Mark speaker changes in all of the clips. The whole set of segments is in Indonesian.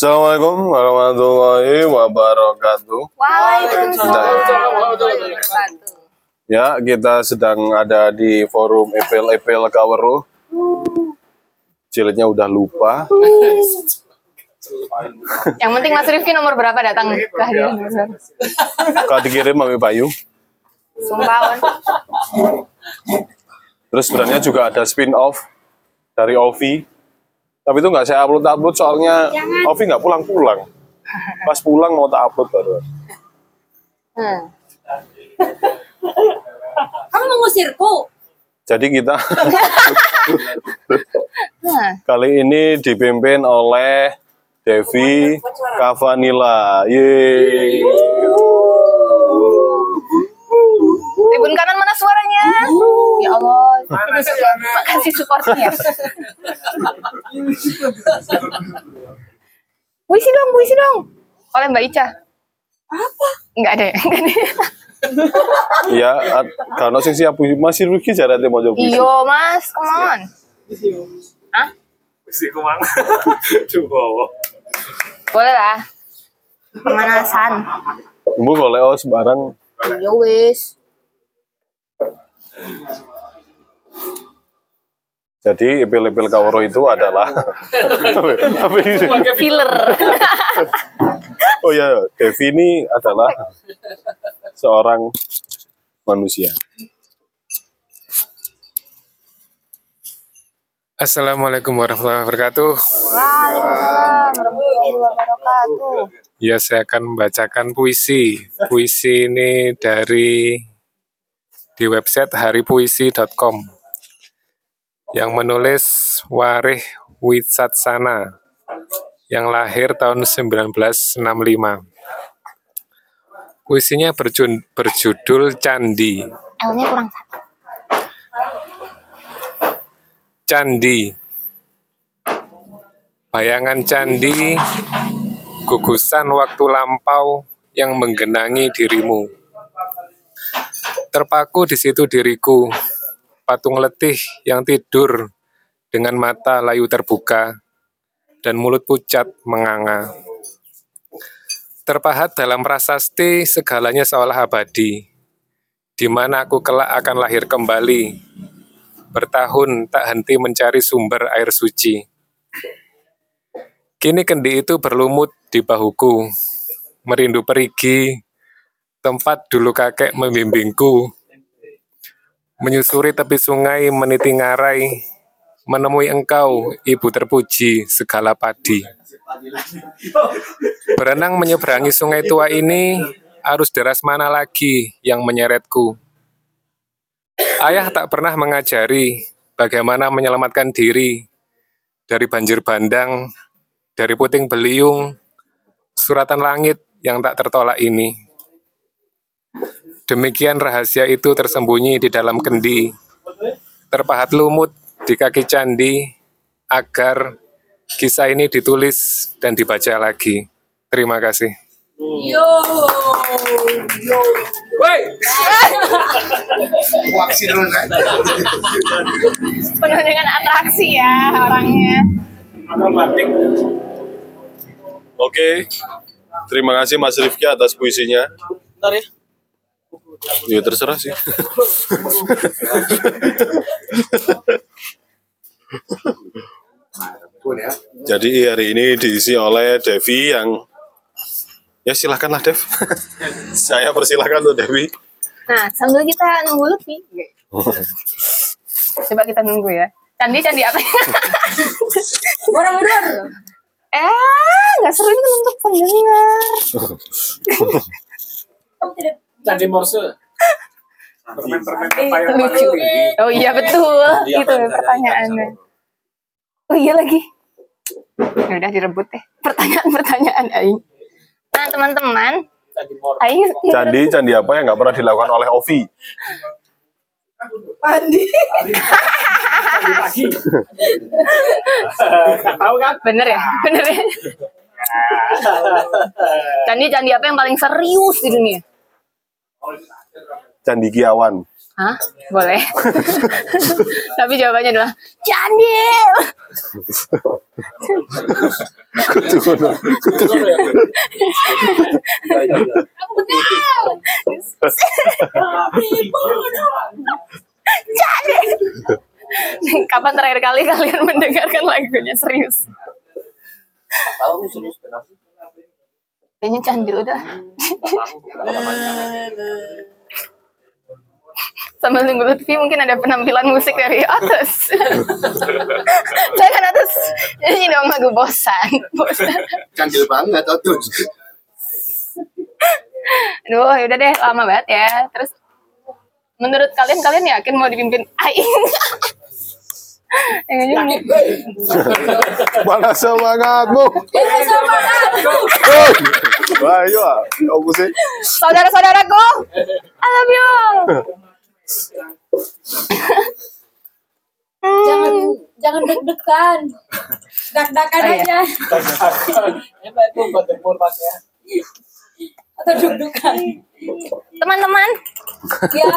Speaker 1: Assalamualaikum warahmatullahi wabarakatuh.
Speaker 2: Waalaikumsalam warahmatullahi wabarakatuh.
Speaker 1: Ya, kita sedang ada di forum Epel-Epel Kaweruh. Jilidnya udah lupa.
Speaker 2: Yang penting Mas Rifki nomor berapa datang kehadiran nomor
Speaker 1: Kalau dikirim Mami Bayu.
Speaker 2: Sumpah.
Speaker 1: Terus sebenarnya juga ada spin-off dari Ovi. Tapi itu nggak saya upload-upload soalnya Ovi nggak pulang-pulang. Pas pulang mau tak upload baru.
Speaker 2: Hmm.
Speaker 3: Kamu mengusirku?
Speaker 1: Jadi kita
Speaker 2: Nah,
Speaker 1: kali ini dipimpin oleh Devi Kavanila. Yeay.
Speaker 2: Tribun kanan mana suaranya? Ya Allah. Makasih supportnya. Puisi dong, puisi dong. Oleh Mbak Ica. Apa? Enggak ada ya? Enggak ada.
Speaker 1: Ya, at- karena sing siap masih rugi jarate mau puisi.
Speaker 2: Iyo, Mas. Come on. Hah?
Speaker 4: Mesti kumang. Coba.
Speaker 2: Boleh lah. Pemanasan.
Speaker 1: Bu kalau sembarang
Speaker 2: Ya wis.
Speaker 1: Jadi epil-epil kawro itu adalah?
Speaker 2: Filler.
Speaker 1: Oh ya, Devi ini adalah seorang manusia.
Speaker 4: Assalamualaikum warahmatullahi wabarakatuh.
Speaker 2: Waalaikumsalam warahmatullahi wabarakatuh.
Speaker 4: Ya, saya akan membacakan puisi. Puisi ini dari di website haripuisi.com yang menulis Warih Witsatsana yang lahir tahun 1965. Puisinya berjudul Candi.
Speaker 2: L-nya kurang satu.
Speaker 4: Candi. Bayangan candi, gugusan waktu lampau yang menggenangi dirimu. Terpaku di situ diriku, patung letih yang tidur dengan mata layu terbuka dan mulut pucat menganga. Terpahat dalam prasasti segalanya seolah abadi, di mana aku kelak akan lahir kembali bertahun tak henti mencari sumber air suci. Kini kendi itu berlumut di bahuku, merindu perigi, tempat dulu kakek membimbingku. Menyusuri tepi sungai meniti ngarai, menemui engkau, ibu terpuji segala padi. Berenang menyeberangi sungai tua ini, arus deras mana lagi yang menyeretku? Ayah tak pernah mengajari bagaimana menyelamatkan diri dari banjir bandang, dari puting beliung, suratan langit yang tak tertolak ini. Demikian rahasia itu tersembunyi di dalam kendi, terpahat lumut di kaki candi, agar kisah ini ditulis dan dibaca lagi. Terima kasih.
Speaker 3: Yo.
Speaker 2: Penuh dengan atraksi ya orangnya.
Speaker 1: Oke, terima kasih Mas Rifki atas puisinya.
Speaker 5: Bentar ya.
Speaker 1: Ya terserah sih. Jadi hari ini diisi oleh Devi yang ya silahkanlah Dev. Saya persilahkan tuh Devi.
Speaker 2: Nah, sambil kita nunggu Lutfi. Coba kita nunggu ya. Candi, candi apa?
Speaker 3: Borobudur.
Speaker 2: eh, nggak seru ini untuk pendengar.
Speaker 3: Kamu tidak
Speaker 5: Candi Morse. Permen-permen pepaya
Speaker 2: Lucu. Oh iya betul. Itu pertanyaannya. Oh iya lagi. Ya udah direbut deh. Pertanyaan-pertanyaan Aing. Nah, teman-teman,
Speaker 5: Candi Morse.
Speaker 2: Aing
Speaker 1: Candi candi apa yang nggak pernah dilakukan oleh Ovi?
Speaker 5: Candi tahu kan?
Speaker 2: bener ya, bener ya. Candi candi apa yang paling serius di dunia?
Speaker 1: Candi Kiawan.
Speaker 2: Hah? Boleh. Tapi jawabannya adalah
Speaker 6: benar.
Speaker 2: Kapan terakhir kali kalian mendengarkan lagunya serius?
Speaker 5: Tahu serius benar.
Speaker 2: Kayaknya Candil udah. Sambil nunggu Lutfi mungkin ada penampilan musik dari atas. Jangan atas. Ini dong lagu bosan. Bosan.
Speaker 3: Candil banget tuh.
Speaker 2: Aduh, yaudah deh, lama banget ya. Terus, menurut kalian, kalian yakin mau dipimpin Aing? Nih.
Speaker 1: Mana semangatmu?
Speaker 6: Itu aku.
Speaker 1: Hei! Wah, iya. Apa sih?
Speaker 2: Saudara-saudaraku, I love you.
Speaker 6: Jangan jangan deg-degan. Dak-dakan aja
Speaker 5: itu buat tempur ya.
Speaker 6: Atau deg-degan.
Speaker 2: Teman-teman,
Speaker 6: Ya,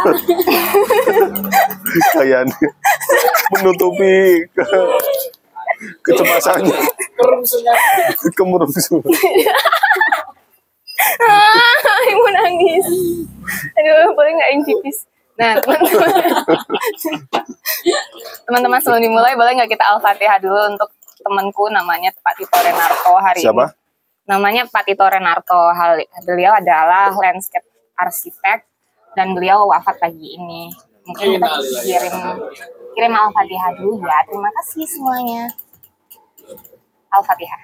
Speaker 1: Kayaknya menutupi ke kecemasannya, kemerungsungan.
Speaker 2: ah, ibu nangis. Aduh, boleh nggak Aing pipis? Nah, teman-teman. Teman-teman sebelum dimulai, boleh nggak kita Al-Fatihah dulu untuk temanku namanya Pak Tito Renarto hari
Speaker 1: Siapa?
Speaker 2: ini. Namanya Pak Tito Renarto. Hal- Beliau adalah landscape arsitek dan beliau wafat pagi ini. Mungkin kita kirim kirim Al-Fatihah dulu ya. Terima kasih semuanya. Al-Fatihah.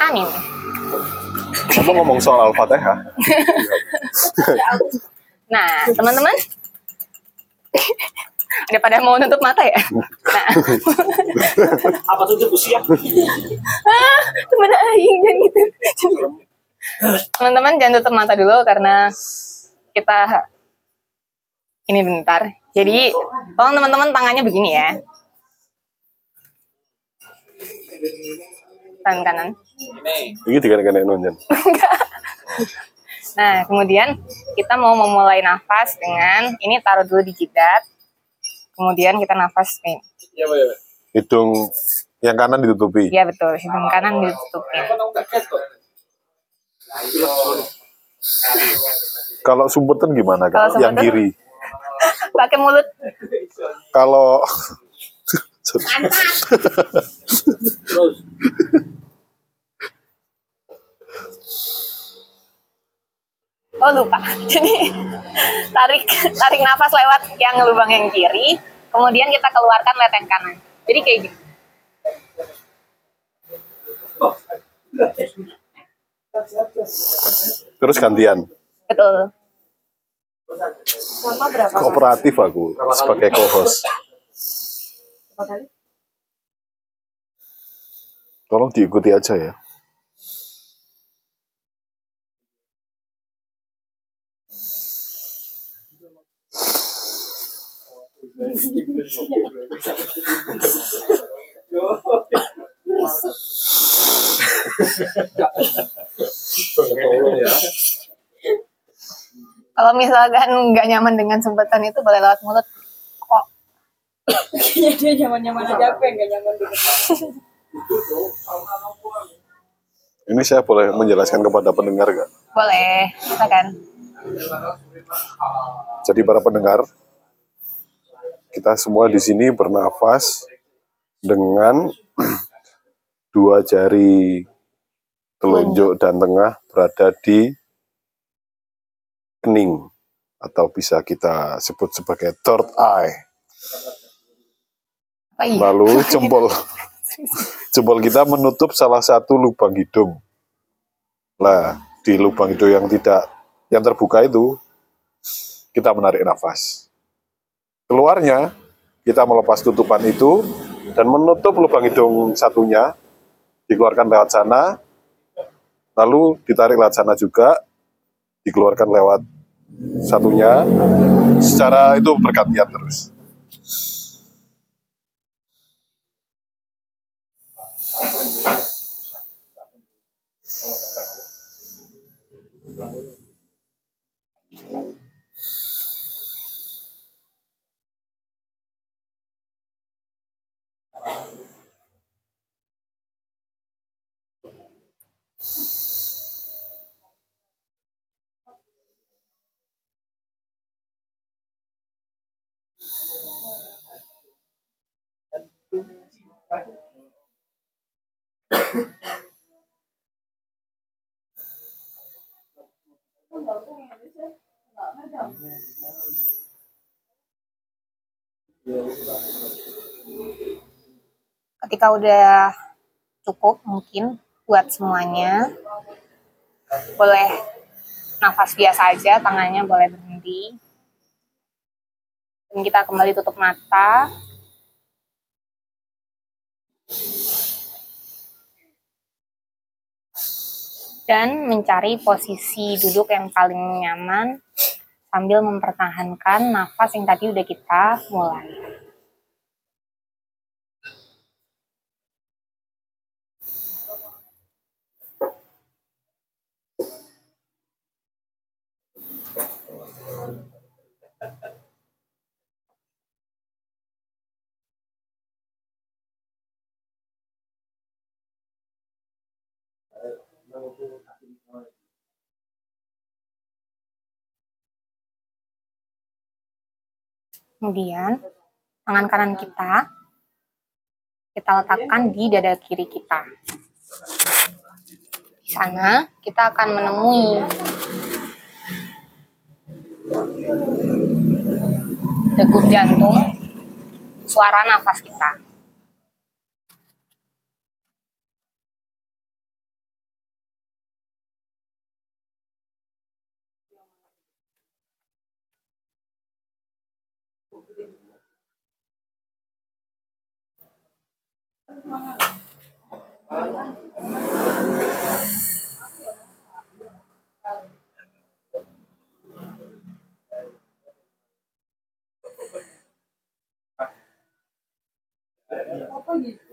Speaker 2: Amin.
Speaker 1: Ngomong-ngomong soal Al-Fatihah,
Speaker 2: Nah, teman-teman. Ada pada mau nutup mata ya? Nah,
Speaker 5: Apa tuh tuh usia?
Speaker 2: ah, teman aing jangan gitu. Teman-teman jangan tutup mata dulu karena kita ini bentar. Jadi, tolong teman-teman tangannya begini ya. Tangan kanan.
Speaker 5: Ini.
Speaker 1: ini dikene-kene nonjen.
Speaker 2: Nah, kemudian kita mau memulai nafas dengan ini taruh dulu di jidat. Kemudian kita nafas nih.
Speaker 5: Ya, Pak, ya. Pak.
Speaker 1: Hidung yang kanan ditutupi.
Speaker 2: Iya betul, hidung kanan
Speaker 5: ketok?
Speaker 1: Kalau sumpetan gimana
Speaker 2: Kalau
Speaker 1: kak? Yang kiri.
Speaker 2: Pakai mulut.
Speaker 1: Kalau
Speaker 5: Terus.
Speaker 2: Oh lupa. Jadi tarik tarik nafas lewat yang lubang yang kiri, kemudian kita keluarkan lewat yang kanan. Jadi kayak gitu.
Speaker 1: terus gantian.
Speaker 2: Betul.
Speaker 1: Kooperatif aku sebagai co-host. Tolong diikuti aja ya.
Speaker 5: Ya.
Speaker 2: Kalau misalkan nggak nyaman dengan sumpetan itu boleh lewat mulut. Kok
Speaker 6: kayaknya dia nyaman-nyaman aja aku yang gak nyaman dulu.
Speaker 1: Ini saya boleh menjelaskan kepada pendengar gak?
Speaker 2: boleh, silakan.
Speaker 1: Jadi para pendengar, kita semua di sini bernafas dengan dua jari telunjuk dan tengah berada di kening atau bisa kita sebut sebagai third eye.
Speaker 2: Iya.
Speaker 1: Lalu jempol jempol kita menutup salah satu lubang hidung. Nah, di lubang hidung yang tidak yang terbuka itu kita menarik nafas. Keluarnya, kita melepas tutupan itu dan menutup lubang hidung satunya, dikeluarkan lewat sana, lalu ditarik lewat sana juga, dikeluarkan lewat satunya, secara itu bergantian terus.
Speaker 2: Ketika udah cukup mungkin buat semuanya, boleh nafas biasa aja, tangannya boleh berhenti. Dan kita kembali tutup mata. Dan mencari posisi duduk yang paling nyaman sambil mempertahankan nafas yang tadi udah kita mulai. Kemudian, tangan kanan kita kita letakkan di dada kiri kita. Di sana, kita akan menemui degup jantung, suara nafas kita. Apa gitu?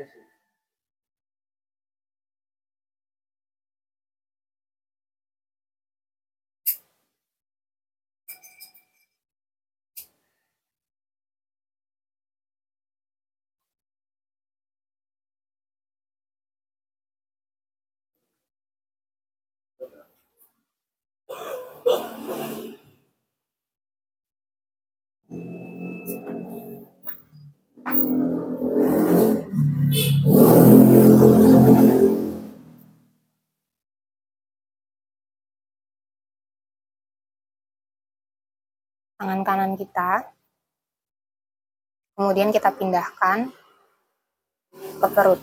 Speaker 2: Yes, sir. Tangan kanan kita. Kemudian kita pindahkan ke perut.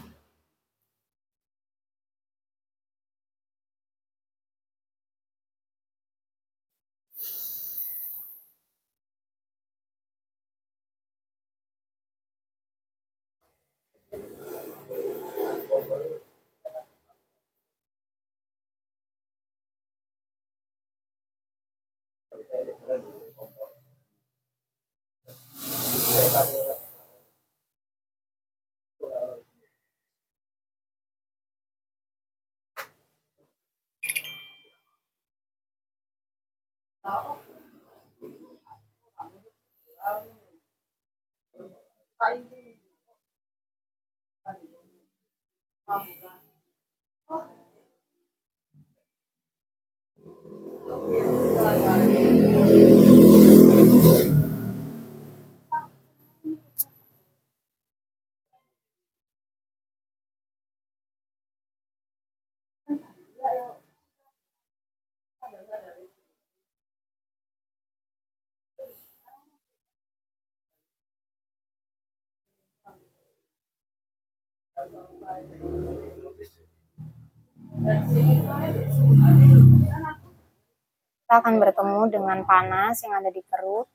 Speaker 2: Kita akan bertemu dengan panas yang ada di perut.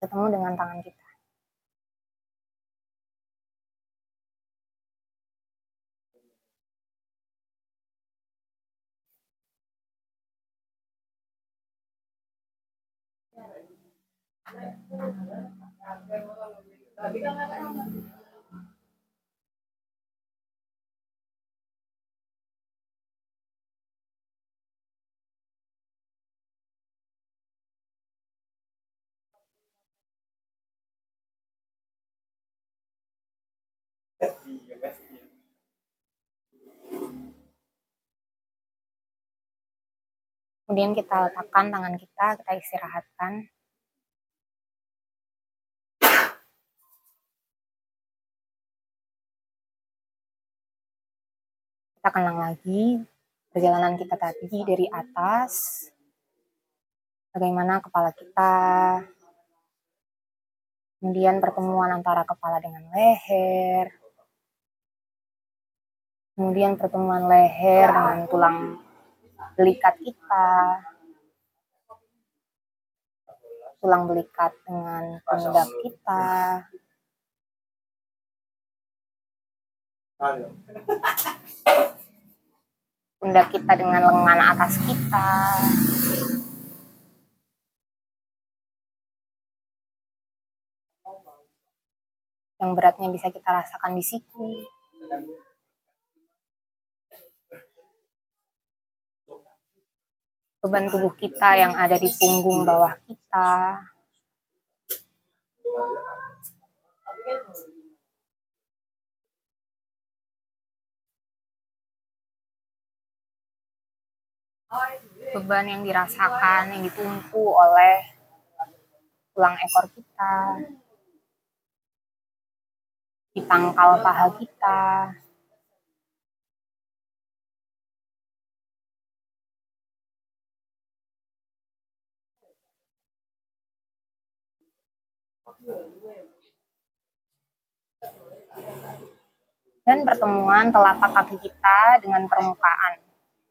Speaker 2: Bertemu dengan tangan kita. Kemudian kita letakkan tangan kita, kita istirahatkan. Kita kenang lagi perjalanan kita tadi dari atas, bagaimana kepala kita, kemudian pertemuan antara kepala dengan leher, kemudian pertemuan leher dengan tulang belikat kita, tulang belikat dengan pundak kita, pundak kita dengan lengan atas kita, yang beratnya bisa kita rasakan di siku. Beban tubuh kita yang ada di punggung bawah kita. Beban yang dirasakan, yang ditumpu oleh tulang ekor kita, di pangkal paha kita, dan pertemuan telapak kaki kita dengan permukaan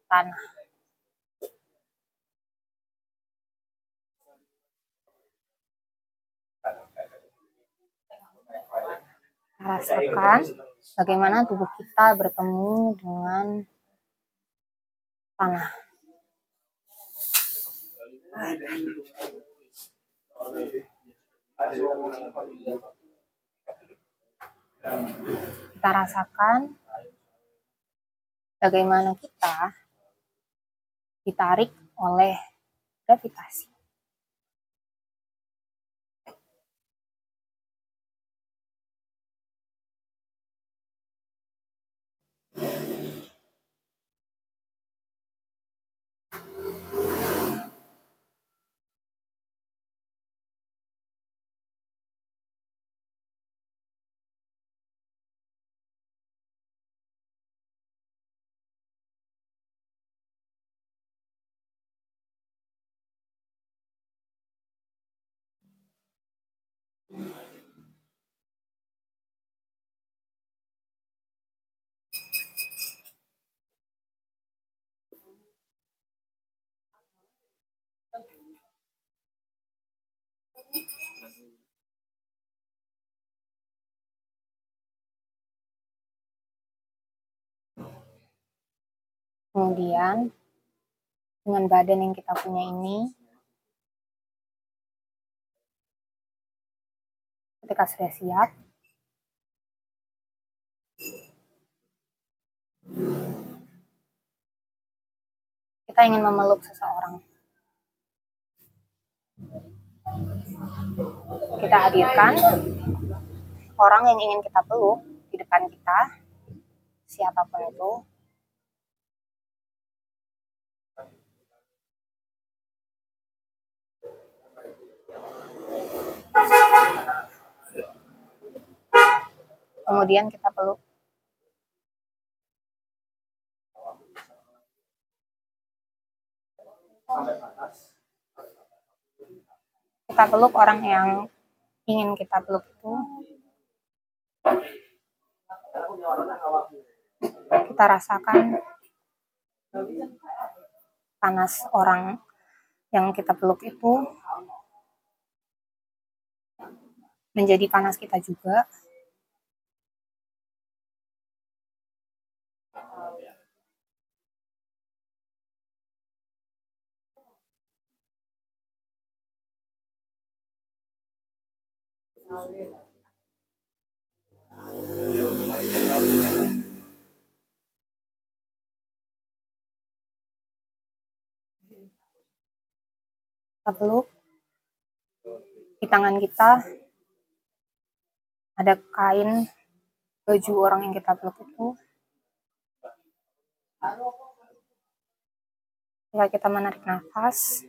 Speaker 2: tanah. Rasakan bagaimana tubuh kita bertemu dengan tanah. Kita rasakan bagaimana kita ditarik oleh gravitasi. Kemudian dengan badan yang kita punya ini, ketika sudah siap, kita ingin memeluk seseorang. Kita hadirkan orang yang ingin kita peluk di depan kita, siapa pun itu, kemudian kita peluk. Kita peluk orang yang ingin kita peluk itu kita rasakan panas orang yang kita peluk itu menjadi panas kita juga. Kita peluk di tangan kita ada kain baju orang yang kita peluk itu. Ketika kita menarik nafas,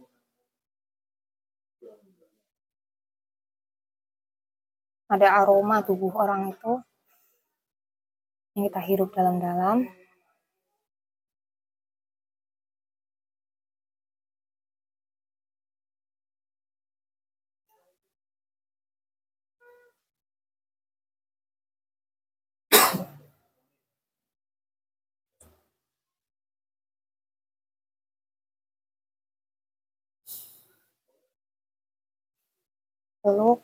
Speaker 2: ada aroma tubuh orang itu yang kita hirup dalam-dalam. Peluk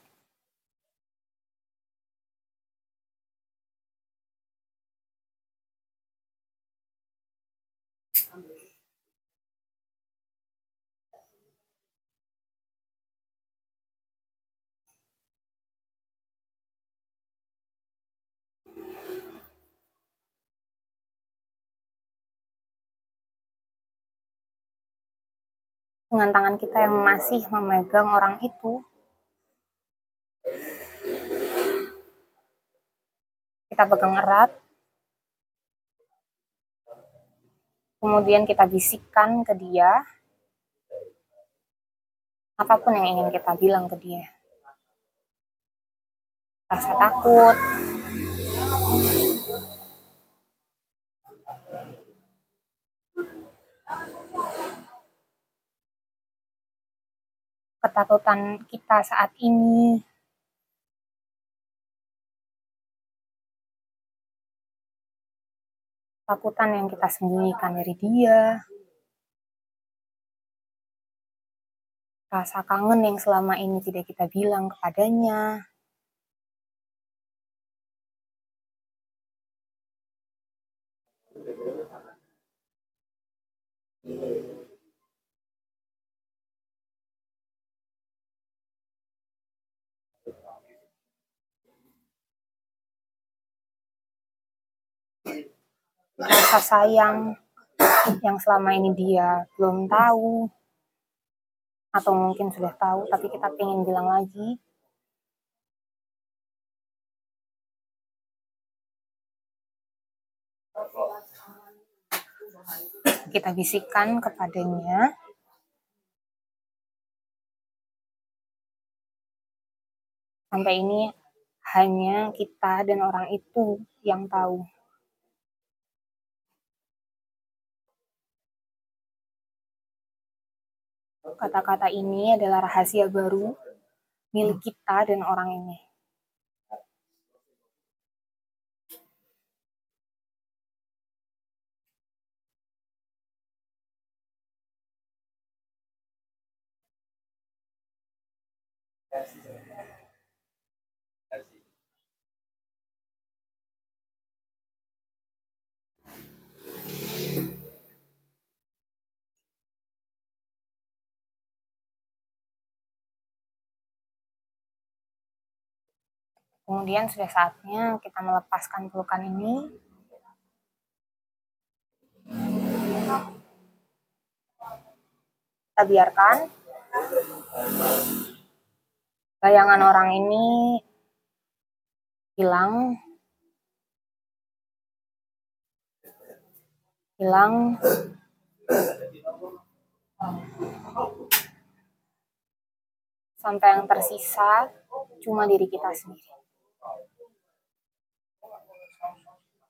Speaker 2: dengan tangan kita yang masih memegang orang itu. Kita pegang erat. Kemudian kita bisikkan ke dia apa pun yang ingin kita bilang ke dia. Rasa takut, ketakutan kita saat ini, ketakutan yang kita sembunyikan dari dia, rasa kangen yang selama ini tidak kita bilang kepadanya, rasa sayang yang selama ini dia belum tahu, atau mungkin sudah tahu tapi kita pengen bilang lagi. Kita bisikkan kepadanya. Sampai ini hanya kita dan orang itu yang tahu. Kata-kata ini adalah rahasia baru milik kita dan orang ini. Kemudian sudah saatnya kita melepaskan pelukan ini. Kita biarkan bayangan orang ini hilang, hilang, sampai yang tersisa cuma diri kita sendiri.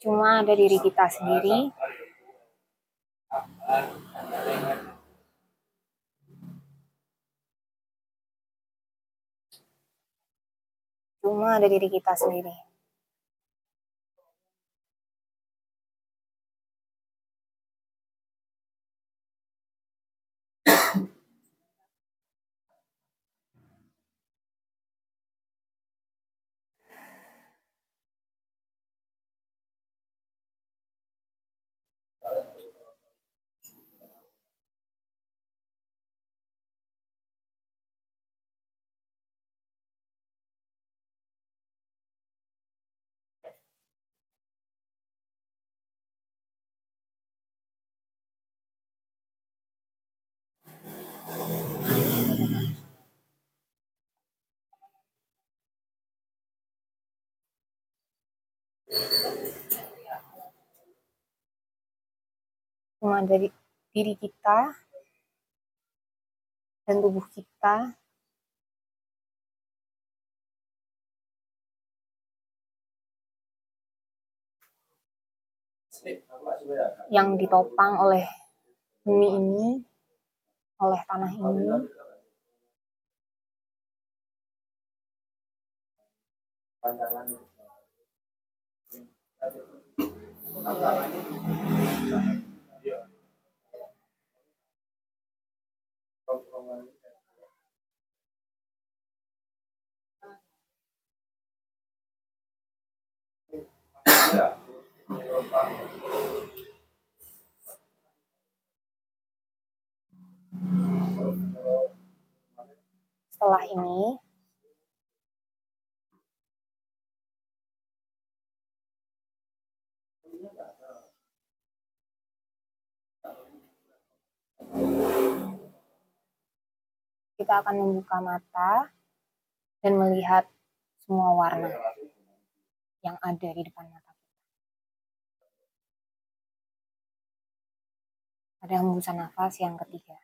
Speaker 2: Cuma ada diri kita sendiri Cuma ada diri kita sendiri. Cuma dari diri kita dan tubuh kita yang ditopang oleh bumi ini, oleh tanah ini. Setelah ini, kita akan membuka mata dan melihat semua warna yang ada di depan mata kita. Ada hembusan nafas yang ketiga.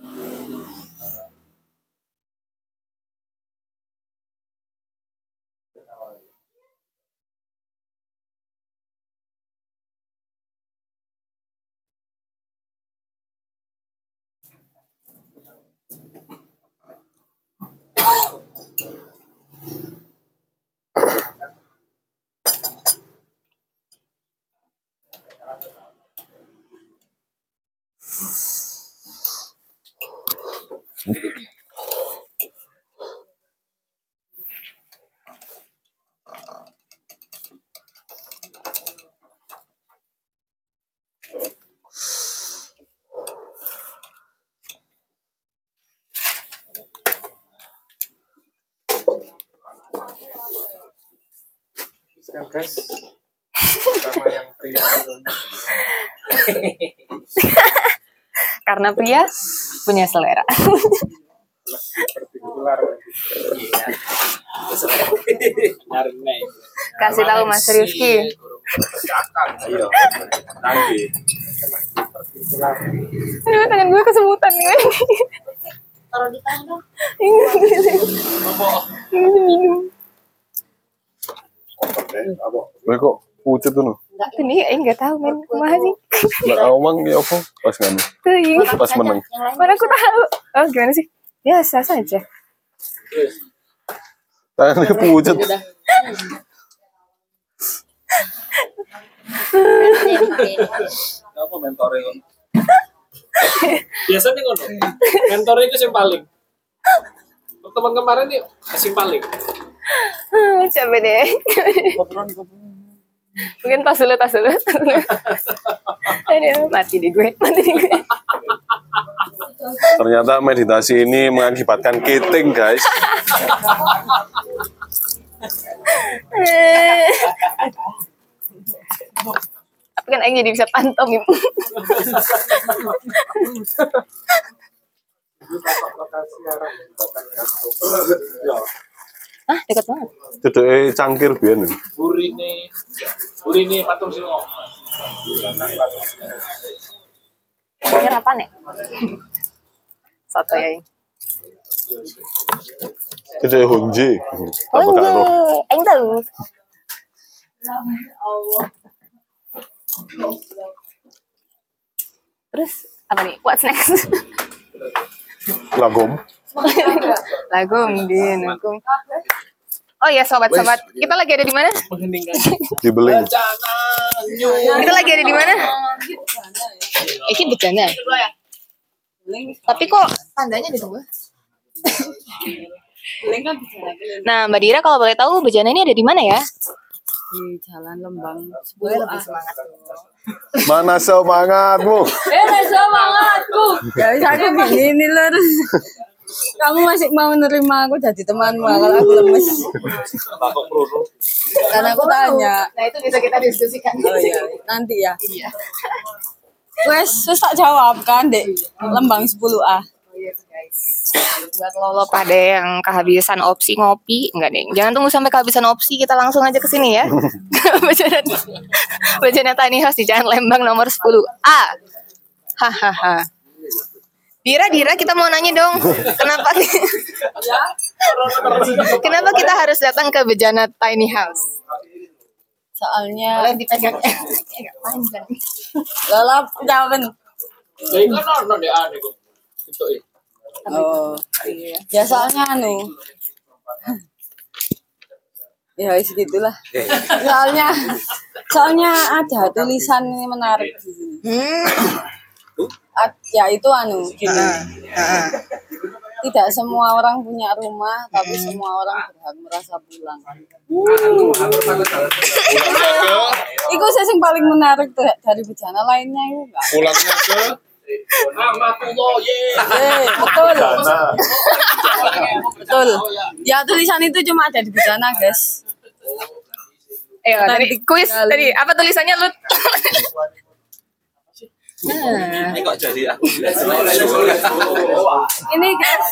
Speaker 4: Sekarang
Speaker 2: Karena pria punya selera.
Speaker 4: seperti ular
Speaker 5: Karena
Speaker 2: Kasih tahu Mas Rizky. Aduh, tangan gue kesemutan nih.
Speaker 7: Taruh di tangan.
Speaker 2: Ini minum.
Speaker 8: Gue kok pucet tuh no.
Speaker 2: Itu nih, eh tahu men. Kumaha sih?
Speaker 8: Lah omong ya apa? Pas nganu.
Speaker 2: Tuh, iya.
Speaker 8: Pas menang.
Speaker 2: Mana aku tahu. Oh, gimana sih? Biasa saja.
Speaker 8: Tangannya pucet.
Speaker 7: udah.
Speaker 5: Apa mentornya? Biasanya ngono. Mentornya itu yang paling. Teman kemarin nih yang paling.
Speaker 2: Hmm, Coba deh. Mungkin tas dulu, tas dulu. Aduh, mati di gue, mati di gue.
Speaker 8: Ternyata meditasi ini mengakibatkan keting, guys.
Speaker 2: Tapi kan Aing jadi bisa pantomim. Hah, dekat banget.
Speaker 8: Cedeke cangkir biyen.
Speaker 5: Urine, urine patung singo.
Speaker 2: Ini apa nih? Soto ya.
Speaker 8: Cedeke honje.
Speaker 2: Iya, Aing tahu. Terus apa nih? What's next?
Speaker 8: Lagom.
Speaker 2: Lagum di Nukung. Oh ya sobat-sobat, kita lagi ada di mana?
Speaker 5: Mengheningkan
Speaker 8: Dibeling.
Speaker 2: Kita lagi ada di mana? Iki bejana. Tapi kok tandanya di
Speaker 7: lagi
Speaker 2: Nah, Mbak Dira kalau boleh tahu bejana ini ada di mana ya?
Speaker 7: di Jalan Lembang.
Speaker 2: Gue lebih semangat.
Speaker 8: Mana semangatmu?
Speaker 7: Eh, semangatku. Ya bisa aku begini lur. Kamu masih mau nerima aku jadi temanmu kalau aku lemes. Karena aku tanya.
Speaker 2: Nah, itu bisa kita diskusikan.
Speaker 7: Oh iya, nanti ya. Iya. Wes, wes tak jawab kan, Dek. Lembang 10A.
Speaker 2: Buat lo, lo pada yang kehabisan opsi ngopi, enggak deh. Jangan tunggu sampai kehabisan opsi, kita langsung aja ke sini ya. Bejana, Bejana Tani House di Jalan Lembang nomor 10A. Hahaha. Dira, Dira, kita mau nanya dong, kenapa kenapa kita harus datang ke Bejana Tiny House?
Speaker 7: Soalnya
Speaker 2: Boleh dipegang. Agak panjang.
Speaker 7: lalap jawaban.
Speaker 5: Kok. Itu ya.
Speaker 7: Oh. Ya soalnya anu. Ya wis gitulah. Soalnya soalnya ada tulisan ini menarik di sini. Ya itu anu gini. Tidak semua orang punya rumah, tapi semua orang berhak merasa pulang. Iku sih yang paling menarik dari bejana lainnya itu enggak.
Speaker 5: Pulangnya ke Rahmatullah ye.
Speaker 7: Eh, betul. betul. Ya tulisan itu cuma ada di bejana, guys.
Speaker 2: Tadi kuis tadi apa tulisannya lu?
Speaker 7: Ini guys,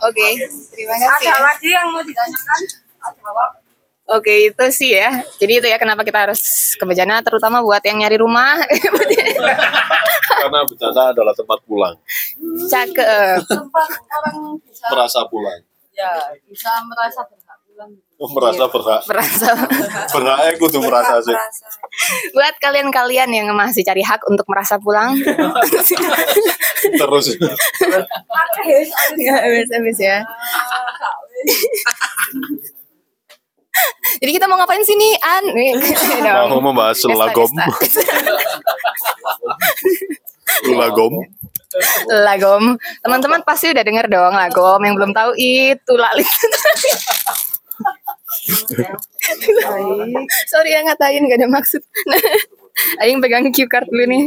Speaker 2: Oke, terima kasih.
Speaker 7: ada lagi yang mau ditanyakan?
Speaker 2: Oke, itu sih ya. Jadi itu ya kenapa kita harus ke Bejana terutama buat yang nyari rumah.
Speaker 8: Karena bencana adalah tempat pulang.
Speaker 2: Cakep.
Speaker 7: Tempat orang bisa
Speaker 8: Merasa pulang.
Speaker 7: ya bisa merasa berhak pulang.
Speaker 8: Merasa berhak.
Speaker 2: Merasa.
Speaker 8: Berhaknya kudu merasa sih.
Speaker 2: buat kalian-kalian yang masih cari hak untuk merasa pulang.
Speaker 8: Terus.
Speaker 2: Nggak habis-habis ya. Jadi kita mau ngapain sih nih, An?
Speaker 8: Mau membahas lagom. Lagom.
Speaker 2: Lagom. Teman-teman pasti udah denger dong lagom. Yang belum tahu itu lalit. Sorry ya ngatain gak ada maksud. Aing pegang cue card dulu nih.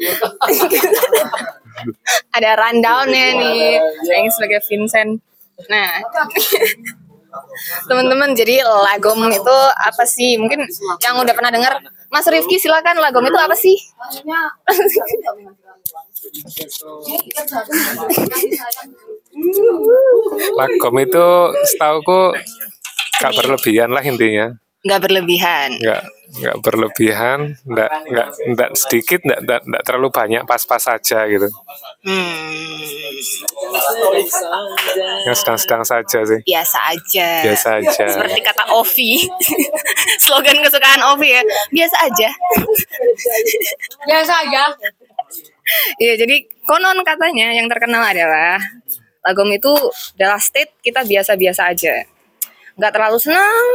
Speaker 2: ada rundownnya nih. Aing sebagai Vincent. Nah, teman-teman jadi lagom itu apa sih? Mungkin yang udah pernah dengar. Mas Rifki silakan lagom itu apa sih?
Speaker 4: Lagom itu setauku gak berlebihan lah intinya.
Speaker 2: Nggak berlebihan.
Speaker 4: Nggak nggak berlebihan, nggak nggak nggak sedikit, nggak nggak, nggak terlalu banyak, pas-pas saja gitu.
Speaker 2: Hmm,
Speaker 4: Yang sedang-sedang saja sih.
Speaker 2: biasa aja.
Speaker 4: Biasa aja.
Speaker 2: Seperti kata Ovi. Slogan kesukaan Ovi ya. Biasa aja.
Speaker 7: Biasa aja.
Speaker 2: Iya, jadi konon katanya yang terkenal adalah lagom itu adalah state kita biasa-biasa aja. Nggak terlalu senang,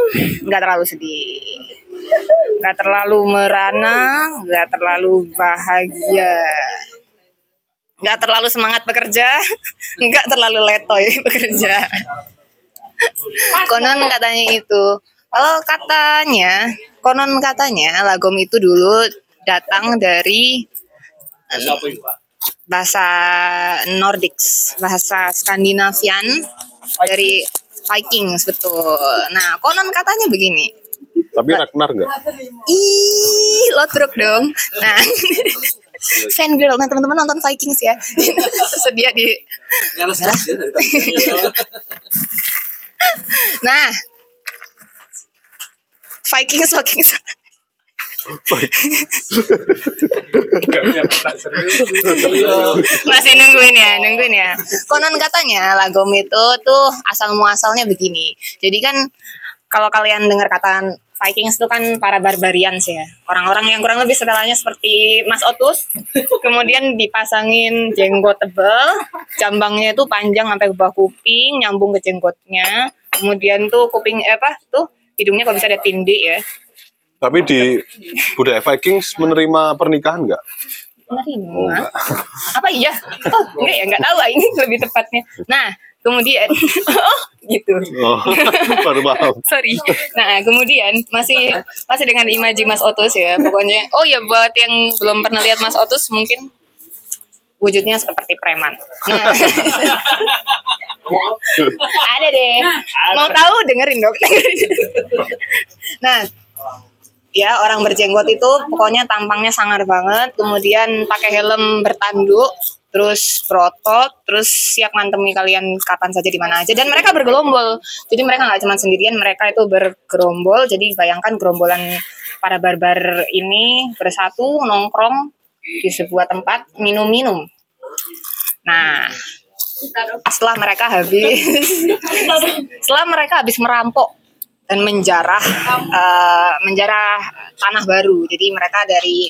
Speaker 2: nggak terlalu sedih. Nggak terlalu merana, nggak terlalu bahagia. Nggak terlalu semangat bekerja, nggak terlalu letoy bekerja. Konon katanya itu. Kalau katanya, konon katanya lagom itu dulu datang dari bahasa Nordics, bahasa Skandinavian dari Vikings betul. Nah, konon katanya begini.
Speaker 8: Tapi Ragnar nggak?
Speaker 2: Ih, lotruk dong. Nah, fan girl. Nah, teman-teman nonton Vikings ya. Sedia di Nah, Vikings Vikings. Masih nungguin ya, nungguin ya. Konon katanya lagom itu tuh asal muasalnya begini. Jadi kan kalau kalian dengar kata Vikings itu kan para barbarians ya. Orang-orang yang kurang lebih setelahnya seperti Mas Otus. Kemudian dipasangin jenggot tebel, jambangnya itu panjang sampai ke bawah kuping, nyambung ke jenggotnya. Kemudian tuh kuping eh, apa tuh hidungnya kalau bisa ada tindih ya.
Speaker 8: Tapi di budaya Vikings menerima pernikahan nggak?
Speaker 2: Menerima.
Speaker 8: Oh, enggak.
Speaker 2: apa iya? Oh, enggak ya, enggak tahu ah, ini lebih tepatnya. Nah, kemudian oh, gitu.
Speaker 8: Oh, baru paham.
Speaker 2: Sorry. Nah, kemudian masih masih dengan imaji Mas Otus ya. Pokoknya oh ya buat yang belum pernah lihat Mas Otus mungkin wujudnya seperti preman. Nah. Ada deh. Mau tahu dengerin dong. nah, ya orang berjenggot itu pokoknya tampangnya sangar banget, kemudian pakai helm bertanduk, terus berotot, terus siap ngantemi kalian kapan saja di mana aja dan mereka bergerombol. Jadi mereka nggak cuma sendirian, mereka itu bergerombol. Jadi bayangkan gerombolan para barbar ini bersatu nongkrong di sebuah tempat minum-minum. Nah, setelah mereka habis setelah mereka habis merampok dan menjarah eh, menjarah tanah baru. Jadi mereka dari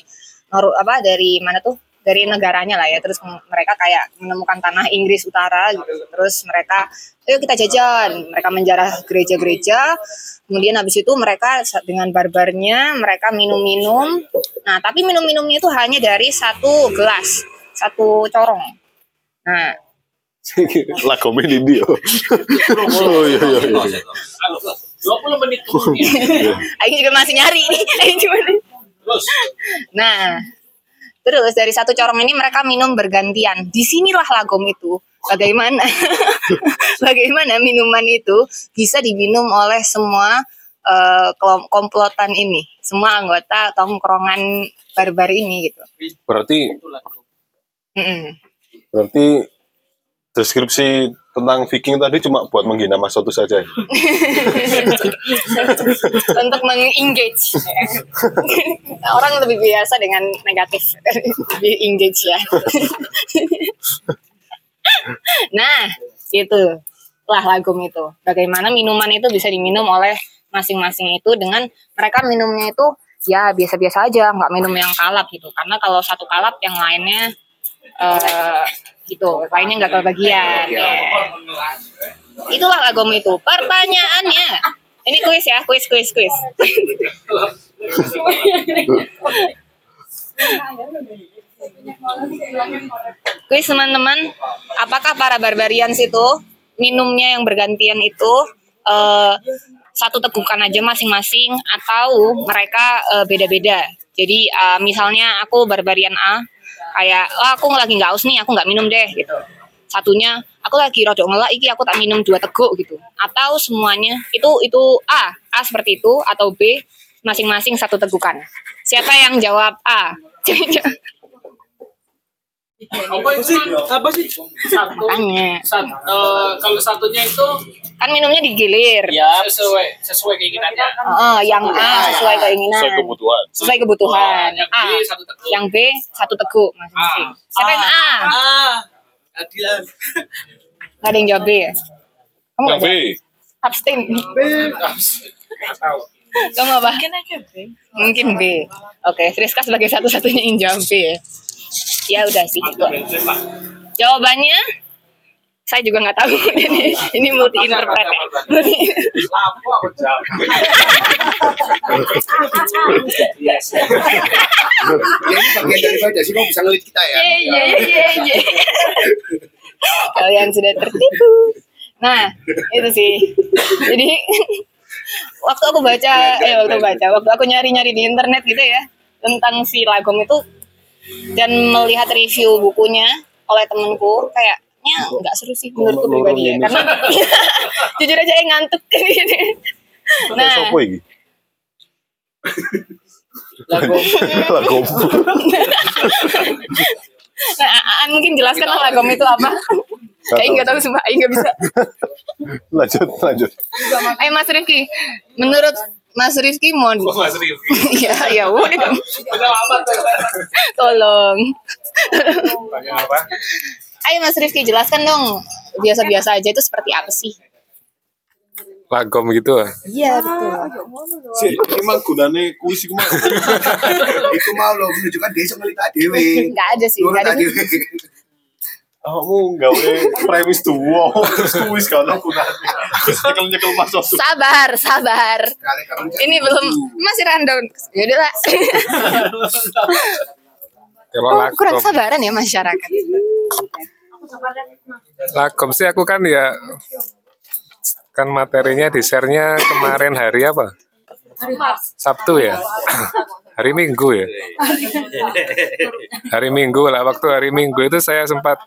Speaker 2: apa dari mana tuh? Dari negaranya lah ya. Terus mereka kayak menemukan tanah Inggris Utara gitu. Terus mereka ayo kita jajan. Mereka menjarah gereja-gereja. Kemudian habis itu mereka dengan barbarnya mereka minum-minum. Nah, tapi minum-minumnya itu hanya dari satu gelas, satu corong. Nah,
Speaker 8: Lagomnya di dia. Oh iya iya iya.
Speaker 5: 20 menit kemudian.
Speaker 2: Aing juga masih nyari nih. Aing cuma
Speaker 5: Terus,
Speaker 2: Nah, terus dari satu corong ini mereka minum bergantian. Di sinilah lagom itu. Bagaimana? bagaimana minuman itu bisa diminum oleh semua kelom- komplotan ini, semua anggota tongkrongan barbar ini gitu.
Speaker 8: Berarti
Speaker 2: Mm-mm.
Speaker 8: berarti deskripsi tentang Viking tadi cuma buat menghina Mas Otus saja.
Speaker 2: Untuk mengengage. Orang lebih biasa dengan negatif, lebih engage ya. nah, itu lah lagom itu. Bagaimana minuman itu bisa diminum oleh masing-masing itu dengan mereka minumnya itu ya biasa-biasa aja, nggak minum yang kalap gitu. Karena kalau satu kalap yang lainnya eh gitu, lainnya nggak kebagian. Ya. Itulah lagom itu. Pertanyaannya, ini kuis ya, kuis, kuis, kuis. Kuis teman-teman, apakah para barbarians itu minumnya yang bergantian itu eh, satu tegukan aja masing-masing atau mereka eh, beda-beda? Jadi eh, misalnya aku barbarian A, kayak oh, aku lagi nggak aus nih, aku nggak minum deh gitu. Satunya aku lagi rodok ngelak, iki aku tak minum dua teguk gitu. Atau semuanya itu itu A, A seperti itu atau B masing-masing satu tegukan. Siapa yang jawab A?
Speaker 5: apa sih? Apa sih? Satu.
Speaker 2: Makanya.
Speaker 5: Sat, eh, kalau satunya itu
Speaker 2: Kan minumnya digilir.
Speaker 5: ya sesuai sesuai keinginannya.
Speaker 2: Oh, yang A sesuai keinginan.
Speaker 8: Sesuai kebutuhan.
Speaker 2: Sesuai kebutuhan.
Speaker 5: Yang
Speaker 2: A.
Speaker 5: B satu teguk.
Speaker 2: Yang B satu teguk masing-masing. Siapa yang A?
Speaker 5: Ah, adilan.
Speaker 2: Gak ada yang jawab B ya? Kamu
Speaker 8: Yang
Speaker 2: nggak
Speaker 8: B.
Speaker 2: Abstain.
Speaker 5: Nggak tahu.
Speaker 2: Kamu apa? Mungkin B. Mungkin B. Oke, Friska sebagai satu-satunya yang jawab B ya. Ya udah sih. itu. Jawabannya saya juga nggak tahu ini, ini multi interpret ya.
Speaker 5: Yes.
Speaker 3: Ya, bagian sih bisa ngelit kita ya.
Speaker 2: Kalian sudah tertipu. Nah, itu sih. Jadi waktu aku baca eh waktu baca waktu aku nyari-nyari di internet gitu ya tentang si Lagom itu dan melihat review bukunya oleh temenku kayaknya nggak seru sih menurutku pribadi ya karena jujur aja yang ngantuk gitu.
Speaker 8: Nah.
Speaker 5: Lagu
Speaker 8: Lagu.
Speaker 2: nah Aan mungkin jelaskan lah Lagom itu apa. Kayak nggak tahu sumpah, Aing nggak bisa.
Speaker 8: Lanjut, lanjut.
Speaker 2: Ayo Mas Rifki, menurut Mas Rifki mau
Speaker 4: Mas Rifki.
Speaker 2: ya ya udah dong.
Speaker 5: Udah amat.
Speaker 2: tolong.
Speaker 4: Tanya apa?
Speaker 2: Ayo Mas Rifki jelaskan dong biasa-biasa aja itu seperti apa sih?
Speaker 4: Lagom gitu. ah.
Speaker 2: Iya betul.
Speaker 8: Si, emang gunane kuis iku mah.
Speaker 3: Itu mau lo menunjukkan bisa ngelita dewe.
Speaker 2: Nggak ada sih, nggak ada.
Speaker 8: Kamu gawe premis tuwa, terus kuis kan gunane. Terus nyekel-nyekel masuk.
Speaker 2: Sabar, sabar. Ini belum masih rundown. Ya udahlah.
Speaker 4: Kalau
Speaker 2: Oh, kurang sabaran ya masyarakat.
Speaker 4: lagom sih aku kan ya kan materinya di share-nya kemarin hari apa? Sabtu ya? hari Minggu ya? Hari Minggu lah, waktu hari Minggu itu saya sempat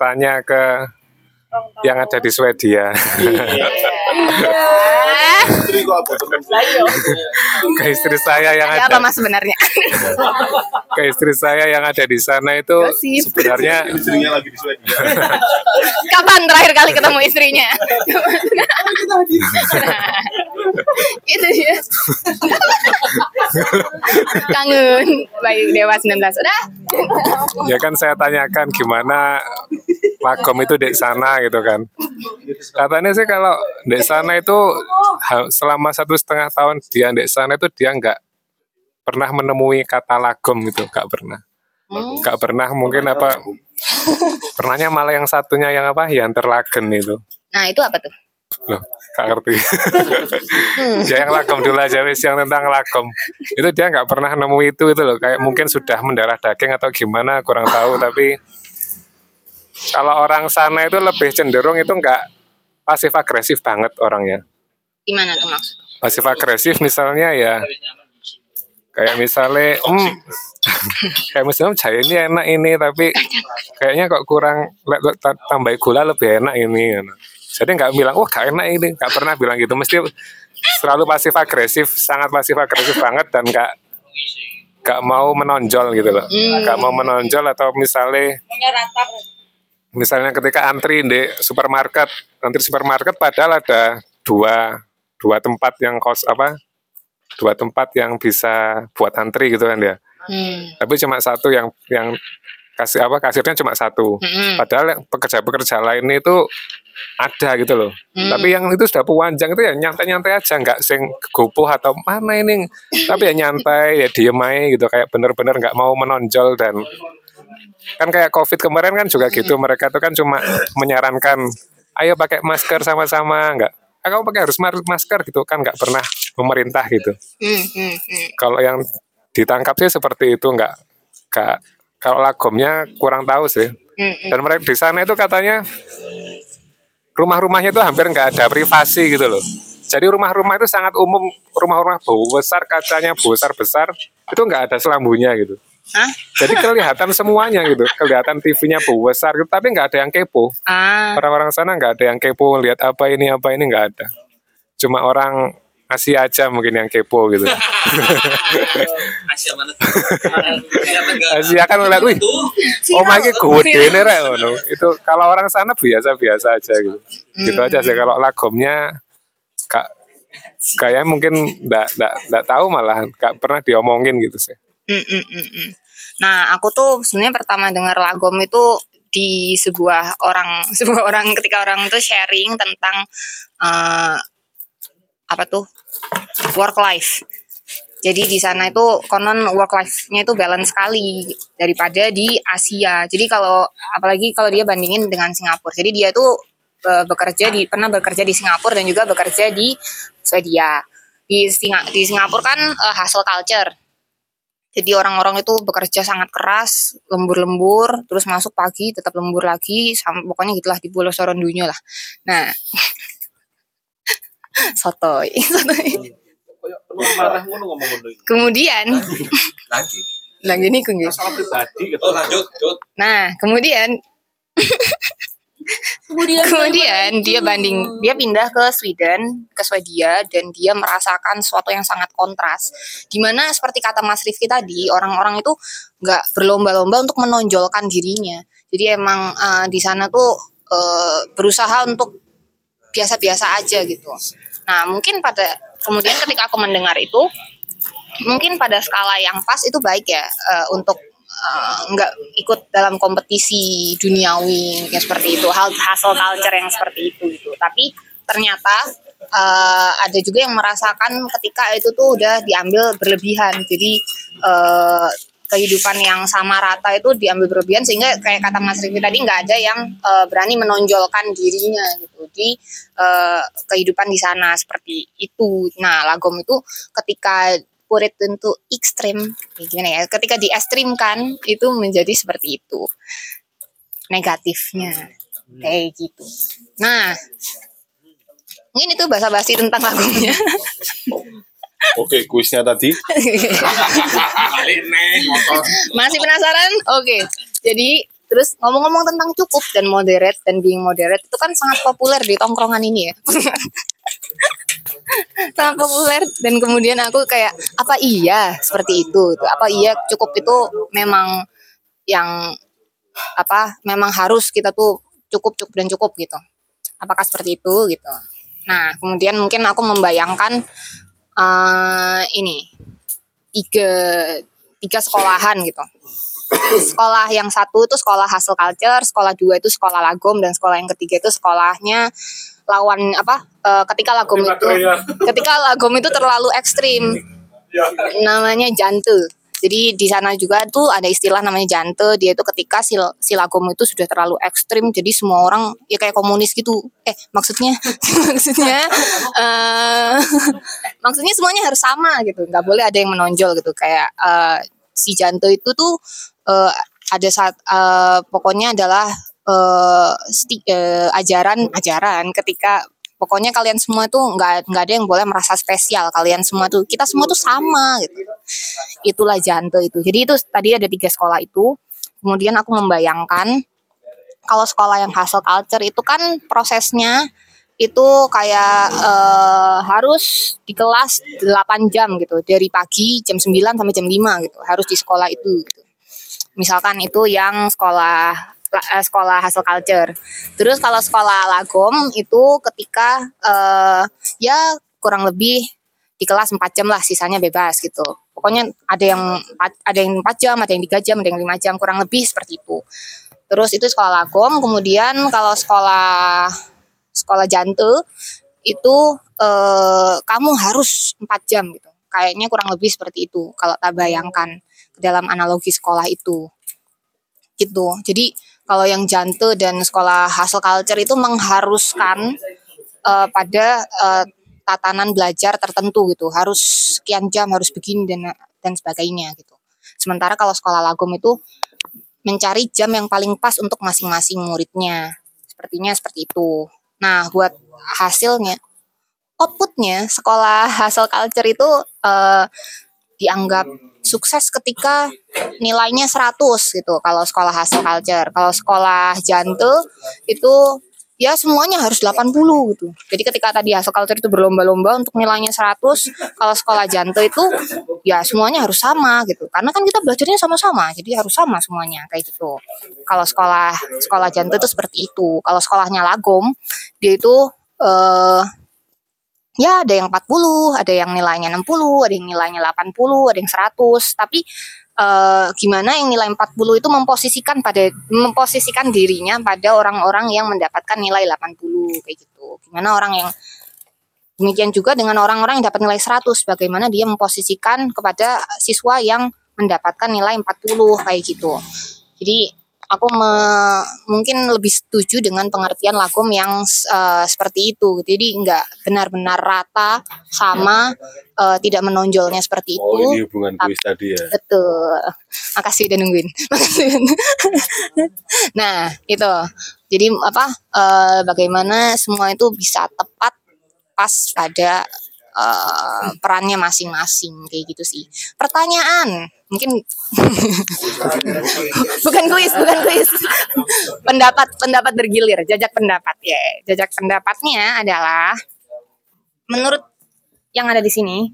Speaker 4: tanya ke yang ada di Swedia,
Speaker 2: Ah,
Speaker 8: Istri apa
Speaker 4: ke istri saya yang
Speaker 2: Ada apa
Speaker 4: ada
Speaker 2: mas sebenarnya?
Speaker 4: ke istri saya yang ada di sana itu
Speaker 2: Gosip.
Speaker 4: sebenarnya
Speaker 8: Istrinya lagi di Swedia.
Speaker 2: Kapan terakhir kali ketemu istrinya? itu dia. Kangen. Baik Dewa 19. Udah.
Speaker 4: ya kan saya tanyakan gimana magom itu di sana gitu kan katanya sih kalau di sana itu selama satu setengah tahun dia di sana itu dia nggak pernah menemui kata lagom gitu nggak pernah. Nggak pernah mungkin apa pernahnya malah yang satunya yang apa yang terlagen itu.
Speaker 2: Nah itu apa tuh?
Speaker 4: loh gak ngerti. Ya yang lagom dulu aja wis yang tentang lagom. Itu dia nggak pernah nemu itu itu loh. Kayak mungkin sudah mendarah daging atau gimana kurang tahu tapi kalau orang sana itu lebih cenderung itu nggak pasif agresif banget orangnya.
Speaker 2: Gimana tuh maksud?
Speaker 4: pasif agresif misalnya ya kayak misalnya hmm, kayak misalnya jaya ini enak ini tapi kayaknya kok kurang tambah gula lebih enak ini gitu. jadi nggak bilang wah gak enak ini nggak pernah bilang gitu. Mesti selalu pasif agresif sangat pasif agresif banget dan nggak nggak mau menonjol gitu loh. Nggak mau menonjol atau misalnya misalnya ketika antri di supermarket antri supermarket padahal ada dua dua tempat yang kos apa dua tempat yang bisa buat antri gitu kan ya
Speaker 2: Hmm.
Speaker 4: tapi cuma satu yang yang kasih apa kasirnya cuma satu
Speaker 2: Mm-mm.
Speaker 4: padahal pekerja-pekerja lain itu ada gitu loh
Speaker 2: Hmm.
Speaker 4: tapi yang itu sudah puanjang itu ya nyantai-nyantai aja nggak sing gopoh atau mana ini tapi ya nyantai ya diem aja gitu kayak bener-bener nggak mau menonjol dan kan kayak covid kemarin kan juga gitu mereka tuh kan cuma menyarankan ayo pakai masker sama-sama nggak ah, kamu pakai harus masker gitu. Kan nggak pernah pemerintah gitu.
Speaker 2: Hmm, hmm, hmm.
Speaker 4: kalau yang ditangkap sih seperti itu nggak nggak kalau lagomnya kurang tahu sih. Dan mereka di sana itu katanya rumah-rumahnya itu hampir nggak ada privasi gitu loh. Jadi rumah-rumah itu sangat umum rumah-rumah besar kacanya besar besar itu nggak ada selambunya gitu
Speaker 2: Hah?
Speaker 4: jadi kelihatan semuanya gitu. Kelihatan TV-nya besar gitu tapi nggak ada yang kepo.
Speaker 2: Ah,
Speaker 4: orang-orang sana nggak ada yang kepo lihat apa ini apa ini nggak ada. Cuma orang Asia aja mungkin yang kepo gitu.
Speaker 5: Asia mana?
Speaker 4: Asia kan ngeliat wih oh my god gede nih ngono. itu kalau orang sana biasa-biasa aja gitu. Gitu aja sih. Kalau lagomnya kak kayak mungkin nggak nggak nggak tahu malah. Nggak pernah diomongin gitu sih
Speaker 2: Mm, mm, mm, mm. Nah, aku tuh sebenarnya pertama dengar lagom itu di sebuah orang, sebuah orang ketika orang itu sharing tentang eh, apa tuh work life. Jadi di sana itu konon work life-nya itu balance sekali daripada di Asia. Jadi kalau apalagi kalau dia bandingin dengan Singapura. Jadi dia tuh eh, bekerja di pernah bekerja di Singapura dan juga bekerja di Swedia. Di Singa, di Singapura kan eh, hustle culture. Jadi orang-orang itu bekerja sangat keras, lembur-lembur, terus masuk pagi, tetap lembur lagi, sam- pokoknya gitulah di pulau Sorondunyo lah. Nah, Sotoy. Sotoy.
Speaker 5: Iki.
Speaker 2: Kemudian,
Speaker 3: Lagi.
Speaker 2: lagi nih Kung, ya.
Speaker 5: Masalah pribadi gitu.
Speaker 3: Oh lanjut, lanjut.
Speaker 2: Nah, kemudian
Speaker 7: Kemudian
Speaker 2: kemudian dia banding dia pindah ke Sweden ke Swedia dan dia merasakan sesuatu yang sangat kontras. Di mana seperti kata Mas Rifki tadi orang-orang itu nggak berlomba-lomba untuk menonjolkan dirinya. Jadi emang eh, di sana tuh eh, berusaha untuk biasa-biasa aja gitu. Nah mungkin pada kemudian ketika aku mendengar itu mungkin pada skala yang pas itu baik ya eh, untuk eh, nggak ikut dalam kompetisi duniawi yang seperti itu hal hasil culture yang seperti itu gitu. Tapi ternyata eh, ada juga yang merasakan ketika itu tuh udah diambil berlebihan. Jadi eh, kehidupan yang sama rata itu diambil berlebihan sehingga kayak kata Mas Rifki tadi nggak ada yang eh, berani menonjolkan dirinya gitu. Di eh, kehidupan di sana seperti itu. Nah, lagom itu ketika it into ekstrim, ya gimana ya? Ketika di ekstrimkan itu menjadi seperti itu negatifnya kayak gitu. Nah, mungkin itu bahasa basi tentang lagomnya.
Speaker 8: Oke, kuisnya tadi.
Speaker 2: Masih penasaran? Oke. Jadi terus ngomong-ngomong tentang cukup dan moderate dan being moderate itu kan sangat populer di tongkrongan ini ya. sangat populer. Dan kemudian aku kayak apa iya seperti itu? Tuh, apa iya cukup itu memang yang apa memang harus kita tuh cukup cukup dan cukup gitu. Apakah seperti itu? Gitu. Nah kemudian mungkin aku membayangkan eh ini tiga tiga sekolahan gitu. Sekolah yang satu itu sekolah hasil culture, sekolah dua itu sekolah lagom, dan sekolah yang ketiga itu sekolahnya lawan apa? eh, ketika lagom itu, ketika lagom itu terlalu ekstrim, namanya jante. Jadi di sana juga tuh ada istilah namanya jante. Dia itu ketika si, si lagom itu sudah terlalu ekstrim, jadi semua orang ya kayak komunis gitu. Eh maksudnya, maksudnya, eh maksudnya semuanya harus sama gitu. Nggak boleh ada yang menonjol gitu. Kayak eh, si jante itu tuh eh, ada saat eh, pokoknya adalah eh, sti- eh, ajaran ajaran ketika pokoknya kalian semua tuh nggak nggak ada yang boleh merasa spesial. Kalian semua tuh kita semua tuh sama gitu. Itulah janto itu. Jadi itu tadi ada tiga sekolah itu. Kemudian aku membayangkan kalau sekolah yang hasil culture itu kan prosesnya itu kayak eh, harus di kelas 8 jam gitu. Dari pagi jam 9 sampai jam 5 gitu. Harus di sekolah itu gitu. misalkan itu yang sekolah sekolah hasil culture. Terus kalau sekolah lagom itu ketika eh, ya kurang lebih di kelas 4 jam lah sisanya bebas gitu. Pokoknya ada yang ada yang 4 jam ada yang 3 jam ada yang 5 jam kurang lebih seperti itu. Terus itu sekolah lagom kemudian kalau sekolah sekolah jante itu eh, kamu harus 4 jam gitu. Kayaknya kurang lebih seperti itu kalau tak bayangkan ke dalam analogi sekolah itu. Gitu. Jadi kalau yang jante dan sekolah hasil culture itu mengharuskan eh, pada eh, tatanan belajar tertentu gitu. Harus sekian jam harus begini dan dan sebagainya gitu. Sementara kalau sekolah lagom itu mencari jam yang paling pas untuk masing-masing muridnya. Sepertinya seperti itu. Nah buat hasilnya outputnya sekolah hasil culture itu eh, dianggap sukses ketika nilainya 100 gitu kalau sekolah hasil culture. Kalau sekolah jante itu ya semuanya harus 80 gitu. Jadi ketika tadi hasil culture itu berlomba-lomba untuk nilainya 100 kalau sekolah jante itu ya semuanya harus sama gitu. Karena kan kita belajarnya sama-sama jadi harus sama semuanya kayak gitu. Kalau sekolah sekolah jante itu seperti itu. Kalau sekolahnya lagom dia itu eh ya ada yang 40, ada yang nilainya 60, ada yang nilainya 80, ada yang 100. Tapi eh, gimana yang nilai 40 itu memposisikan pada memposisikan dirinya pada orang-orang yang mendapatkan nilai 80 kayak gitu. Gimana orang yang demikian juga dengan orang-orang yang dapat nilai 100 bagaimana dia memposisikan kepada siswa yang mendapatkan nilai 40 kayak gitu. Jadi aku me- mungkin lebih setuju dengan pengertian lagom yang eh, seperti itu. Jadi nggak benar-benar rata sama eh, tidak menonjolnya seperti itu.
Speaker 8: Oh, ini hubungan kuis tadi ya.
Speaker 2: Betul. Makasih udah nungguin. Makasih. nah, itu. Jadi apa? eh, bagaimana semua itu bisa tepat pas pada eh, perannya masing-masing kayak gitu sih. Pertanyaan mungkin bukan kuis, bukan kuis. pendapat pendapat bergilir, jajak pendapat ya. Jajak pendapatnya adalah menurut yang ada di sini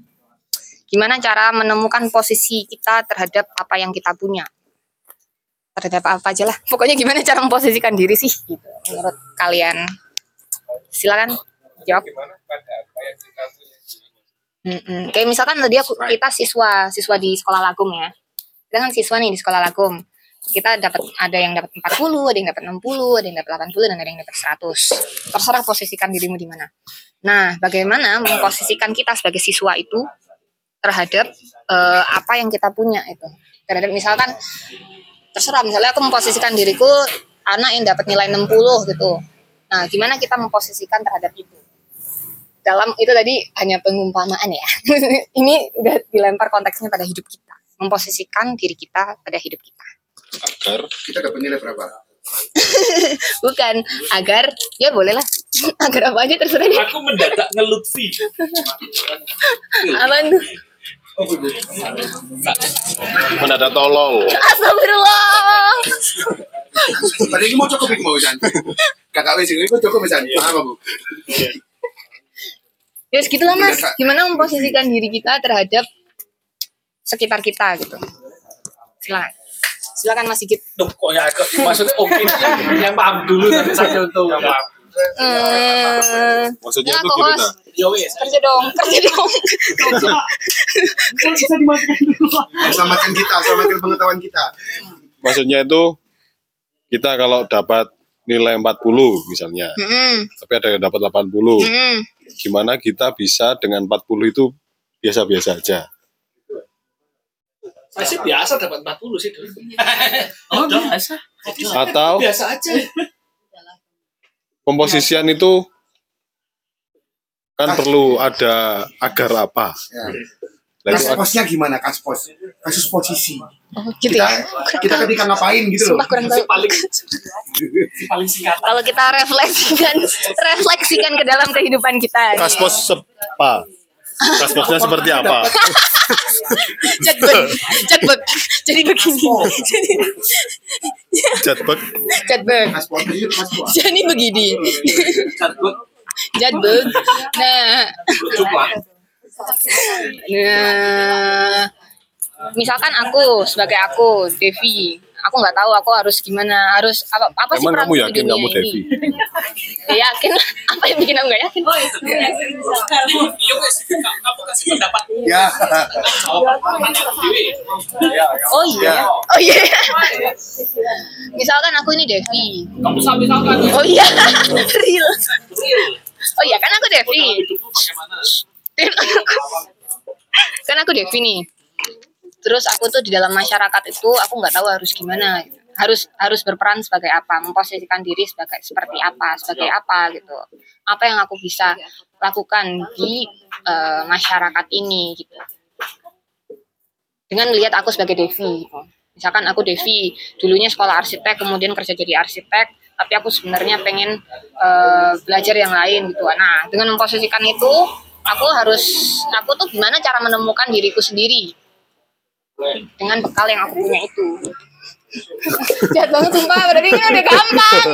Speaker 2: gimana cara menemukan posisi kita terhadap apa yang kita punya terhadap apa aja lah pokoknya gimana cara memposisikan diri sih gitu menurut kalian silakan jawab Mm-mm. kayak misalkan tadi aku kita siswa siswa di sekolah lagum ya kita kan siswa nih di sekolah lagum kita dapat ada yang dapat 40, ada yang dapat 60, ada yang dapat 80 dan ada yang dapat 100. Terserah posisikan dirimu di mana. Nah, bagaimana memposisikan kita sebagai siswa itu terhadap eh, apa yang kita punya itu. Terhadap misalkan terserah misalnya aku memposisikan diriku anak yang dapat nilai 60 gitu. Nah, gimana kita memposisikan terhadap itu? Dalam itu tadi hanya pengumpamaan ya. Ini udah dilempar konteksnya pada hidup kita. Memposisikan diri kita pada hidup kita.
Speaker 8: Agar
Speaker 3: Kita dapat nilai berapa?
Speaker 2: Bukan agar ya boleh lah. agar apa aja terserah deh.
Speaker 5: Aku mendadak ngelutsi.
Speaker 2: Apaan tuh?
Speaker 8: mendadak tolol.
Speaker 2: Astagfirullah.
Speaker 3: Tadi ini mau cukup iki mau. Kakak wis ini mau cukup San. Paham Bu?
Speaker 2: Ya segitulah mas. Gimana memposisikan diri kita terhadap sekitar kita gitu. Silakan. Silakan Mas Sigit.
Speaker 5: Duh, kok ya maksudnya oke yang, yang paham dulu nanti saya contoh yang paham.
Speaker 2: Eh,
Speaker 8: Maksudnya
Speaker 2: ya,
Speaker 8: itu
Speaker 2: Mas.
Speaker 8: tak?
Speaker 5: Ya wes.
Speaker 2: Kerja dong, kerja dong.
Speaker 5: Bisa dimasukin dulu.
Speaker 3: Selamatkan kita, selamatkan pengetahuan kita.
Speaker 8: Maksudnya itu kita kalau dapat nilai 40 misalnya,
Speaker 2: Mm-mm,
Speaker 8: tapi ada yang dapat 80.
Speaker 2: mm-mm.
Speaker 8: Gimana kita bisa dengan 40 itu biasa-biasa aja?
Speaker 5: Saya sih biasa dapat 40 sih dulu. Oh, biasa.
Speaker 8: Atau
Speaker 5: Biasa aja.
Speaker 8: komposisian itu kan perlu ada agar apa?
Speaker 3: Ya.
Speaker 8: Nah, itu
Speaker 3: Kasus posnya gimana? Kasus pos, kasus posisi.
Speaker 2: Oh, gitu
Speaker 3: Kita,
Speaker 2: ya.
Speaker 3: kita ketika ngapain gitu loh.
Speaker 2: Sumpah kurang
Speaker 5: Si
Speaker 2: tahu.
Speaker 5: paling si paling singkat.
Speaker 2: Kalau kita refleksikan, refleksikan ke dalam kehidupan kita.
Speaker 8: kaspos sepa. Kasposnya seperti apa?
Speaker 2: Jadbek, jadbek. Jadi begini. Jadi,
Speaker 3: kasus pos.
Speaker 2: Jadi begini.
Speaker 5: Cabut.
Speaker 2: Jadbek. Nah,
Speaker 5: Coba.
Speaker 2: Nah, misalkan aku sebagai aku Devi, aku nggak tahu aku harus gimana, harus apa apa sih
Speaker 8: Emang
Speaker 2: peranku
Speaker 8: kamu yakin kamu? Devi?
Speaker 2: Ya, yakin. Apa yang bikin aku nggak yakin?
Speaker 5: Iya. Kamu kasih pendapat.
Speaker 3: Ya.
Speaker 2: Oh iya, oh iya. Misalkan aku ini Devi.
Speaker 5: Kamu sampai-sampai.
Speaker 2: Oh iya, real. Oh iya, kan aku Devi. Kan aku- kan aku Devi nih. Terus aku tuh di dalam masyarakat itu aku nggak tahu harus gimana. gitu. Harus harus berperan sebagai apa, memposisikan diri sebagai seperti apa, sebagai apa gitu. Apa yang aku bisa lakukan di eh, masyarakat ini gitu. Dengan melihat aku sebagai Devi. gitu. Misalkan aku Devi, dulunya sekolah arsitek, kemudian kerja jadi arsitek, tapi aku sebenarnya pengen eh, belajar yang lain gitu. Nah, dengan memposisikan itu, aku harus, aku tuh gimana cara menemukan diriku sendiri dengan bekal yang aku punya itu. Jahat banget sumpah, berarti ini udah gampang.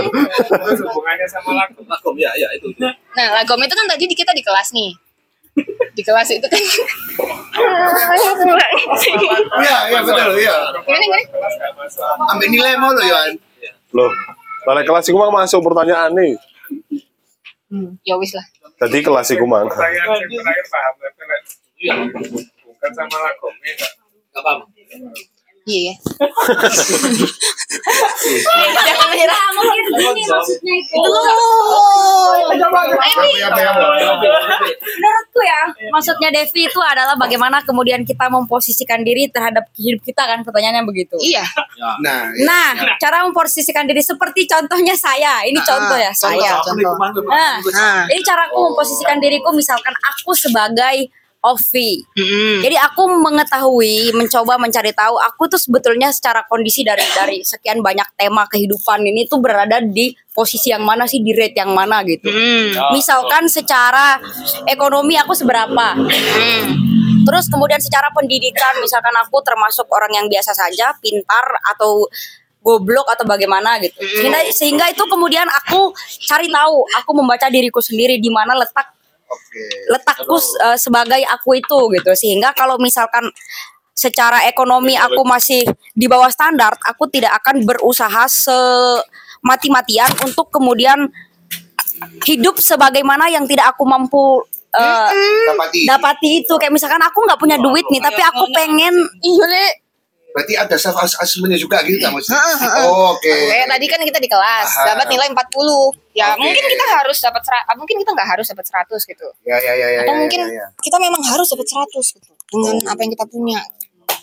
Speaker 5: Hubungannya sama lagu. Lagu ya, ya itu.
Speaker 2: Nah, lagom itu kan tadi di kita di kelas nih. Di kelas itu kan.
Speaker 3: Iya, iya betul, iya.
Speaker 2: Gimana, gimana?
Speaker 3: Ambil nilai mau lo Yohan.
Speaker 8: Loh, balik kelas iku mang masuk pertanyaan nih.
Speaker 2: Ya wis lah.
Speaker 8: Jadi kelas iku mang.
Speaker 9: pertanyaan terakhir paham tapi
Speaker 5: Iya.
Speaker 9: bukan sama lagu beda.
Speaker 5: Gak paham.
Speaker 2: Iya. Jangan menyerah.
Speaker 6: mungkin gini maksudnya itu. Menurutku ya, maksudnya Devi itu adalah bagaimana kemudian kita memposisikan diri terhadap hidup kita kan pertanyaannya begitu.
Speaker 2: Iya.
Speaker 3: Nah,
Speaker 6: Nah, cara memposisikan diri seperti contohnya saya. Ini contoh ya saya.
Speaker 2: Contoh.
Speaker 6: Nah, ini caraku memposisikan diriku misalkan aku sebagai Ovi.
Speaker 2: Mm-mm.
Speaker 6: Jadi aku mengetahui, mencoba mencari tahu, aku tuh sebetulnya secara kondisi dari dari sekian banyak tema kehidupan ini tuh berada di posisi yang mana sih, di rate yang mana gitu.
Speaker 2: Mm.
Speaker 6: Misalkan secara ekonomi aku seberapa.
Speaker 2: Mm.
Speaker 6: Terus kemudian secara pendidikan, misalkan aku termasuk orang yang biasa saja, pintar atau goblok atau bagaimana gitu. Sehingga, sehingga itu kemudian aku cari tahu, aku membaca diriku sendiri di mana letak letakku eh, sebagai aku itu gitu. Sehingga kalau misalkan secara ekonomi aku masih di bawah standar, aku tidak akan berusaha semati-matian untuk kemudian hidup sebagaimana yang tidak aku mampu eh,
Speaker 3: Dapati.
Speaker 6: dapati itu kayak misalkan aku nggak punya duit nih tapi aku pengen
Speaker 2: Iya, Le.
Speaker 3: Berarti ada self assessment juga gitu tak Mas? Oh, Oke.
Speaker 2: Kayak tadi kan kita di kelas
Speaker 3: Aha.
Speaker 2: dapat nilai 40. Ya,
Speaker 3: Oke.
Speaker 2: mungkin kita harus dapat ah, mungkin kita nggak harus dapat 100 gitu.
Speaker 3: Ya ya ya ya.
Speaker 2: Atau
Speaker 3: ya,
Speaker 2: mungkin
Speaker 3: ya, ya.
Speaker 2: kita memang harus dapat 100 gitu dengan apa yang kita punya.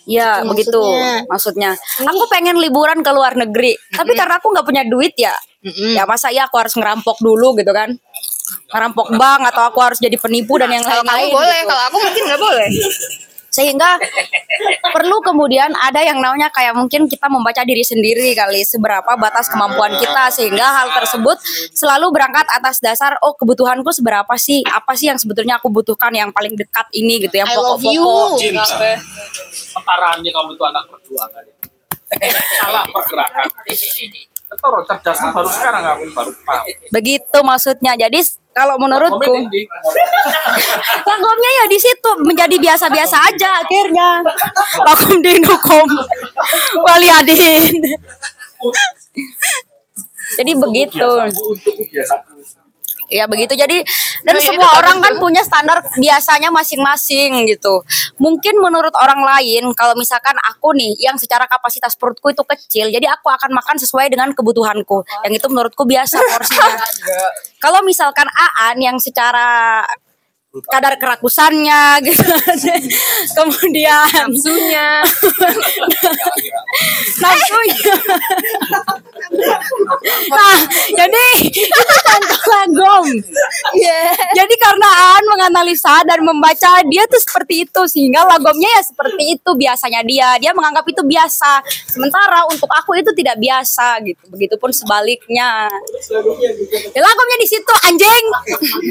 Speaker 6: ya
Speaker 2: Itu
Speaker 6: begitu
Speaker 2: maksudnya.
Speaker 6: maksudnya aku pengen liburan ke luar negeri tapi karena aku nggak punya duit ya
Speaker 2: Mm-mm.
Speaker 6: ya masa ya aku harus ngerampok dulu gitu kan ngerampok bank atau aku harus jadi penipu dan yang
Speaker 2: Kalau kamu
Speaker 6: lain-lain
Speaker 2: boleh,
Speaker 6: gitu.
Speaker 2: kalau aku mungkin nggak boleh.
Speaker 6: Sehingga perlu kemudian ada yang namanya kayak mungkin kita membaca diri sendiri kali seberapa batas kemampuan kita sehingga hal tersebut selalu berangkat atas dasar oh kebutuhanku seberapa sih? Apa sih yang sebetulnya aku butuhkan yang paling dekat ini gitu yang pokok-pokok.
Speaker 5: kamu itu anak perjuangan. Salah pergerakan. Ketoro baru sekarang aku baru paham.
Speaker 6: begitu maksudnya jadi kalau menurutku. Lakomnya ya di situ menjadi biasa-biasa aja akhirnya. Lakom dinukum waliadin. Jadi begitu.
Speaker 5: Untuk biasa.
Speaker 6: Ya begitu. Jadi dan
Speaker 2: Oh, iya,
Speaker 6: semua orang kan punya standar biasanya masing-masing gitu. Mungkin menurut orang lain kalau misalkan aku nih yang secara kapasitas perutku itu kecil, jadi aku akan makan sesuai dengan kebutuhanku. Yang itu menurutku biasa porsinya. kalau misalkan Aan yang secara kadar kerakusannya gitu. Kemudian
Speaker 2: Nafsunya.
Speaker 6: nafsunya. Nah jadi itu contoh lagom jadi karena Aan menganalisa dan membaca dia tuh seperti itu sehingga lagomnya ya seperti itu biasanya dia. Dia menganggap itu biasa. Sementara untuk aku itu tidak biasa gitu. Begitupun sebaliknya. Ya, lagomnya di situ anjing.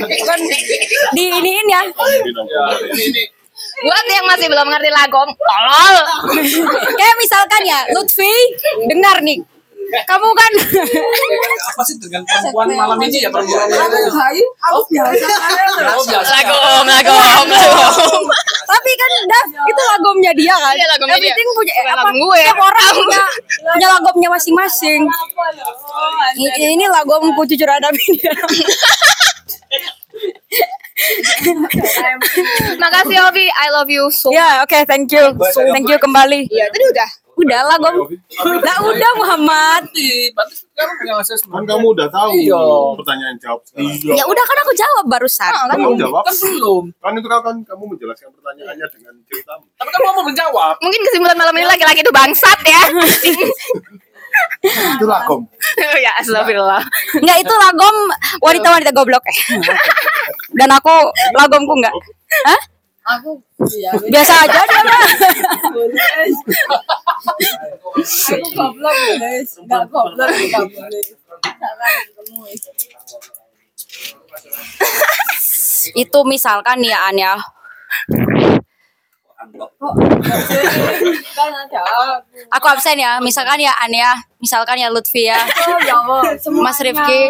Speaker 6: Bukan di iniin ya
Speaker 2: Buat yang masih belum ngerti lagom, tolol.
Speaker 6: kayak misalkan ya Lutfi dengar nih kamu kan
Speaker 5: Apa sih dengan perempuan malam ini ya perempuan
Speaker 7: Aku biasa.
Speaker 5: Oh, biasa.
Speaker 2: Lagom, lagom, lagom.
Speaker 6: tapi kan Dav itu lagomnya dia kan
Speaker 2: Iya, lagomnya dia.
Speaker 6: Everything punya eh, apa
Speaker 2: lagom gue.
Speaker 6: tiap orang punya punya lagomnya masing-masing ini, ini lagomku jujur ada ini
Speaker 2: Makasih Ovi, I love you so
Speaker 6: ya oke thank you thank you kembali
Speaker 2: Iya, tadi udah.
Speaker 6: udah lagom udah udah Muhammad.
Speaker 1: Kan kamu udah tahu
Speaker 5: Iya.
Speaker 1: pertanyaan jawab.
Speaker 6: ya udah kan aku jawab barusan
Speaker 1: Kan kamu jawab.
Speaker 5: Kan belum.
Speaker 1: Kan itu kan kamu menjelaskan pertanyaannya dengan ceritamu.
Speaker 5: Tapi kan kamu menjawab.
Speaker 2: Mungkin kesimpulan malam ini laki-laki itu bangsat ya.
Speaker 3: Itu lakom.
Speaker 2: ya, astagfirullah.
Speaker 6: Enggak itu lagom wanita-wanita goblok eh. Dan aku lagomku enggak. Hah?
Speaker 7: Aku iya.
Speaker 6: Biasa aja dia mah.
Speaker 7: Aku goblok guys. Enggak goblok boleh. Ketemu.
Speaker 6: Itu misalkan ya An ya.
Speaker 7: Aku.
Speaker 6: Absen ya. Misalkan ya An ya. Misalkan ya Lutfi ya.
Speaker 7: Oh, jawab.
Speaker 6: Mas Rifki,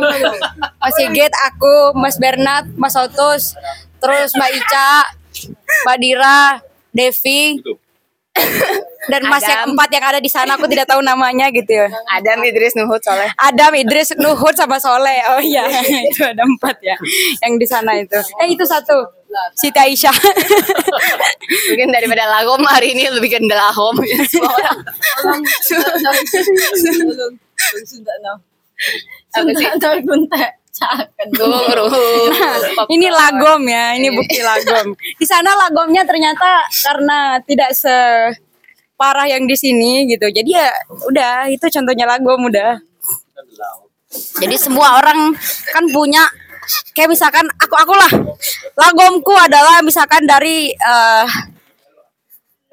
Speaker 6: Mas Sigit, aku, Mas Bernard, Mas Otus, terus Mbak Ica, Mbak Dira, Devi, dan Mas yang
Speaker 2: Adam.
Speaker 6: keempat yang ada di sana aku tidak tahu namanya gitu ya.
Speaker 2: Adam Idris Nuhud Soleh.
Speaker 6: Adam, Idris, Nuhud sama Soleh. Oh iya, itu ada empat ya yang di sana itu. Eh itu satu. Siti Aisyah.
Speaker 2: Mungkin daripada lagom hari ini lebih ke.
Speaker 7: Tolong. Sudah
Speaker 2: sih?
Speaker 6: Nah, ini lagom ya, ini bukti lagom. Di sana lagomnya ternyata karena tidak separah yang di sini gitu. Jadi ya udah itu contohnya lagom udah. Jadi semua orang kan punya kayak misalkan aku akulah lagomku adalah misalkan dari eh,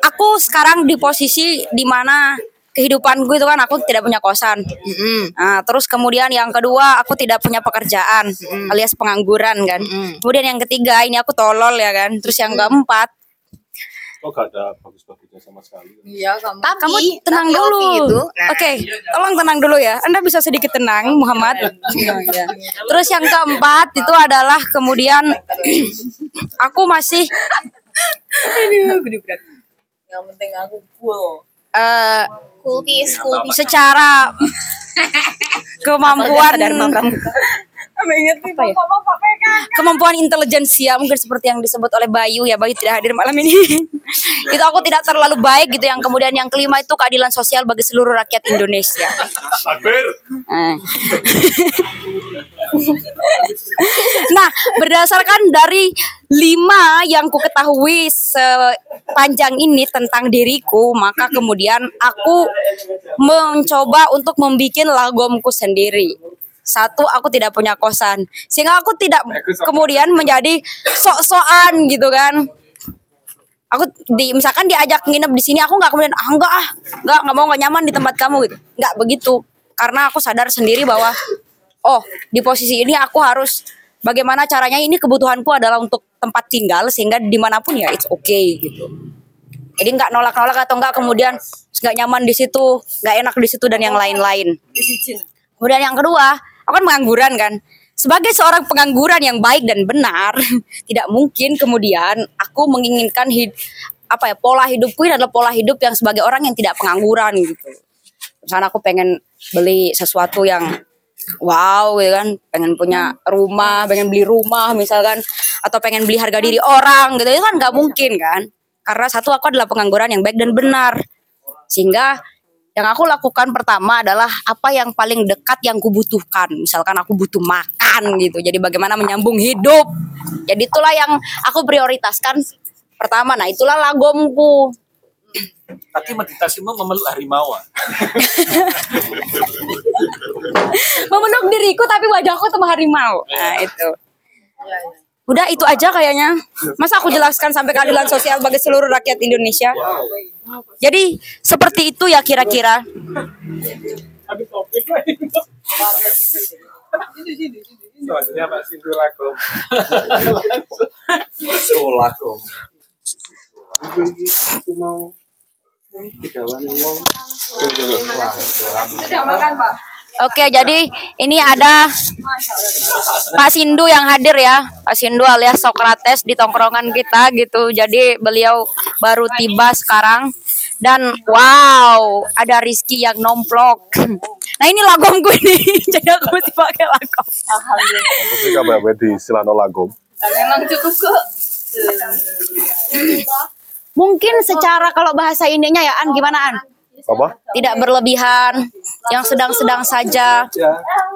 Speaker 6: aku sekarang di posisi di mana kehidupanku itu kan aku tidak punya kosan. Nah, terus kemudian yang kedua aku tidak punya pekerjaan alias pengangguran kan. Kemudian yang ketiga ini aku tolol ya kan. Terus yang keempat
Speaker 8: Kok gak ada bagus-bagusnya sama sekali?
Speaker 7: Iya, kamu.
Speaker 2: Tapi,
Speaker 6: kamu tenang
Speaker 2: tapi
Speaker 6: dulu.
Speaker 2: Ovi itu, nah,
Speaker 6: Oke, tolong tenang dulu ya. Anda bisa sedikit tenang, Muhammad. Terus yang keempat itu adalah kemudian aku masih
Speaker 7: Yang penting aku cool.
Speaker 6: eh
Speaker 2: kultis, kultis.
Speaker 6: secara kemampuan
Speaker 7: Ingat
Speaker 6: Apa ya? Kemampuan intelijensia mungkin seperti yang disebut oleh Bayu ya Bayu tidak hadir malam ini. Itu aku tidak terlalu baik gitu yang kemudian yang kelima itu keadilan sosial bagi seluruh rakyat Indonesia. Eh. nah berdasarkan dari lima yang ku ketahui sepanjang ini tentang diriku maka kemudian aku mencoba untuk membuat lagomku sendiri satu aku tidak punya kosan. Sehingga aku tidak kemudian menjadi sok-sokan gitu kan. Aku di misalkan diajak nginep di sini aku nggak kemudian ah enggak ah enggak nggak mau nggak nyaman di tempat kamu gitu. Nggak begitu. Karena aku sadar sendiri bahwa oh di posisi ini aku harus bagaimana caranya ini kebutuhanku adalah untuk tempat tinggal sehingga di mana pun ya it's okay gitu. Jadi nggak nolak-nolak atau nggak kemudian nggak nyaman di situ nggak enak di situ dan yang lain-lain. Kemudian yang kedua, aku kan pengangguran kan. Sebagai seorang pengangguran yang baik dan benar, tidak mungkin kemudian aku menginginkan hid apa ya pola hidupku ini adalah pola hidup yang sebagai orang yang tidak pengangguran gitu. Misalnya aku pengen beli sesuatu yang wow gitu kan, pengen punya rumah, pengen beli rumah misalkan atau pengen beli harga diri orang gitu itu kan nggak mungkin kan. Karena satu aku adalah pengangguran yang baik dan benar. Sehingga yang aku lakukan pertama adalah apa yang paling dekat yang kubutuhkan. Misalkan aku butuh makan gitu. Jadi bagaimana menyambung hidup. Jadi itulah yang aku prioritaskan pertama. Nah itulah lagomku.
Speaker 5: Tapi meditasimu memeluk harimau. ah.
Speaker 6: Memeluk diriku tapi wajahku tuh harimau. Nah itu. Udah itu aja kayaknya. Masa aku jelaskan sampai keadilan sosial bagi seluruh rakyat Indonesia. Jadi seperti itu ya kira-kira.
Speaker 9: Soalnya Pak Sindu Lagom.
Speaker 6: Oke, jadi ini ada Pak Sindu yang hadir ya. Pak Sindu alias Sokrates di tongkrongan kita gitu. Jadi beliau baru tiba sekarang. Dan wow, ada Rizky yang nomplok. Nah ini lagom gue nih. Jadi aku mesti pakai lagom.
Speaker 8: Aku sih kabar di Silano Lagom.
Speaker 7: Memang cukup kok.
Speaker 6: Mungkin secara kalau bahasa ininya ya An gimana An?
Speaker 8: Apa?
Speaker 6: Tidak berlebihan, yang sedang-sedang saja.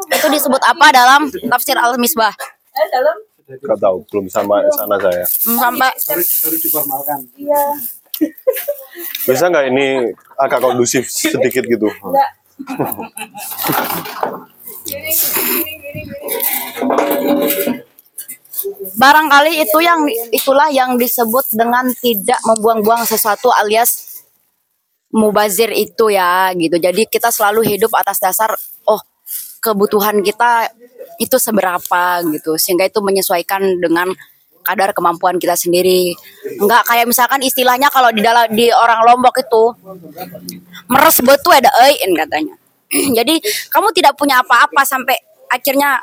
Speaker 6: Itu disebut apa dalam tafsir Al-Misbah?
Speaker 8: Gak tahu, belum sama sana saya.
Speaker 6: Hmm, Sampai
Speaker 8: Bisa nggak ini agak kondusif sedikit gitu?
Speaker 6: barangkali itu yang itulah yang disebut dengan tidak membuang-buang sesuatu alias mubazir itu ya gitu. Jadi kita selalu hidup atas dasar oh kebutuhan kita itu seberapa gitu sehingga itu menyesuaikan dengan kadar kemampuan kita sendiri. Enggak kayak misalkan istilahnya kalau di dalam di orang Lombok itu meres betu ada ein katanya. Jadi kamu tidak punya apa-apa sampai akhirnya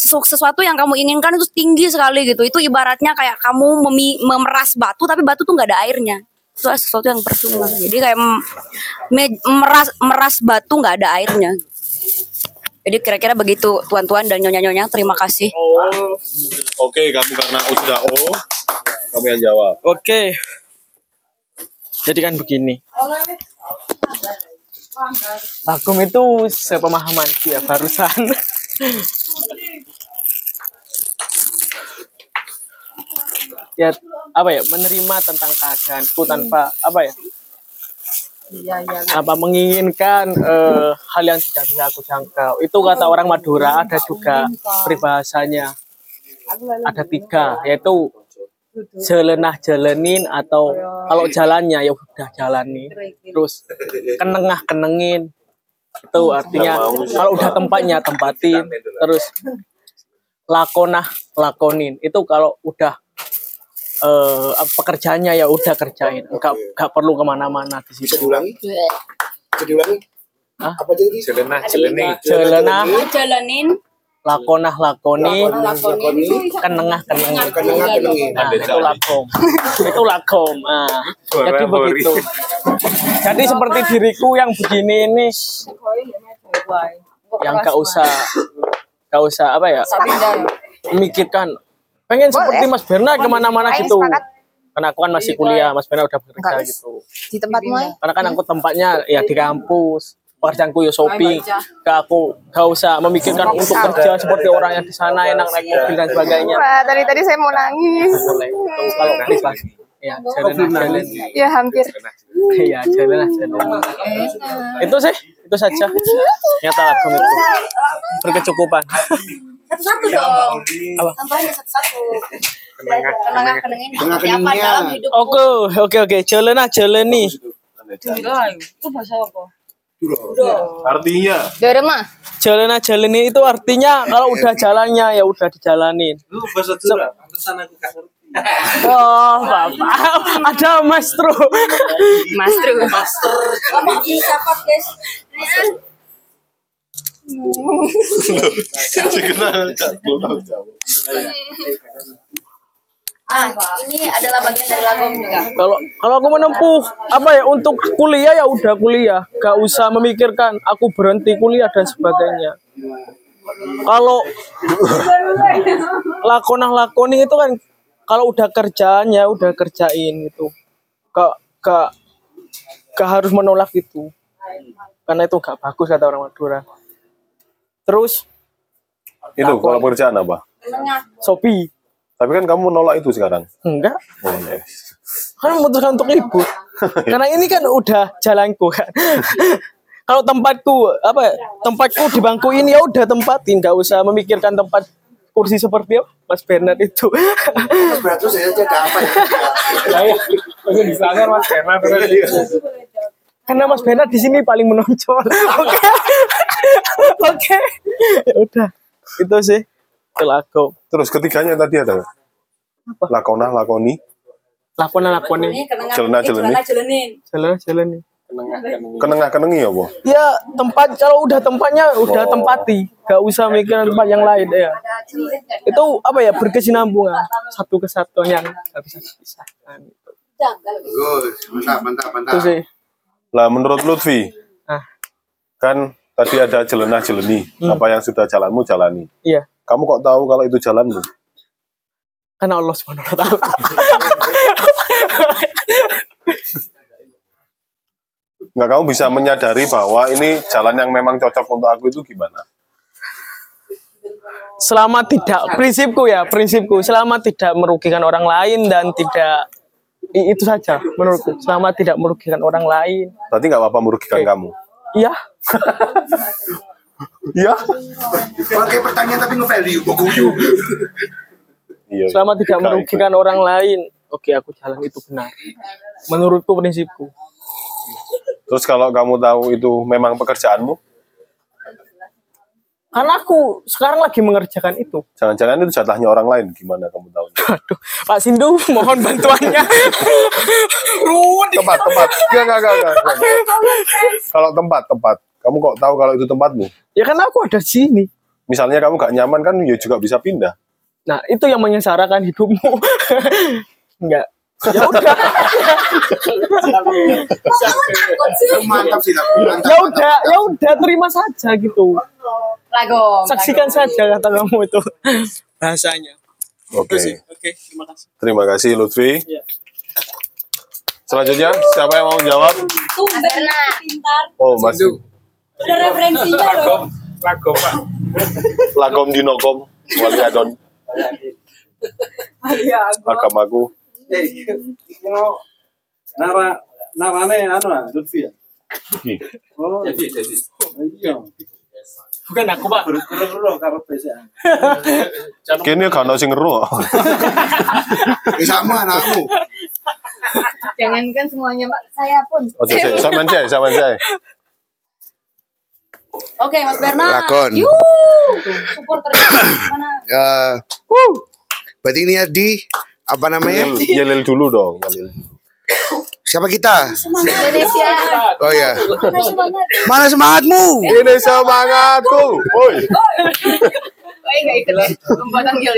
Speaker 6: sesu- sesuatu yang kamu inginkan itu tinggi sekali gitu. Itu ibaratnya kayak kamu memi- memeras batu tapi batu tuh nggak ada airnya. Itu sesuatu yang percuma. Jadi kayak meras meras batu nggak ada airnya. Jadi kira-kira begitu tuan-tuan dan nyonya-nyonya. Terima kasih.
Speaker 8: Oke, kamu karena aku sudah oh, kamu yang jawab.
Speaker 10: Oke. Jadi kan begini. Vakum itu sepemahaman ya barusan. ya apa ya menerima tentang keadaanku tanpa apa ya? Apa menginginkan eh, hal yang tidak bisa aku jangkau. Itu kata orang Madura ada juga peribahasanya. Ada tiga yaitu jelenah jelenin atau kalau jalannya ya udah jalani. Terus kenengah kenengin itu artinya kalau udah tempatnya tempatin. Terus lakonah lakonin itu kalau udah eh pekerjaannya? Ya udah kerjain. Nggak nggak perlu ke mana-mana di situ.
Speaker 3: Diulangi bisa diulangi
Speaker 10: Hah?
Speaker 3: apa jadi?
Speaker 4: Jelenah, jeleni.
Speaker 10: jelenah
Speaker 6: jalanin
Speaker 10: lakonah lakoni
Speaker 3: lakoni
Speaker 10: kenengah kenengin
Speaker 3: kenengah kenengin
Speaker 10: Nah, itu lakom. itu lakom. Nah, jadi begitu. Jadi seperti diriku yang begini ini yang gak usah gak usah apa ya? Memikirkan pengen seperti Mas Berna ke
Speaker 2: mana-mana
Speaker 10: gitu.
Speaker 2: sepakat.
Speaker 10: karena aku kan masih kuliah Mas Berna udah bekerja
Speaker 2: Enggak,
Speaker 10: gitu.
Speaker 2: Di tempatmu
Speaker 10: karena kan aku tempatnya ya di kampus pekerjaanku ya shopping. gak aku gak usah memikirkan untuk kerja seperti orang yang di sana enak naik mobil dan sebagainya.
Speaker 2: Wah, tadi tadi saya mau nangis.
Speaker 10: boleh. Terus kalau please lah ya jalan jalan
Speaker 2: Ya hampir.
Speaker 10: Iya, jalan jalan. Itu sih, itu saja. Nyata lagu itu. Berkecukupan.
Speaker 6: Satu-satu dong
Speaker 10: Apa?
Speaker 6: tambahnya satu-satu seperti apa
Speaker 3: kenengnya.
Speaker 6: dalam hidup
Speaker 10: Oke, oke, oke. Jalan ah, jalan nih.
Speaker 7: itu bahasa apa
Speaker 11: Artinya,
Speaker 2: Dorema.
Speaker 10: Jalan jalan nih itu artinya kalau udah jalannya ya udah dijalanin.
Speaker 9: Lu bahasa Jura, pantesan aku ngerti.
Speaker 10: Oh, bapak, ada maestro.
Speaker 2: Mas Tru.
Speaker 6: Apa siapa guys ah ini adalah bagian dari lagu juga
Speaker 10: Kalau kalau aku menempuh apa ya untuk kuliah ya udah kuliah, gak usah memikirkan aku berhenti kuliah dan sebagainya. Kalau lakonah lakoni itu kan kalau udah kerjaan ya udah kerjain gitu. Gak gak gak harus menolak itu. Karena itu gak bagus kata orang Madura. Terus
Speaker 1: Itu kalau pekerjaan apa?
Speaker 10: Shopee
Speaker 1: Tapi kan kamu menolak itu sekarang.
Speaker 10: enggak
Speaker 1: Oh, iya.
Speaker 10: kan memutuskan untuk libur karena ini kan udah jalanku kan kalau tempatku apa tempatku di bangku ini ya udah tempatin nggak usah memikirkan tempat kursi seperti apa Mas Bernard itu
Speaker 3: berarti saya ada apa ya
Speaker 10: Iya.
Speaker 4: Mas Bernard.
Speaker 10: karena Mas Bernard di sini paling menonjol oke oke. Ya udah. Itu sih. Itu lagu
Speaker 1: Terus ketiganya tadi ada nggak? Lakona, lakoni,
Speaker 10: lakon lakon
Speaker 6: ini kenengah
Speaker 1: Jelena, jeleni.
Speaker 6: jelenin
Speaker 10: jalan jalan nih
Speaker 1: kenengah kenengi ya, Bu?
Speaker 10: ya tempat kalau udah tempatnya udah tempati gak usah mikirin tempat yang lain ya. Itu apa ya berkesinambungan satu kesatuan yang gak bisa dipisahkan
Speaker 3: bagus mantap mantap
Speaker 10: itu
Speaker 3: mantap
Speaker 10: sih.
Speaker 1: Lah menurut Lutfi,
Speaker 10: ah.
Speaker 1: kan tadi ada jelenah jeleni, apa yang sudah jalanmu jalani.
Speaker 10: iya
Speaker 1: Kamu kok tahu kalau itu jalanmu?
Speaker 10: karena Allah subhanahu wa taala
Speaker 1: Nggak kamu bisa menyadari bahwa ini jalan yang memang cocok untuk aku itu gimana?
Speaker 10: selama tidak prinsipku ya prinsipku selama tidak merugikan orang lain dan tidak itu saja menurutku selama tidak merugikan orang lain
Speaker 1: Berarti nggak apa-apa merugikan kamu.
Speaker 10: Iya.
Speaker 1: Iya.
Speaker 3: pakai pertanyaan tapi nge-value guyu?
Speaker 1: Iya.
Speaker 10: selama tidak merugikan orang lain. Oke aku jalan itu benar. Menurutku prinsipku.
Speaker 1: Terus kalau kamu tahu itu memang pekerjaanmu,
Speaker 10: karena aku sekarang lagi mengerjakan itu
Speaker 1: jangan-jangan itu jatahnya orang lain, gimana kamu tahu?
Speaker 10: Aduh, Pak Sindu mohon bantuannya. Ruwet.
Speaker 1: tempat, tempat. Enggak, enggak, enggak, enggak, enggak. Kalau tempat, tempat. Kamu kok tahu kalau itu tempatmu?
Speaker 10: Ya kan aku ada di sini.
Speaker 1: Misalnya kamu gak nyaman kan, ya juga bisa pindah.
Speaker 10: Nah, itu yang menyengsarakan hidupmu. Enggak. Ya udah.
Speaker 3: mantap sih mantap
Speaker 10: ya udah, ya udah terima saja gitu.
Speaker 2: Lagu.
Speaker 10: Saksikan saja kata kamu itu bahasanya.
Speaker 1: Oke.
Speaker 10: Sih. Oke, terima kasih.
Speaker 1: Terima kasih Lutfi.
Speaker 10: Iya.
Speaker 1: Selanjutnya, siapa yang mau jawab?
Speaker 6: pintar
Speaker 1: Oh, masih
Speaker 6: udah referensinya loh
Speaker 4: Lagu Pak.
Speaker 1: Lagom Dinokom, Wali Adon. Agamaku.
Speaker 9: Nara, narane anu ah, Lutfi ya. Oh, jadi jadi. Iya.
Speaker 10: bukan aku pak
Speaker 8: Kini gak ono sing ngeru.
Speaker 3: Ya sama anakmu.
Speaker 2: Jangankan semuanya Pak, saya pun.
Speaker 8: Oke, sik, sampean sik, sampean sik.
Speaker 6: Oke, Mas Bernard.
Speaker 3: Lakon.
Speaker 6: Yuh, supporter mana?
Speaker 3: Eh, berarti ini ya di apa namanya?
Speaker 8: Yelil dulu dong.
Speaker 3: Siapa kita?
Speaker 2: Indonesia.
Speaker 3: Oh ya.
Speaker 2: Mana semangat?
Speaker 3: Mana semangatmu?
Speaker 8: Ini semangatku. Woi.
Speaker 2: Baik, nggak ikut. Pembuatan gil.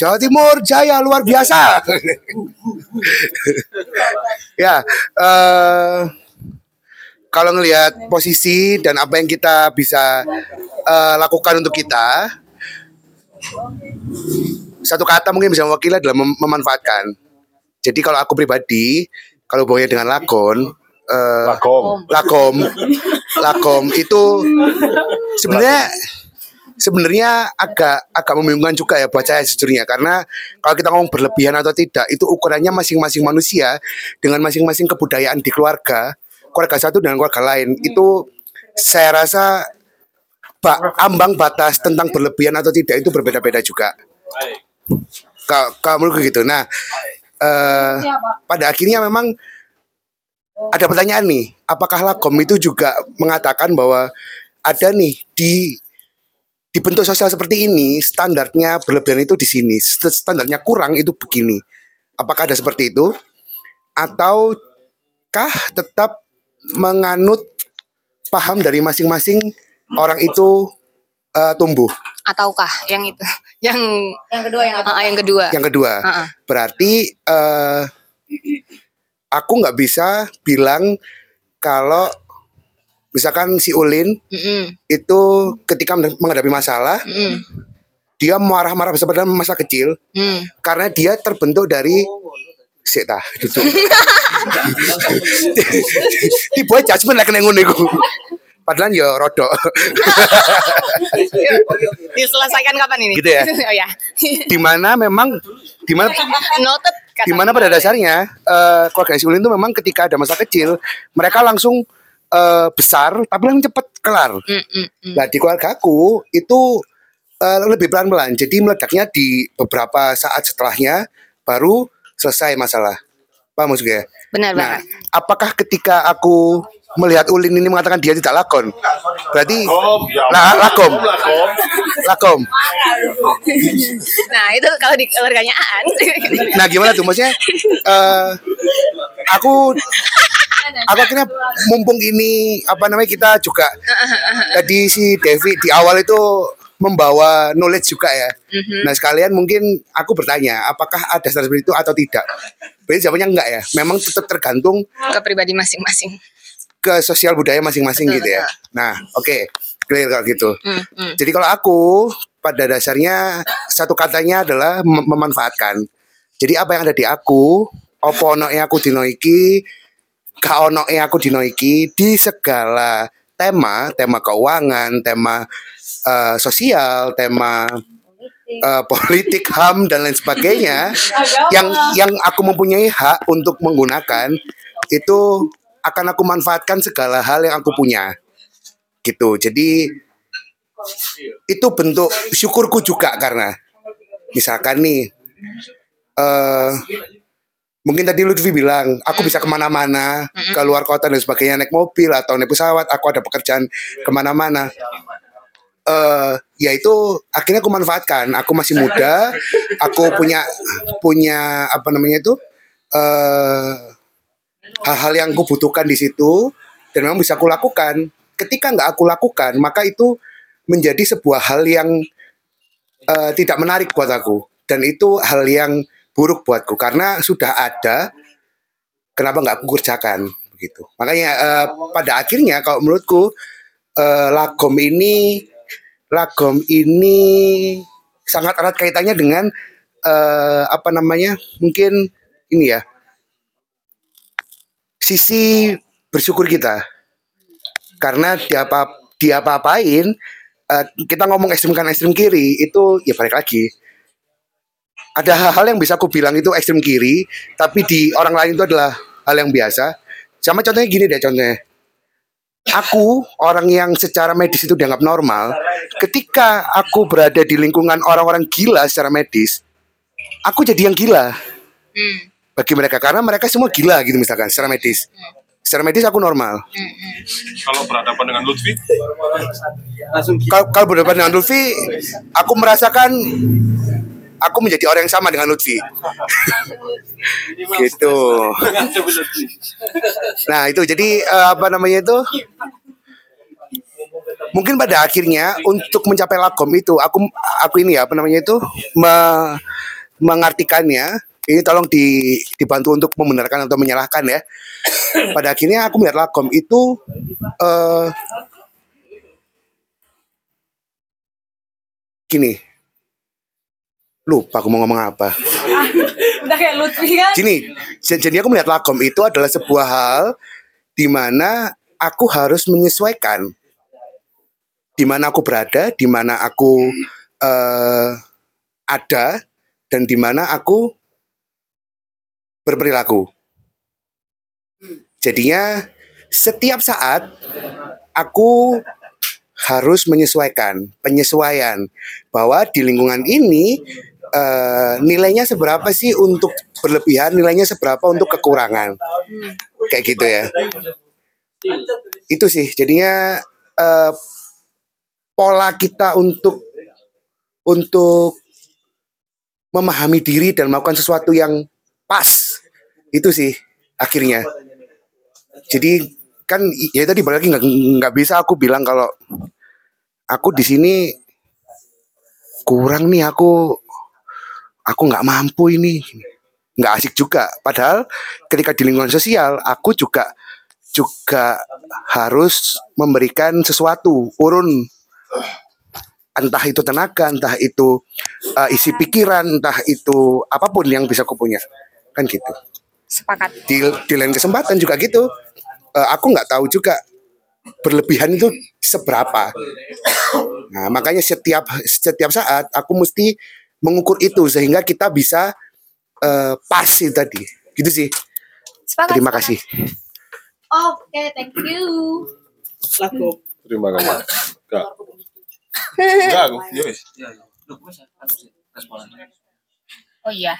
Speaker 3: Jawa Timur Jaya luar biasa. ya, eh kalau ngelihat posisi dan apa yang kita bisa eh, lakukan untuk kita, satu kata mungkin bisa mewakili adalah mem- memanfaatkan. Jadi kalau aku pribadi, kalau hubungannya dengan lakon, eh,
Speaker 8: Lakom.
Speaker 3: lakom, lakom itu sebenarnya sebenarnya agak agak membingungkan juga ya buat saya sejujurnya karena kalau kita ngomong berlebihan atau tidak itu ukurannya masing-masing manusia dengan masing-masing kebudayaan di keluarga keluarga satu dengan keluarga lain. Itu saya rasa ba- ambang batas tentang berlebihan atau tidak itu berbeda-beda juga. Menurutku gitu. Nah eh, pada akhirnya memang ada pertanyaan nih, apakah Lakom itu juga mengatakan bahwa ada nih di di bentuk sosial seperti ini standarnya berlebihan itu di sini, st- standarnya kurang itu begini. Apakah ada seperti itu? Ataukah tetap menganut paham dari masing-masing orang itu eh, tumbuh?
Speaker 2: Ataukah yang itu? Yang
Speaker 6: Yang kedua yang
Speaker 2: Ah, yang kedua.
Speaker 3: Yang kedua,
Speaker 2: Ah, ah.
Speaker 3: berarti eh, aku nggak bisa bilang kalau misalkan si Ulin
Speaker 2: Mm-mm,
Speaker 3: itu ketika menghadapi masalah
Speaker 2: mm-mm,
Speaker 3: dia marah-marah pada masa kecil
Speaker 2: mm.
Speaker 3: karena dia terbentuk dari Sik tah, duduk. Tiba judgement lah kena ngono iku. Padahal ya rodok.
Speaker 2: Diselesaikan kapan ini?
Speaker 3: Gitu ya?
Speaker 2: oh ya.
Speaker 3: di mana memang di mana
Speaker 2: Noted.
Speaker 3: di mana pada dasarnya eh keluarga si Ulin itu memang ketika ada masa kecil mereka langsung eh, besar tapi langsung cepat kelar.
Speaker 2: Mm, mm, mm.
Speaker 3: Nah di keluargaku itu eh, lebih pelan-pelan. Jadi meledaknya di beberapa saat setelahnya baru selesai masalah. Paham maksudnya?
Speaker 2: Benar
Speaker 3: Nah,
Speaker 2: banget.
Speaker 3: apakah ketika aku melihat Ulin ini mengatakan dia tidak lakon, berarti
Speaker 8: ya
Speaker 3: la, lakom, lakom.
Speaker 2: Nah, itu kalau di keluarganya Aan.
Speaker 3: Nah gimana tuh maksudnya? eh aku aku akhirnya mumpung ini apa namanya kita juga tadi si Devi di awal itu membawa knowledge juga ya. Nah sekalian mungkin aku bertanya apakah ada standar seperti itu atau tidak. Berarti jawabannya enggak ya. Memang tetap tergantung
Speaker 2: ke pribadi masing-masing.
Speaker 3: ke sosial budaya masing-masing
Speaker 2: Betul,
Speaker 3: gitu ya. Nah oke clear kalau gitu.
Speaker 2: Mm, mm.
Speaker 3: Jadi kalau aku pada dasarnya satu katanya adalah mem- memanfaatkan. Jadi apa yang ada di aku, opo ono yang aku dino iki, ka ono yang aku dino iki di segala tema, tema keuangan, tema eh, sosial, tema eh, politik, HAM dan lain sebagainya yang yang aku mempunyai hak untuk menggunakan itu akan aku manfaatkan segala hal yang aku punya. Gitu. Jadi itu bentuk syukurku juga karena misalkan nih eh mungkin tadi Lutfi bilang aku bisa ke mana-mana ke luar kota dan sebagainya naik mobil atau naik pesawat aku ada pekerjaan ke mana-mana eh ya itu akhirnya aku manfaatkan. Aku masih muda aku punya punya apa namanya itu eh hal-hal yang aku butuhkan di situ dan memang bisa aku lakukan. Ketika nggak aku lakukan maka itu menjadi sebuah hal yang eh, tidak menarik buat aku. Dan itu hal yang buruk buatku karena sudah ada kenapa nggak aku kerjakan? Begitu. Makanya eh, pada akhirnya kalau menurutku eh, lagom ini lagom ini sangat erat kaitannya dengan eh, apa namanya mungkin ini ya sisi bersyukur kita. Karena diapa diapa-apain eh, kita ngomong ekstrim kanan ekstrim kiri itu ya balik lagi. Ada hal-hal yang bisa aku bilang itu ekstrim kiri tapi di orang lain itu adalah hal yang biasa. Sama contohnya gini deh contohnya. Aku orang yang secara medis itu dianggap normal. Ketika aku berada di lingkungan orang-orang gila secara medis, aku jadi yang gila
Speaker 2: Hmm.
Speaker 3: bagi mereka karena mereka semua gila gitu misalkan secara medis. Secara medis aku normal.
Speaker 1: Kalau berhadapan dengan Lutfi,
Speaker 3: Kalau kalau berhadapan dengan Lutfi, aku merasakan aku menjadi orang yang sama dengan Lutfi. gitu. Nah itu jadi eh, apa namanya itu? Mungkin pada akhirnya untuk mencapai lakom itu aku aku ini ya apa namanya itu me- mengartikannya ini tolong di, dibantu untuk membenarkan atau menyalahkan ya. Pada akhirnya aku melihat lakom itu eh gini. Lupa aku mau ngomong apa.
Speaker 7: Udah kayak Lutfi kan?
Speaker 3: Gini, j- jadi aku melihat lakom itu adalah sebuah hal di mana aku harus menyesuaikan di mana aku berada, di mana aku eh, ada, dan di mana aku berperilaku. Jadinya setiap saat aku harus menyesuaikan, penyesuaian bahwa di lingkungan ini eh, nilainya seberapa sih untuk berlebihan, nilainya seberapa untuk kekurangan, kayak gitu ya. Itu sih, jadinya eh, pola kita untuk untuk memahami diri dan melakukan sesuatu yang pas itu sih akhirnya. Jadi kan ya tadi balik lagi nggak bisa aku bilang kalau aku di sini kurang nih aku aku nggak mampu ini. Nggak asik juga. Padahal ketika di lingkungan sosial aku juga juga harus memberikan sesuatu urun. Entah itu tenaga entah itu uh, isi pikiran entah itu apa pun yang bisa aku punya. Kan gitu.
Speaker 2: Sepakat.
Speaker 3: di, di lain kesempatan juga gitu. Eh, aku nggak tahu juga berlebihan itu seberapa. Nah makanya setiap setiap saat aku mesti mengukur itu sehingga kita bisa eh, pas itu tadi gitu sih
Speaker 2: Sepakat.
Speaker 3: terima kasih
Speaker 2: Oke, thank you.
Speaker 9: Lagu.
Speaker 1: terima kasih. Enggak. Enggak aku. Ya wis.
Speaker 2: Oh iya.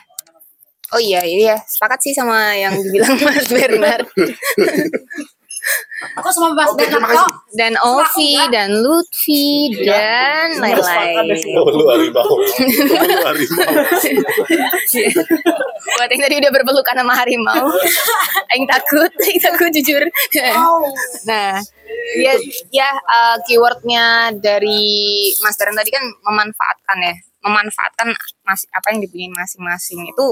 Speaker 2: Oh iya, iya. Sepakat sih sama yang dibilang Mas Bernard.
Speaker 7: Aku sama Mas
Speaker 3: kasih.
Speaker 7: kok.
Speaker 2: dan Ovi, dan Lutfi, dan lain-lain.
Speaker 1: Lu harimau. Lu harimau.
Speaker 2: Buat yang tadi udah berpelukan sama harimau. Aing takut, aing takut jujur. nah, ya, ya eh, keywordnya dari Mas Darren tadi kan memanfaatkan ya, memanfaatkan mas, apa yang dipunyai masing-masing itu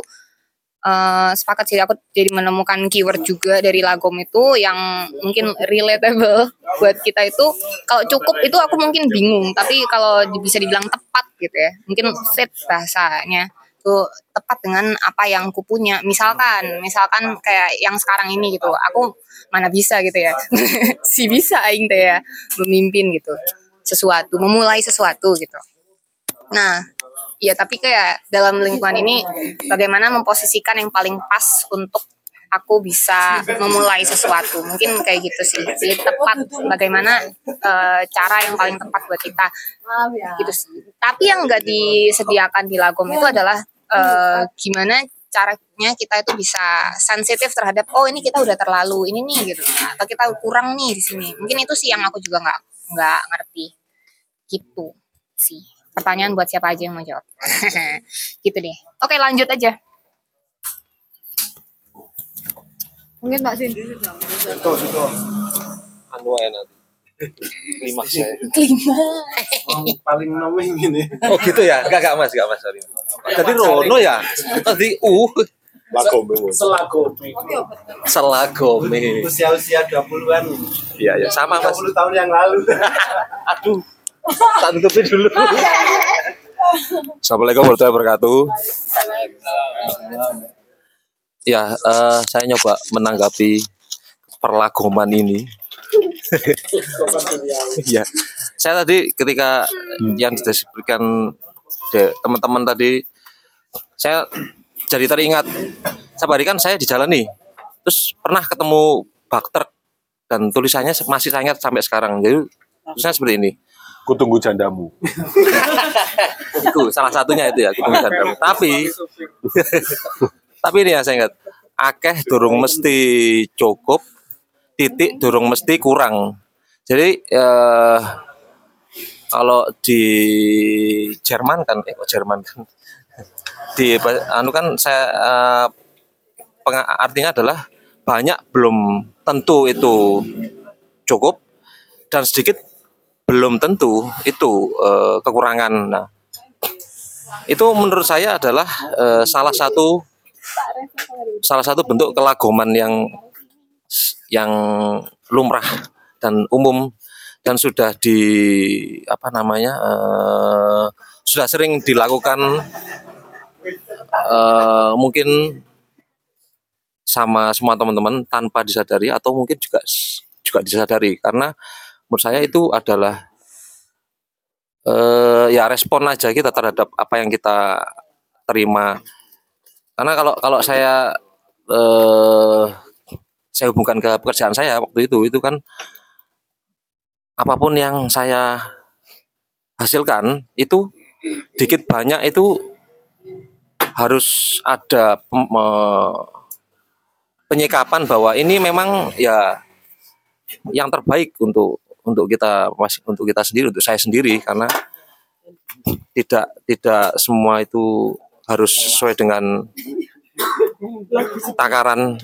Speaker 2: eh, sepakat sih aku jadi menemukan keyword juga dari lagom itu yang mungkin relatable buat kita itu. Kalau cukup itu aku mungkin bingung tapi kalau bisa dibilang tepat gitu ya. Mungkin fit bahasanya tuh tepat dengan apa yang aku punya. Misalkan misalkan kayak yang sekarang ini gitu aku mana bisa gitu ya. Si bisa aing teh ya memimpin gitu. Sesuatu memulai sesuatu gitu. Nah ya tapi kayak dalam lingkungan ini bagaimana memposisikan yang paling pas untuk aku bisa memulai sesuatu mungkin kayak gitu sih jadi tepat bagaimana eh, cara yang paling tepat buat kita gitu sih. Tapi yang nggak disediakan di Lagom itu adalah eh, gimana caranya kita itu bisa sensitif terhadap oh ini kita udah terlalu ini nih gitu atau kita kurang nih di sini. Mungkin itu sih yang aku juga nggak nggak ngerti gitu sih. Pertanyaan buat siapa aja yang mau jawab. gitu deh. Oke lanjut aja.
Speaker 7: Mungkin Mbak Cindy.
Speaker 5: anu aja nanti lima saya
Speaker 2: Kelima.
Speaker 9: Paling noming ini.
Speaker 5: oh gitu ya enggak enggak mas enggak mas sorry tadi Rono ya tadi uh
Speaker 1: Lakom memang.
Speaker 9: Selagomi.
Speaker 5: selagome
Speaker 9: Usia-usia 20-an.
Speaker 5: iya ya sama mas
Speaker 9: 30 tahun yang lalu.
Speaker 5: aduh tak tutupin dulu
Speaker 12: Assalamualaikum warahmatullahi wabarakatuh. Ya, eh, saya nyoba menanggapi perlagoman ini. ya, saya tadi ketika yang dideskripsikan de- teman-teman tadi, saya jadi teringat. Sabar kan saya di jalan nih, terus pernah ketemu bak truk dan tulisannya masih saya ingat sampai sekarang. Jadi tulisannya seperti ini.
Speaker 8: Ku tunggu jandamu.
Speaker 12: itu salah satunya itu ya Gunung Jandamu. Tapi tapi ini ya saya ingat akeh durung mesti cukup titik durung mesti kurang. Jadi eh, kalau di Jerman kan eh kok Jerman kan di anu kan saya eh, penga- artinya adalah banyak belum tentu itu cukup dan sedikit belum tentu itu eh, kekurangan. Nah, itu menurut saya adalah eh, salah satu salah satu bentuk kelagoman yang yang lumrah dan umum dan sudah di apa namanya eh, sudah sering dilakukan eh, mungkin sama semua teman-teman tanpa disadari atau mungkin juga juga disadari karena menurut saya itu adalah eh, ya respon aja kita terhadap apa yang kita terima. Karena kalau kalau saya eh, saya hubungkan ke pekerjaan saya waktu itu itu kan apa pun yang saya hasilkan itu dikit banyak itu harus ada penyikapan bahwa ini memang ya yang terbaik untuk untuk kita mas- untuk kita sendiri untuk saya sendiri karena tidak tidak semua itu harus sesuai dengan takaran.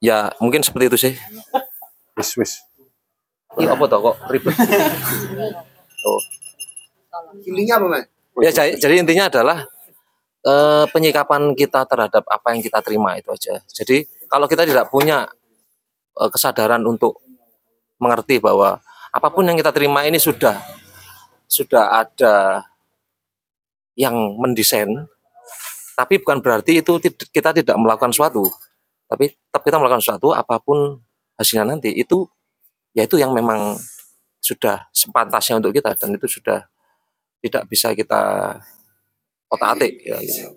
Speaker 12: Ya mungkin seperti itu sih.
Speaker 8: Wis wis.
Speaker 12: ini apa toh kok ribet? Oh
Speaker 3: Intinya apa, Mas?
Speaker 12: ya jadi, jadi intinya adalah eh, penyikapan kita terhadap apa yang kita terima itu aja. Jadi kalau kita tidak punya eh, kesadaran untuk mengerti bahwa apa pun yang kita terima ini sudah sudah ada yang mendesain tapi bukan berarti itu kita tidak melakukan suatu tapi tetap kita melakukan suatu apa pun hasilnya nanti itu ya itu yang memang sudah sepantasnya untuk kita dan itu sudah tidak bisa kita otak atik ya gitu.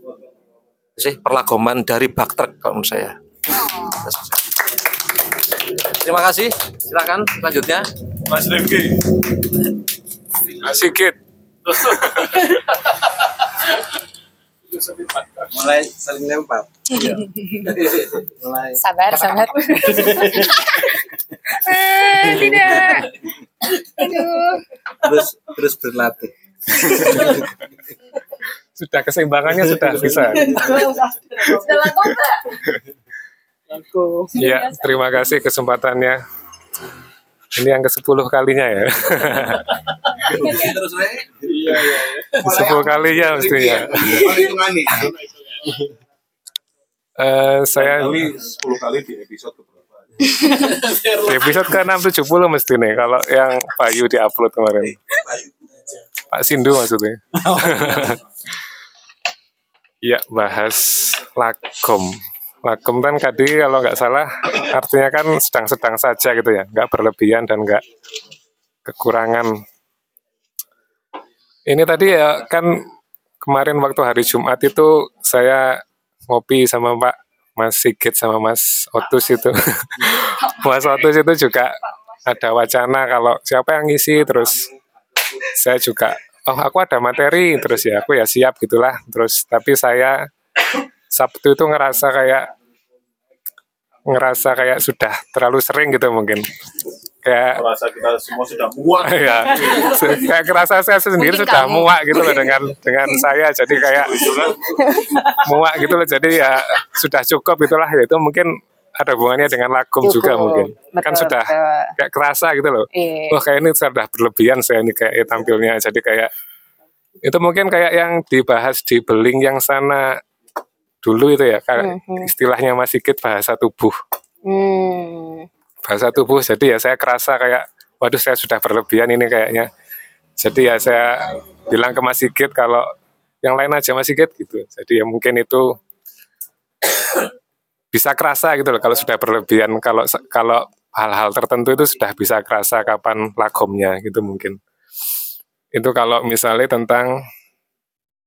Speaker 12: Itu sih perlagoman dari bak truk kalau menurut saya terima kasih silakan selanjutnya
Speaker 1: Mas Rifki.
Speaker 4: Sikit.
Speaker 9: Mulai saling lempar. Mulai.
Speaker 2: Sabar, sabar. Ah, tidak. Aduh.
Speaker 9: Terus terus berlatih.
Speaker 4: Sudah keseimbangannya sudah bisa.
Speaker 7: Sudah laku enggak?
Speaker 4: Ya, terima kasih kesempatannya. Ini yang ke-10 kalinya ya.
Speaker 9: Terus. Iya iya.
Speaker 4: 10 kalinya mestinya.
Speaker 3: Hitungan nih.
Speaker 4: Eh, saya
Speaker 1: Kali 10 kali di episode keberapa?
Speaker 4: di episode ke-670 mesti nih kalau yang Bayu di-upload kemarin. Pak Sindu maksudnya. Iya, bahas lakom. Lakom kan tadi kalau nggak salah artinya kan sedang-sedang saja gitu ya, nggak berlebihan dan nggak kekurangan. Ini tadi ya kan kemarin waktu hari Jumat itu saya ngopi sama Pak Mas Sigit sama Mas Otus itu. Mas Otus itu juga ada wacana kalau siapa yang ngisi terus saya juga oh aku ada materi terus ya aku ya siap gitulah terus tapi saya Sabtu itu ngerasa kayak ngerasa kayak sudah terlalu sering gitu mungkin. Kayak
Speaker 1: Merasa kita semua sudah muak.
Speaker 4: ya kayak kerasa saya sendiri
Speaker 2: Mungkin
Speaker 4: sudah
Speaker 2: kamu.
Speaker 4: muak gitu loh dengan dengan saya. Jadi kayak muak gitu loh. Jadi ya sudah cukup itulah. Ya itu mungkin ada hubungannya dengan lakum juga mungkin. Kan
Speaker 2: Betul,
Speaker 4: sudah
Speaker 2: betul.
Speaker 4: kayak kerasa gitu loh.
Speaker 2: Iya.
Speaker 4: wah kayak ini sudah berlebihan saya ini kayak tampilnya. Jadi kayak itu mungkin kayak yang dibahas di beling yang sana dulu itu ya
Speaker 2: Mhm.
Speaker 4: istilahnya Mas Sigit bahasa tubuh
Speaker 2: Hmm.
Speaker 4: bahasa tubuh jadi ya saya kerasa kayak waduh saya sudah berlebihan ini kayaknya jadi ya saya bilang ke Mas Sigit kalau yang lain aja Mas Sigit gitu jadi ya mungkin itu bisa kerasa gitu loh kalau sudah berlebihan kalau kalau hal-hal tertentu itu sudah bisa kerasa kapan lagomnya gitu mungkin itu kalau misalnya tentang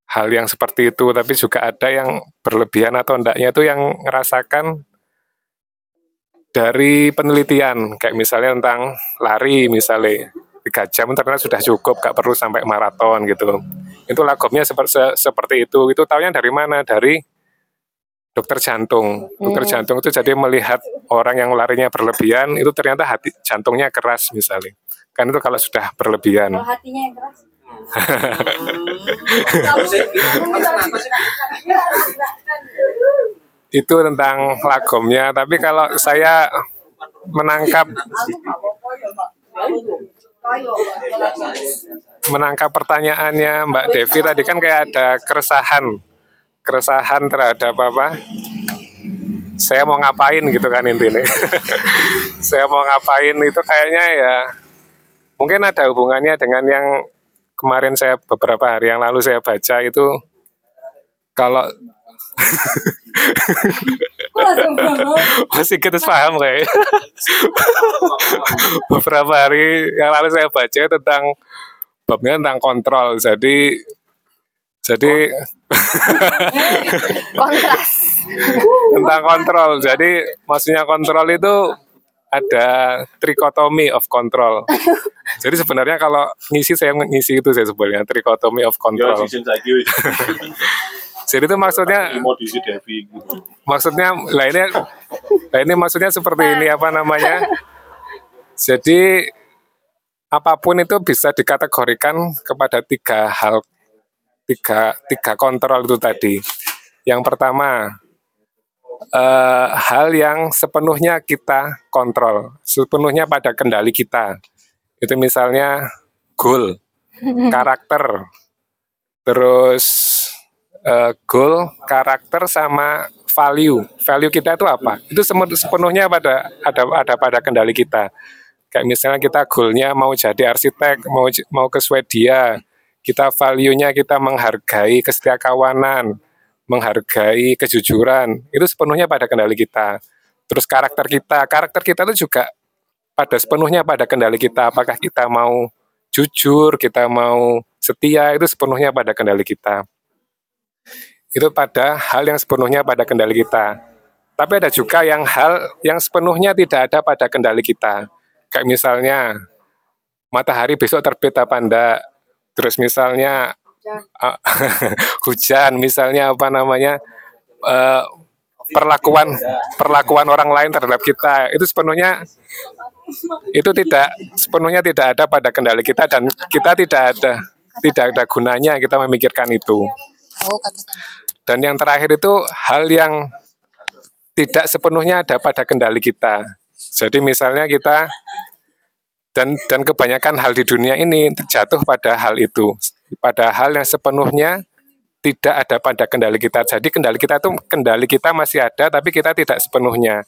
Speaker 4: hal yang seperti itu tapi juga ada yang berlebihan atau endaknya itu yang ngerasakan dari penelitian. Kayak misalnya tentang lari misalnya. Tiga jam ternyata sudah cukup gak perlu sampai maraton gitu. Itu lagomnya seperti seperti itu. Itu taunya dari mana? Dari dokter jantung. Dokter
Speaker 2: Hmm.
Speaker 4: jantung itu jadi melihat orang yang larinya berlebihan itu ternyata hati jantungnya keras misalnya. Kan itu kalau sudah berlebihan.
Speaker 6: Hatinya yang keras.
Speaker 4: itu tentang lagomnya tapi kalau saya menangkap menangkap pertanyaannya Mbak Devi tadi kan kayak ada keresahan keresahan terhadap apa? Saya mau ngapain gitu kan intinya. Saya mau ngapain itu kayaknya ya mungkin ada hubungannya dengan yang kemarin saya beberapa hari yang lalu saya baca itu kalau masih kita paham kayak beberapa hari yang lalu saya baca tentang babnya tentang kontrol. Jadi jadi
Speaker 2: kontras.
Speaker 4: Tentang kontrol. Jadi maksudnya kontrol itu ada trikotomi of control jadi sebenarnya kalau ngisi saya ngisi itu saya sebenarnya trikotomi of
Speaker 1: Ya,
Speaker 4: control
Speaker 1: wis.
Speaker 4: jadi itu maksudnya
Speaker 1: gitu.
Speaker 4: maksudnya lah ini lah ini maksudnya seperti ini apa namanya jadi apa pun itu bisa dikategorikan kepada tiga hal tiga tiga kontrol itu tadi yang pertama eh, hal yang sepenuhnya kita kontrol sepenuhnya pada kendali kita itu misalnya goal karakter terus eh, goal, karakter sama value. Value kita itu apa? Itu sepenuhnya pada ada ada pada kendali kita. Kayak misalnya kita goalnya mau jadi arsitek, mau mau ke Swedia, kita value-nya kita menghargai kesetiakawanan, menghargai kejujuran. Itu sepenuhnya pada kendali kita. Terus karakter kita, karakter kita itu juga pada sepenuhnya pada kendali kita. Apakah kita mau jujur, kita mau setia, itu sepenuhnya pada kendali kita itu pada hal yang sepenuhnya pada kendali kita. Tapi ada juga yang hal yang sepenuhnya tidak ada pada kendali kita. Kayak misalnya matahari besok terbit apa enggak. Terus misalnya hujan, misalnya apa namanya eh, perlakuan perlakuan orang lain terhadap kita itu sepenuhnya itu tidak sepenuhnya tidak ada pada kendali kita dan kita tidak ada tidak ada gunanya kita memikirkan itu. Dan yang terakhir itu hal yang tidak sepenuhnya ada pada kendali kita. Jadi misalnya kita dan dan kebanyakan hal di dunia ini jatuh pada hal itu, pada hal yang sepenuhnya tidak ada pada kendali kita. Jadi kendali kita itu kendali kita masih ada tapi kita tidak sepenuhnya.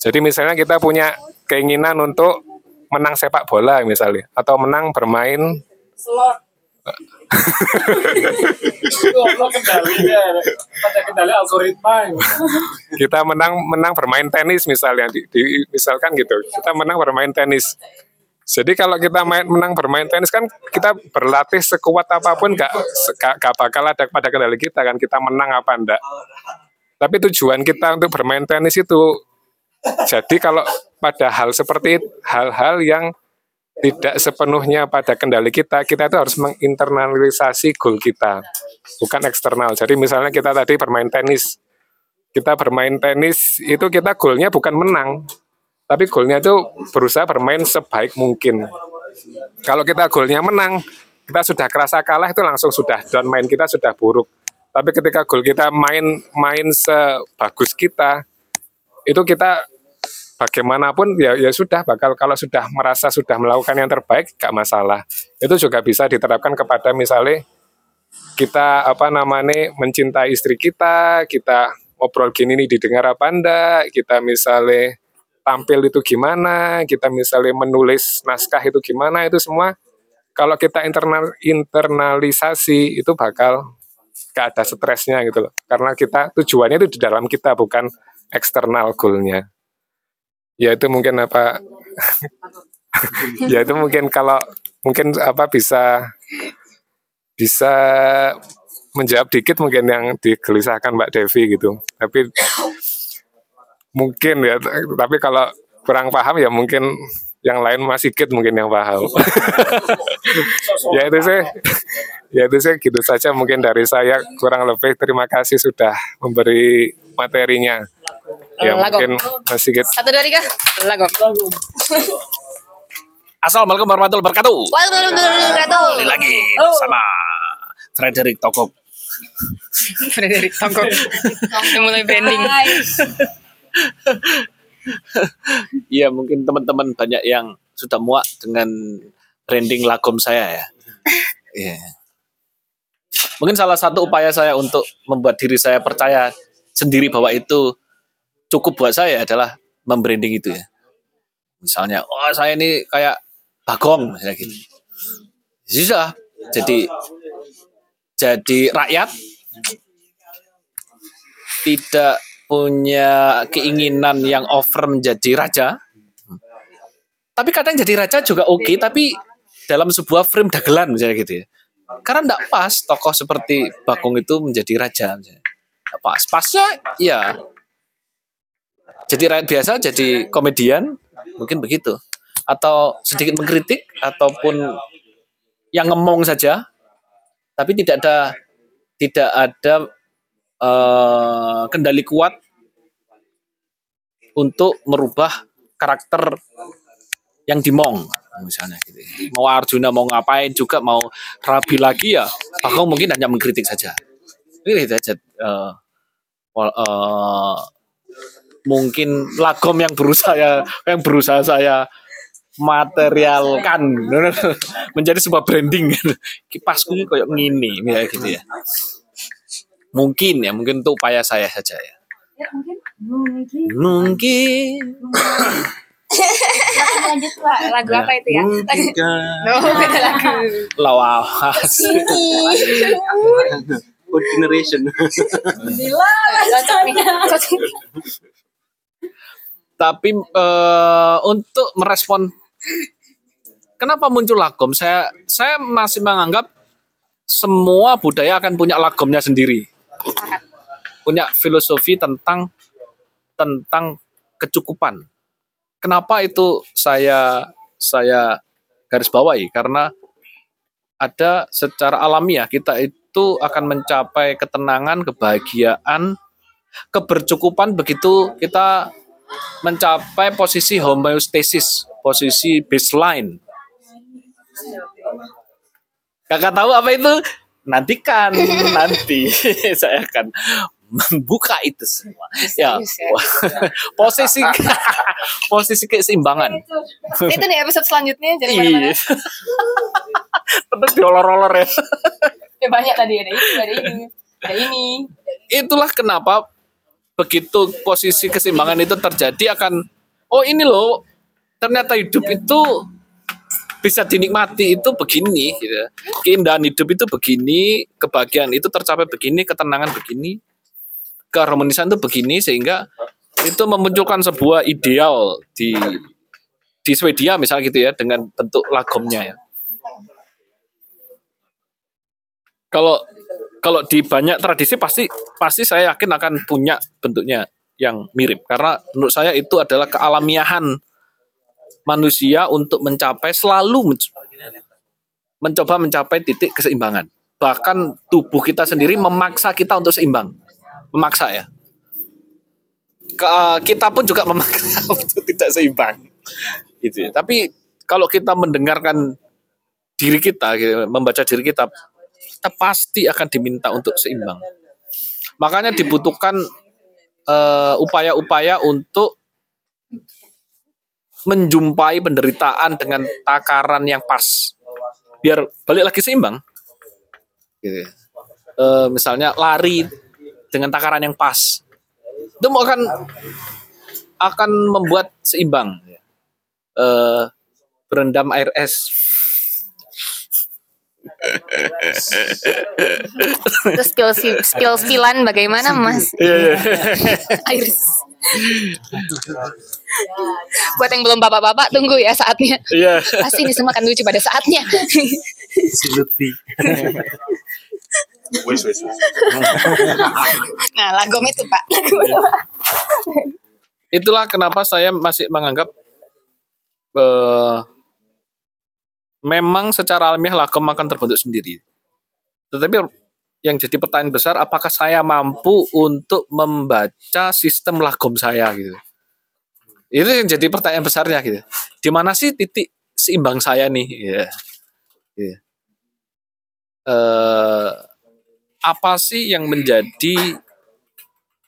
Speaker 4: Jadi misalnya kita punya keinginan untuk menang sepak bola misalnya atau menang bermain
Speaker 5: kendalinya, pada kendali algoritma.
Speaker 4: kita menang menang bermain tenis misalnya di, di- misalkan gitu kita menang bermain tenis jadi kalau kita main menang bermain tenis kan kita berlatih sekuat apa pun gak, gak, gak bakal ada pada kendali kita kan kita menang apa enggak tapi tujuan kita untuk bermain tenis itu jadi kalau pada hal seperti hal-hal yang tidak sepenuhnya pada kendali kita, kita itu harus menginternalisasi goal kita, bukan eksternal. Jadi misalnya kita tadi bermain tenis, kita bermain tenis itu kita goalnya bukan menang, tapi goalnya itu berusaha bermain sebaik mungkin. Kalau kita goalnya menang, kita sudah kerasa kalah itu langsung sudah down main kita sudah buruk. Tapi ketika goal kita main main sebagus kita, itu kita bagaimanapun ya ya sudah bakal kalau sudah merasa sudah melakukan yang terbaik gak masalah. Itu juga bisa diterapkan kepada misalnya kita apa namanya mencintai istri kita, kita ngobrol gini nih didengar apa enggak, kita misalnya tampil itu gimana, kita misalnya menulis naskah itu gimana, itu semua kalau kita internal internalisasi itu bakal gak ada stresnya gitu loh. Karena kita tujuannya itu di dalam kita bukan eksternal goalnya. Ya itu mungkin apa ya itu mungkin kalau mungkin apa bisa bisa menjawab dikit mungkin yang digelisahkan Mbak Devi gitu. Tapi mungkin ya, tapi kalau kurang paham ya mungkin yang lain masih sedikit mungkin yang paham. ya itu sih, ya itu sih gitu saja mungkin dari saya kurang lebih terima kasih sudah memberi materinya. Ya
Speaker 2: Lago.
Speaker 4: mungkin masih sedikit
Speaker 2: Satu dua tiga. Lagu.
Speaker 5: Assalamualaikum warahmatullahi wabarakatuh.
Speaker 2: Wabarakatuh.
Speaker 5: Kembali lagi bersama Frederick Tokop.
Speaker 2: Frederick. Udah mulai branding.
Speaker 5: Iya mungkin teman-teman banyak yang sudah muak dengan branding lagom saya ya. Iya. Mungkin salah satu upaya saya untuk membuat diri saya percaya sendiri bahwa itu cukup buat saya adalah membranding itu ya. Misalnya, oh saya ini kayak Bagong misalnya gitu. Sudah, jadi jadi rakyat tidak punya keinginan yang over menjadi raja. Tapi kadang jadi raja juga oke, tapi dalam sebuah frame dagelan misalnya gitu ya. Karena tidak pas tokoh seperti Bagong itu menjadi raja. Misalnya. Pas. Pasnya ya jadi rakyat biasa, jadi komedian, mungkin begitu. Atau sedikit mengkritik, ataupun yang ngemong saja, tapi tidak ada tidak ada eh, kendali kuat untuk merubah karakter yang dimong misalnya gitu. Mau Arjuna mau ngapain juga mau rabi lagi ya, Bagong mungkin hanya mengkritik saja. Ini aja. eh, wal- eh, mungkin lagom yang berusaha yang berusaha saya materialkan menjadi sebuah branding kipasku kayak ngini ya gitu ya mungkin ya mungkin itu upaya saya saja ya mungkin
Speaker 2: Lanjut Pak. Lagu apa itu ya?
Speaker 5: mungkin
Speaker 2: Oh, beda lagu.
Speaker 5: lawas
Speaker 9: Food generation.
Speaker 2: Cocok nih. Cocok.
Speaker 5: tapi eh, untuk merespon kenapa muncul lagom saya saya masih menganggap semua budaya akan punya lagomnya sendiri punya filosofi tentang tentang kecukupan kenapa itu saya saya garis bawahi karena ada secara alamiah kita itu akan mencapai ketenangan kebahagiaan kebercukupan begitu kita mencapai posisi homeostasis, posisi baseline. Kakak tahu apa itu? Nantikan, nanti saya akan membuka itu semua. Ya, posisi posisi keseimbangan.
Speaker 2: Itu nih episode selanjutnya jadi mana-mana.
Speaker 5: Terus diolor-olor ya.
Speaker 2: Ya banyak tadi ada ini, ada ini, ada ini.
Speaker 5: Itulah kenapa begitu posisi keseimbangan itu terjadi akan oh ini loh ternyata hidup itu bisa dinikmati itu begini gitu. Keindahan hidup itu begini, kebahagiaan itu tercapai begini, ketenangan begini, keharmonisan itu begini sehingga itu memunculkan sebuah ideal di di Swedia misalnya gitu ya dengan bentuk lagomnya ya. Kalau kalau di banyak tradisi pasti pasti saya yakin akan punya bentuknya yang mirip karena menurut saya itu adalah kealamiahan manusia untuk mencapai selalu menc- mencoba mencapai titik keseimbangan bahkan tubuh kita sendiri memaksa kita untuk seimbang memaksa ya Ke- kita pun juga memaksa untuk tidak seimbang gitu ya. tapi kalau kita mendengarkan diri kita gitu, membaca diri kita kita pasti akan diminta untuk seimbang. Makanya dibutuhkan eh, upaya-upaya untuk menjumpai penderitaan dengan takaran yang pas, biar balik lagi seimbang. Gitu. ya. Eh, misalnya lari dengan takaran yang pas, itu akan akan membuat seimbang. Eh, berendam air es
Speaker 2: Terus spill spill spillan bagaimana Mas?
Speaker 5: Iya, iya.
Speaker 2: Iris. Buat yang belum bapak-bapak tunggu ya saatnya.
Speaker 5: Iya.
Speaker 2: Pasti ini semua akan lucu pada saatnya.
Speaker 1: Wis wis. wis.
Speaker 2: Nah, lagom itu, Pak.
Speaker 5: Itulah kenapa saya masih menganggap eh, memang secara alamiah lagom akan terbentuk sendiri. Tetapi yang jadi pertanyaan besar, apakah saya mampu untuk membaca sistem lagom saya gitu? Itu yang jadi pertanyaan besarnya gitu. Di mana sih titik seimbang saya nih? Ya. Gitu. Eh, apa sih yang menjadi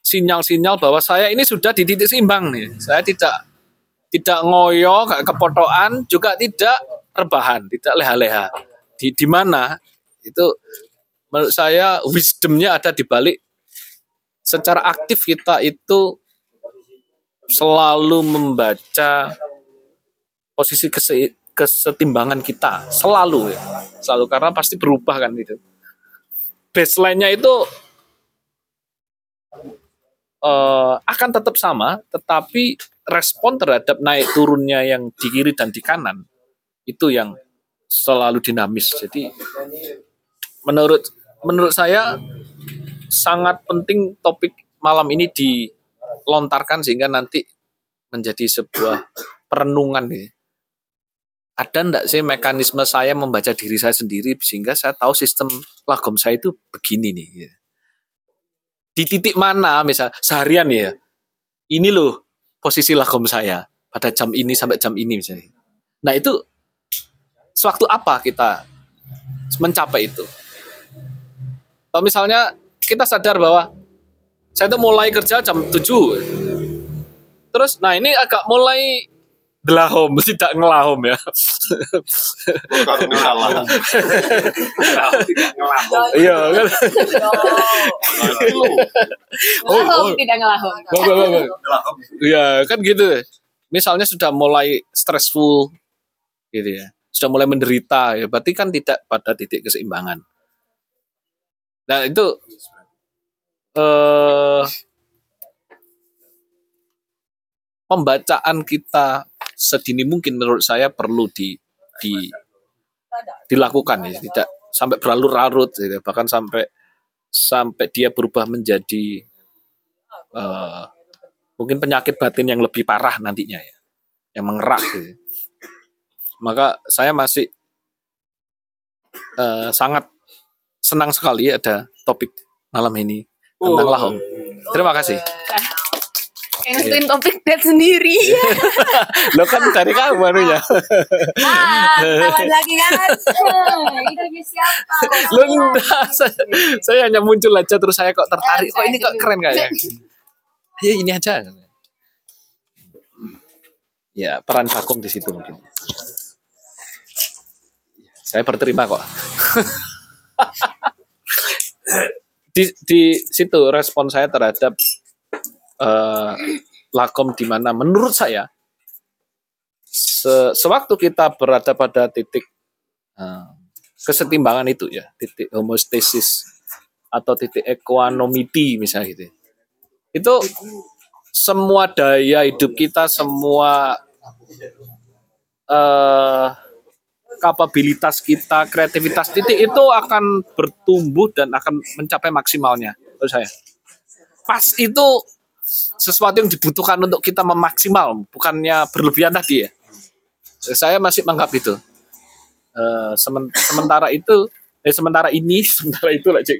Speaker 5: sinyal-sinyal bahwa saya ini sudah di titik seimbang nih. Saya tidak tidak ngoyo, gak kepotokan, juga tidak rebahan, tidak leha-leha. Di di mana itu menurut saya wisdomnya ada di balik. Secara aktif kita itu selalu membaca posisi kese- kesetimbangan kita. Selalu ya. Selalu karena pasti berubah kan gitu. Baseline-nya itu eh, akan tetap sama, tetapi respon terhadap naik turunnya yang di kiri dan di kanan itu yang selalu dinamis. Jadi menurut menurut saya sangat penting topik malam ini dilontarkan sehingga nanti menjadi sebuah perenungan nih. Ada enggak sih mekanisme saya membaca diri saya sendiri sehingga saya tahu sistem lagom saya itu begini nih. gitu. Di titik mana misal seharian ya. Ini loh posisi lagom saya pada jam ini sampai jam ini misalnya. Nah, itu sewaktu apa kita mencapai itu? Kalau misalnya kita sadar bahwa saya itu mulai kerja jam 7. Terus nah ini agak mulai delahom, tidak ngelahom ya.
Speaker 1: Kalau salah.
Speaker 5: Iya kan. Oh, oh.
Speaker 2: tidak ngelahom.
Speaker 5: Iya kan gitu. Misalnya sudah mulai stressful gitu ya. Sudah mulai menderita ya berarti kan tidak pada titik keseimbangan. Nah, itu eh pembacaan kita sedini mungkin menurut saya perlu di, di dilakukan ya, tidak sampai berlarut-larut gitu. bahkan sampai sampai dia berubah menjadi eh, mungkin penyakit batin yang lebih parah nantinya ya, yang mengerak gitu. Maka saya masih eh, sangat senang sekali ada topik malam ini tentang
Speaker 2: Oh.
Speaker 5: lahong. Terima kasih.
Speaker 2: Yang nentuin topik dat sendiri.
Speaker 5: Lo kan dari kamu barunya.
Speaker 2: ah, kawan lagi kan? Itu siapa?
Speaker 5: Lo enggak, saya, saya hanya muncul aja terus saya kok tertarik. Oh ini kok keren kayaknya. Ya ini aja. Ya peran vakum di situ mungkin. Saya berterima kok. Di di situ respon saya terhadap eh, lakom di mana? Menurut saya se- sewaktu kita berada pada titik eh, kesetimbangan itu ya titik homostasis atau titik equanimity misalnya gitu itu semua daya hidup kita semua eh kapabilitas kita kreativitas titik itu akan bertumbuh dan akan mencapai maksimalnya menurut saya. Pas itu sesuatu yang dibutuhkan untuk kita memaksimal bukannya berlebihan tadi ya. Saya masih menganggap itu. Eh, semen- sementara itu eh sementara ini sementara itu lah Cik.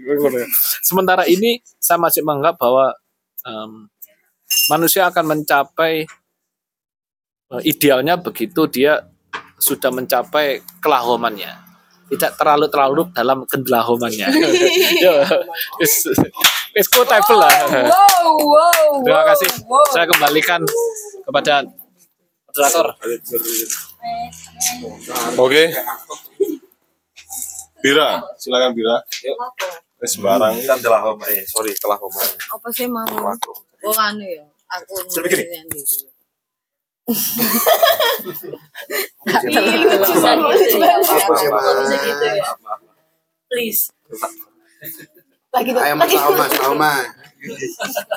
Speaker 5: sementara ini saya masih menganggap bahwa em, manusia akan mencapai eh, idealnya begitu dia sudah mencapai kelahomannya tidak terlalu terlalu dalam kendelahomannya Yo, it's, quotable lah
Speaker 2: Wow, wow,
Speaker 5: terima kasih
Speaker 2: wow.
Speaker 5: saya kembalikan kepada moderator
Speaker 1: Oke. Bira, silakan Bira. Yuk. Eh, Sembarang.
Speaker 12: Kan telah homa, eh sorry telah homa.
Speaker 7: Apa sih mau? Oh anu ya, aku
Speaker 12: Saya begini.
Speaker 7: Ngurusin diri.
Speaker 3: Apa sih, Mas?
Speaker 7: Please.
Speaker 2: Lagi
Speaker 3: Ayo Mas Mas Oma.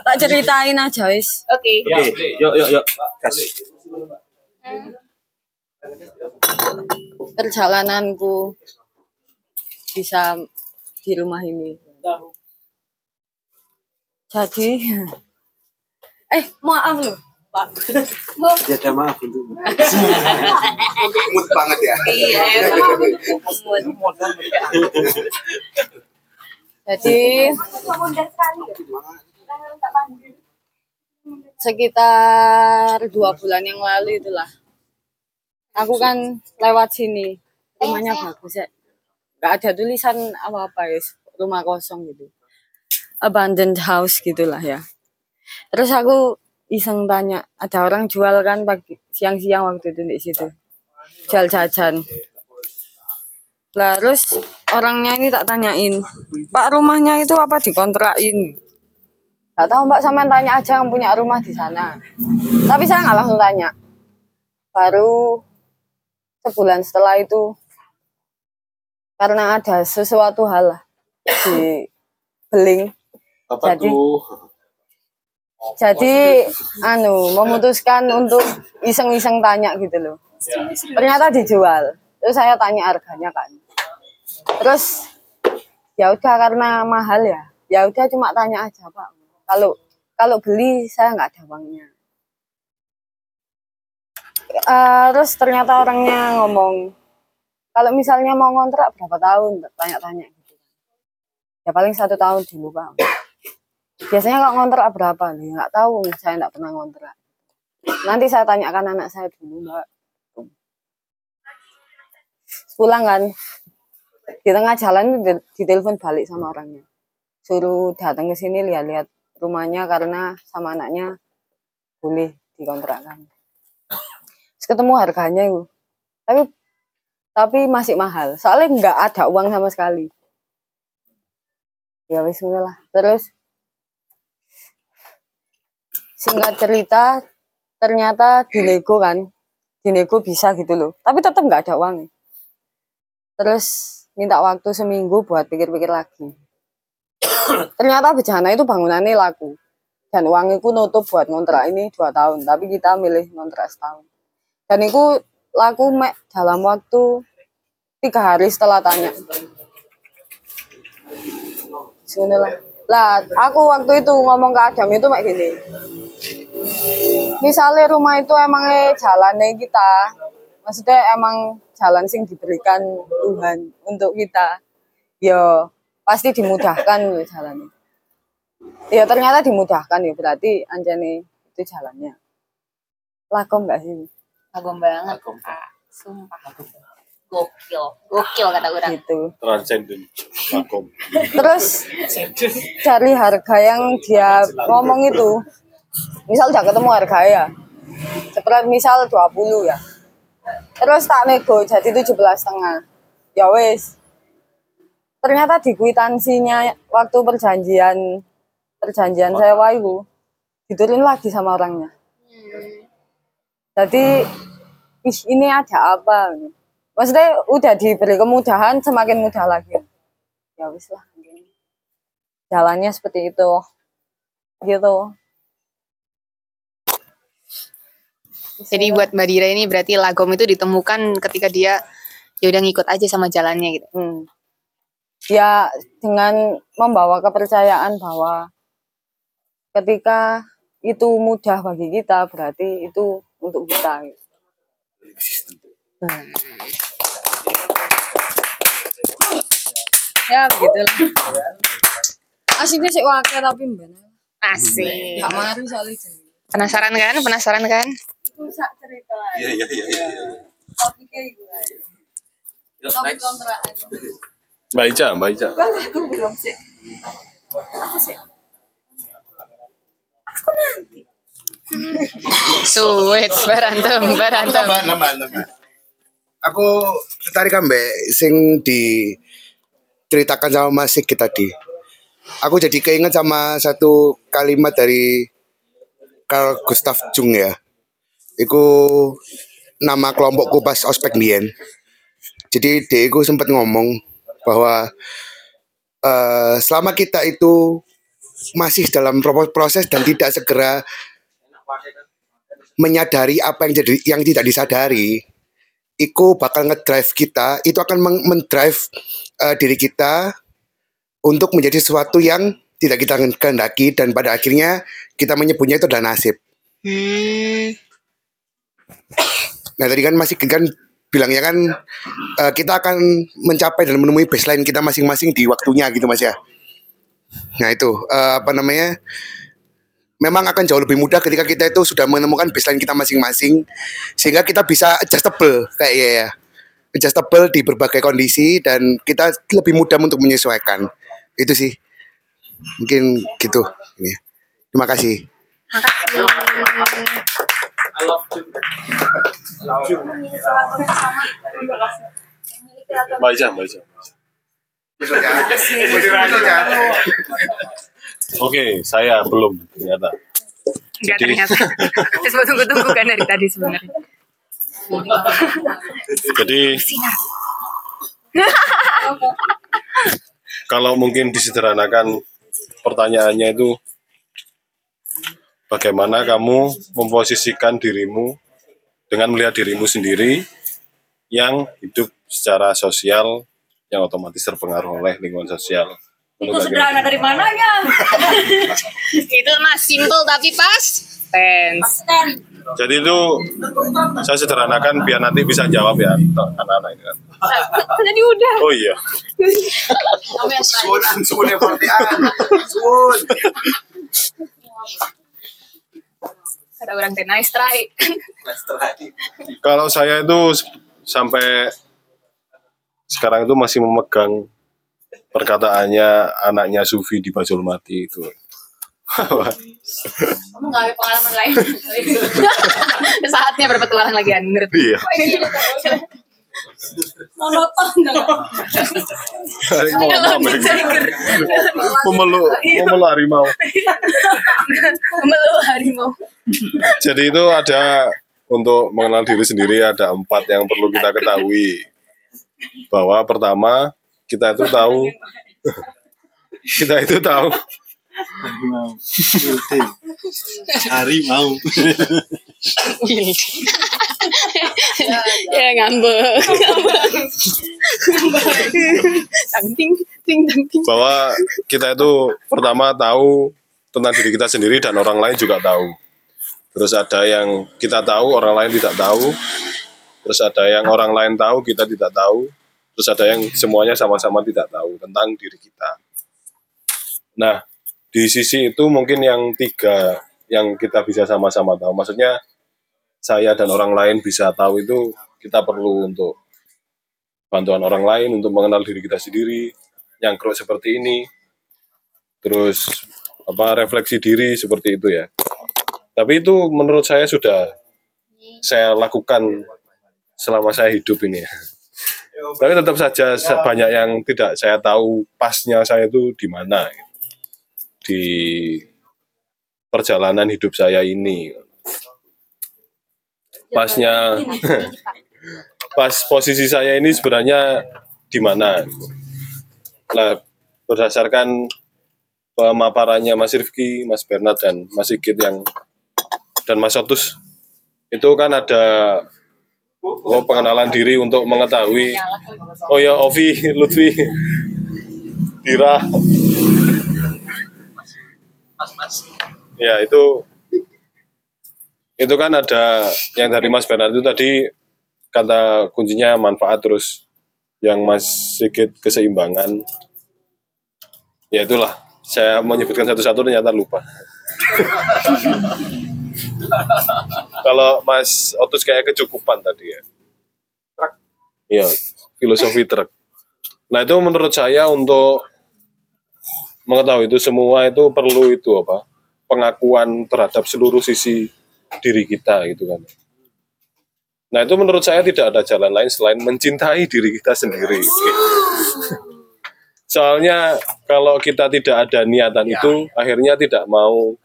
Speaker 7: Tak ceritain aja wis.
Speaker 2: Oke.
Speaker 12: Oke, yuk yuk yuk. Gas.
Speaker 7: Perjalananku bisa di rumah ini. Jadi eh maaf loh Pak.
Speaker 9: Ya ada maaf untuk
Speaker 3: Mood banget ya.
Speaker 7: Iya, Jadi sekitar dua bulan yang lalu itulah. Aku kan lewat sini, rumahnya bagus ya. Gak ada tulisan apa-apa ya, rumah kosong gitu. Abandoned house gitulah ya. Terus aku iseng tanya, ada orang jual kan pagi siang-siang waktu itu di situ. Jual jajan. Lah terus orangnya ini tak tanyain, Pak rumahnya itu apa dikontrakin? Gak tahu Mbak sama tanya aja yang punya rumah di sana. Tapi saya nggak langsung tanya. Baru sebulan setelah itu karena ada sesuatu hal lah di beling.
Speaker 1: Apa
Speaker 7: Jadi-
Speaker 1: tuh?
Speaker 7: Jadi anu memutuskan untuk iseng-iseng tanya gitu loh. Ternyata dijual. Terus saya tanya harganya kan. Terus ya udah karena mahal ya. Ya udah cuma tanya aja Pak. Kalau kalau beli saya nggak ada uangnya. Eh, terus ternyata orangnya ngomong kalau misalnya mau ngontrak berapa tahun tanya-tanya gitu. Ya paling satu tahun dulu Pak. Biasanya kalau ngontrak berapa nih? Nggak tahu, saya nggak pernah ngontrak. Nanti saya tanyakan anak saya dulu, Mbak. Pulang kan, di tengah jalan di- ditelepon balik sama orangnya. Suruh datang ke sini lihat-lihat rumahnya karena sama anaknya boleh dikontrakkan. Terus ketemu harganya itu. Tapi tapi masih mahal. Soalnya nggak ada uang sama sekali. Ya wis lah. Terus singkat cerita ternyata dinego kan dinego bisa gitu loh. Tapi tetap nggak ada uang. Terus minta waktu seminggu buat pikir-pikir lagi. Ternyata bejana itu bangunannya laku. Dan uang itu nutup buat ngontrak ini dua tahun. Tapi kita milih ngontrak setahun. Dan itu laku mek dalam waktu tiga hari setelah tanya. Sini lah. Aku waktu itu ngomong ke Adam itu mek gini. Misalnya rumah itu emangnya jalannya kita, maksudnya emang jalan sing diberikan Tuhan untuk kita, ya pasti dimudahkan loh jalannya. Ya ternyata dimudahkan ya berarti anjane itu jalannya. Lakom nggak sih?
Speaker 2: Kagum banget, Kak. Sumpah. Gokil. Gokil kata orang.
Speaker 7: Gitu.
Speaker 1: Transcendent. Vakum.
Speaker 7: Terus cari harga yang dia ngomong itu, misal udah ketemu harga ya, seperti misal 20 ya. Terus tak nego jadi 17 setengah. Ya wes. Ternyata di kwitansinya waktu perjanjian perjanjian sewa itu diturunin lagi sama orangnya. Jadi ih ini ada apa? Maksudnya udah diberi kemudahan semakin mudah lagi. Ya wis lah. Jalannya seperti itu. Gitu.
Speaker 2: Jadi buat Mbak Dira ini berarti lagom itu ditemukan ketika dia ya udah ngikut aja sama jalannya gitu.
Speaker 7: Hmm. Ya dengan membawa kepercayaan bahwa ketika itu mudah bagi kita berarti itu untuk kita. Hmm. Ya begitu lah. Asiknya sih wakil tapi mbak.
Speaker 2: Asik.
Speaker 7: Gak mari soalnya.
Speaker 2: Penasaran kan? Penasaran kan?
Speaker 7: Rusak cerita.
Speaker 1: Iya, iya, iya, iya.
Speaker 7: Topiknya itu aja. Topik kontrakan.
Speaker 1: Mbak Ica, Mbak Ica.
Speaker 7: Aku belum sih. Aku sih. Aku nanti.
Speaker 2: Suwet, berantem, berantem.
Speaker 3: Nambah, nambah, nambah. Aku tertarik ambek sing diceritakan sama Mas Sigit tadi. Aku jadi keinget sama satu kalimat dari Carl Gustav Jung ya. Iku nama kelompokku pas ospek Bien. Jadi dia sempat ngomong bahwa eh, selama kita itu masih dalam pro- proses dan tidak segera menyadari apa yang jadi yang tidak disadari, itu bakal ngedrive kita, itu akan mendrive eh, diri kita untuk menjadi sesuatu yang tidak kita kehendaki dan pada akhirnya kita menyebutnya itu adalah nasib. Nah tadi kan masih kan bilangnya kan eh, kita akan mencapai dan menemui baseline kita masing-masing di waktunya gitu mas ya. Nah itu eh, apa namanya? Memang akan jauh lebih mudah ketika kita itu sudah menemukan baseline kita masing-masing sehingga kita bisa adjustable kayak ya, ya. adjustable di berbagai kondisi dan kita lebih mudah untuk menyesuaikan. Itu sih mungkin gitu. Ini. Terima kasih.
Speaker 1: Mbak Ija, Mbak Ija. Oke, saya belum ternyata.
Speaker 2: Enggak
Speaker 1: Jadi-
Speaker 2: ternyata. Terus tunggu-tunggu kan dari tadi sebenarnya.
Speaker 1: Jadi kalau mungkin disederhanakan pertanyaannya itu bagaimana kamu memposisikan dirimu dengan melihat dirimu sendiri yang hidup secara sosial yang otomatis terpengaruh oleh lingkungan sosial.
Speaker 6: Itu sederhana dari mananya?
Speaker 2: Itu mas simple tapi pas. Tense.
Speaker 1: Jadi itu saya sederhanakan biar nanti bisa jawab ya anak-anak ini kan.
Speaker 2: Jadi udah.
Speaker 1: Oh iya.
Speaker 2: Ada orang teh nice try.
Speaker 1: Kalau saya itu sampai sekarang itu masih memegang perkataannya anaknya Sufi di Bajul Mati itu.
Speaker 2: Kamu nggak ada pengalaman lain. Saatnya berpetualang lagi menurut.
Speaker 1: Iya.
Speaker 6: Monoton dong.
Speaker 1: Memeluk, memeluk harimau.
Speaker 2: Meluk harimau.
Speaker 1: Jadi itu ada untuk mengenal diri sendiri ada empat yang perlu kita ketahui. Bahwa pertama kita itu tahu kita itu tahu
Speaker 9: Harimau.
Speaker 2: ya ngambek. Tang ting ting tang ting.
Speaker 1: bahwa kita itu pertama tahu tentang diri kita sendiri dan orang lain juga tahu. Terus ada yang kita tahu, orang lain tidak tahu. Terus ada yang orang lain tahu, kita tidak tahu. Terus ada yang semuanya sama-sama tidak tahu tentang diri kita. Nah, di sisi itu mungkin yang tiga yang kita bisa sama-sama tahu. Maksudnya saya dan orang lain bisa tahu itu kita perlu untuk bantuan orang lain untuk mengenal diri kita sendiri yang keruk seperti ini terus apa refleksi diri seperti itu ya tapi itu menurut saya sudah saya lakukan selama saya hidup ini ya. Tapi tetap saja se- banyak yang tidak saya tahu pasnya saya itu di mana. Gitu. di perjalanan hidup saya ini. Pasnya pas posisi saya ini sebenarnya di mana? Nah, berdasarkan pemaparannya Mas Rifki, Mas Bernard dan Mas Sigit yang dan Mas Otus itu kan ada oh, pengenalan diri untuk mengetahui. Oh ya Ovi, Lutfi, Dira, ya itu itu kan ada yang dari Mas Bernard itu tadi kata kuncinya manfaat terus yang Mas Sigit keseimbangan. Ya itulah. Saya menyebutkan satu-satu ternyata lupa kalau Mas Otus kayak kecukupan tadi ya Iya, filosofi truk. Nah itu menurut saya untuk mengetahui itu semua itu perlu itu apa pengakuan terhadap seluruh sisi diri kita gitu kan. Nah itu menurut saya tidak ada jalan lain selain mencintai diri kita sendiri. Soalnya kalau kita tidak ada niatan itu akhirnya tidak mau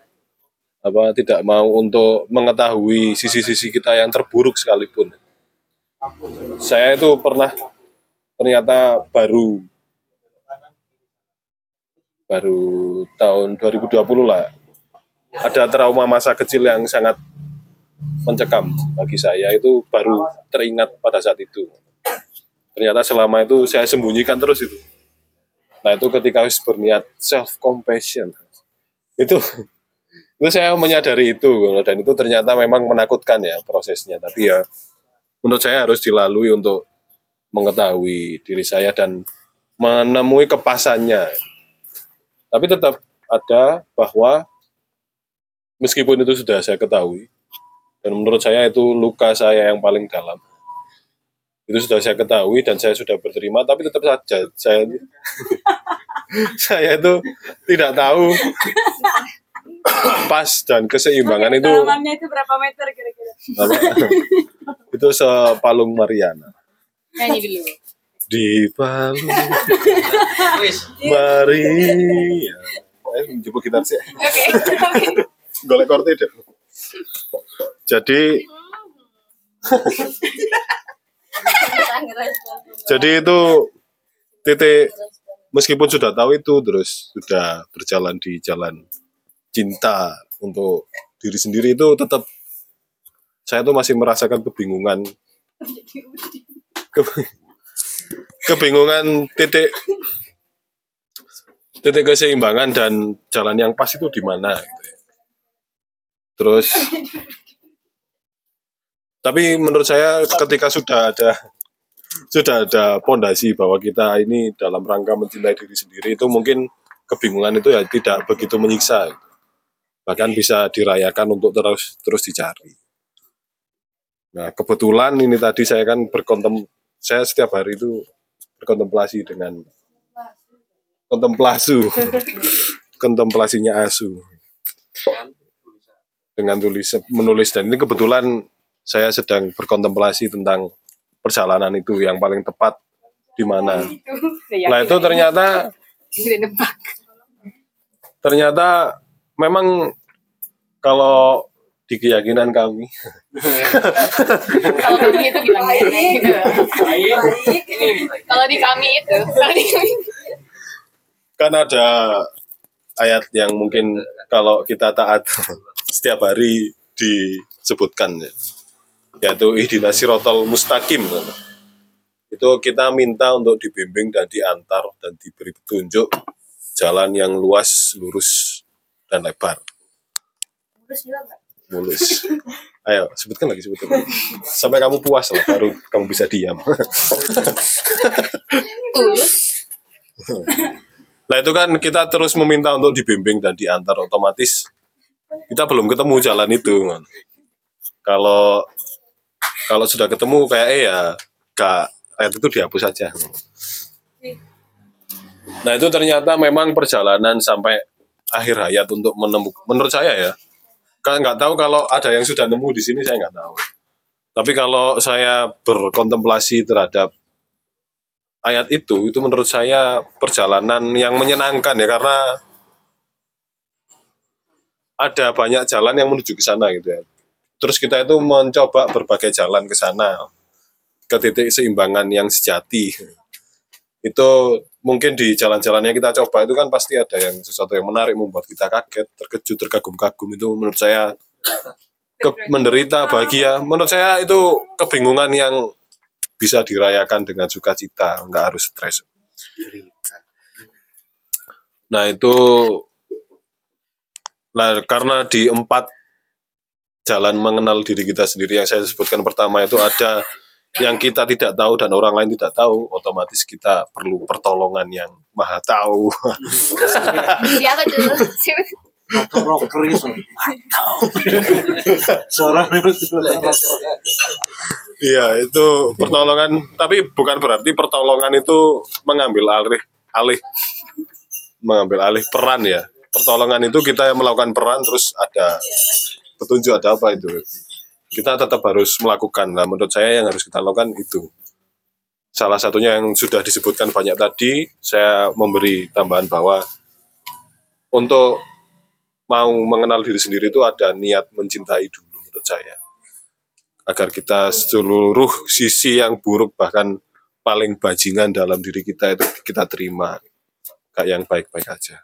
Speaker 1: apa tidak mau untuk mengetahui sisi-sisi kita yang terburuk sekalipun. Saya itu pernah ternyata baru baru tahun 2020 lah ada trauma masa kecil yang sangat mencekam bagi saya itu baru teringat pada saat itu. Ternyata selama itu saya sembunyikan terus itu. Nah itu ketika harus berniat self compassion itu itu saya menyadari itu dan itu ternyata memang menakutkan ya prosesnya. Tapi ya menurut saya harus dilalui untuk mengetahui diri saya dan menemui kepasannya. Tapi tetap ada bahwa meskipun itu sudah saya ketahui dan menurut saya itu luka saya yang paling dalam itu sudah saya ketahui dan saya sudah berterima tapi tetap saja saya saya itu tidak tahu pas dan keseimbangan itu.
Speaker 6: Kedalamannya itu berapa meter kira-kira?
Speaker 1: itu sepalung Mariana.
Speaker 6: Nyanyi dulu.
Speaker 1: di palung Maria eh coba gitar sih. Golek korte deh jadi jadi itu titik meskipun sudah tahu itu terus sudah berjalan di jalan cinta untuk diri sendiri itu tetap saya tuh masih merasakan kebingungan Ke- kebingungan titik titik keseimbangan dan jalan yang pas itu di mana gitu ya. terus tapi menurut saya ketika sudah ada sudah ada pondasi bahwa kita ini dalam rangka mencintai diri sendiri itu mungkin kebingungan itu ya tidak begitu menyiksa bahkan bisa dirayakan untuk terus terus dicari. Nah kebetulan ini tadi saya kan berkontem saya setiap hari itu berkontemplasi dengan kontemplasu kontemplasinya asu. Dengan tulis menulis. Dan ini kebetulan saya sedang berkontemplasi tentang perjalanan itu yang paling tepat di mana. Nah itu ternyata ternyata memang kalau di keyakinan kami.
Speaker 2: Kalau kami itu bilangnya gitu. Kalau di kami itu,
Speaker 1: kan ada ayat yang mungkin kalau kita taat setiap hari disebutkan ya. yaitu ihdina sirotol mustaqim. Itu kita minta untuk dibimbing dan diantar dan diberi petunjuk jalan yang luas lurus dan lebar mulus ayo sebutkan lagi sebutkan lagi. sampai kamu puas lah baru kamu bisa diam. Nah itu kan kita terus meminta untuk dibimbing dan diantar otomatis kita belum ketemu jalan itu. kan. Kalau kalau sudah ketemu kayak eh ya gak ayat itu dihapus saja. Nah itu ternyata memang perjalanan sampai akhir hayat untuk menemukan menurut saya ya. Kan nggak tahu kalau ada yang sudah nemu di sini saya nggak tahu. Tapi kalau saya berkontemplasi terhadap ayat itu itu menurut saya perjalanan yang menyenangkan ya karena ada banyak jalan yang menuju ke sana gitu ya. Terus kita itu mencoba berbagai jalan ke sana ke titik seimbangan yang sejati. Itu mungkin di jalan-jalan yang kita coba itu kan pasti ada yang sesuatu yang menarik membuat kita kaget, terkejut, terkagum-kagum itu menurut saya ke, menderita, bahagia. Menurut saya itu kebingungan yang bisa dirayakan dengan sukacita, nggak harus stres. Nah itu, nah karena di empat jalan mengenal diri kita sendiri yang saya sebutkan pertama itu ada yang kita tidak tahu dan orang lain tidak tahu, otomatis kita perlu pertolongan yang maha tahu.
Speaker 2: Siapa tuh?
Speaker 9: rocker itu suara
Speaker 1: Iya itu pertolongan, tapi bukan berarti pertolongan itu mengambil alih alih mengambil alih peran ya. Pertolongan itu kita melakukan peran terus ada petunjuk ada apa itu. Kita tetap harus melakukan. Nah menurut saya yang harus kita lakukan itu. Salah satunya yang sudah disebutkan banyak tadi, saya memberi tambahan bahwa untuk mau mengenal diri sendiri itu ada niat mencintai dulu menurut saya agar kita seluruh sisi yang buruk bahkan paling bajingan dalam diri kita itu kita terima kayak yang baik-baik aja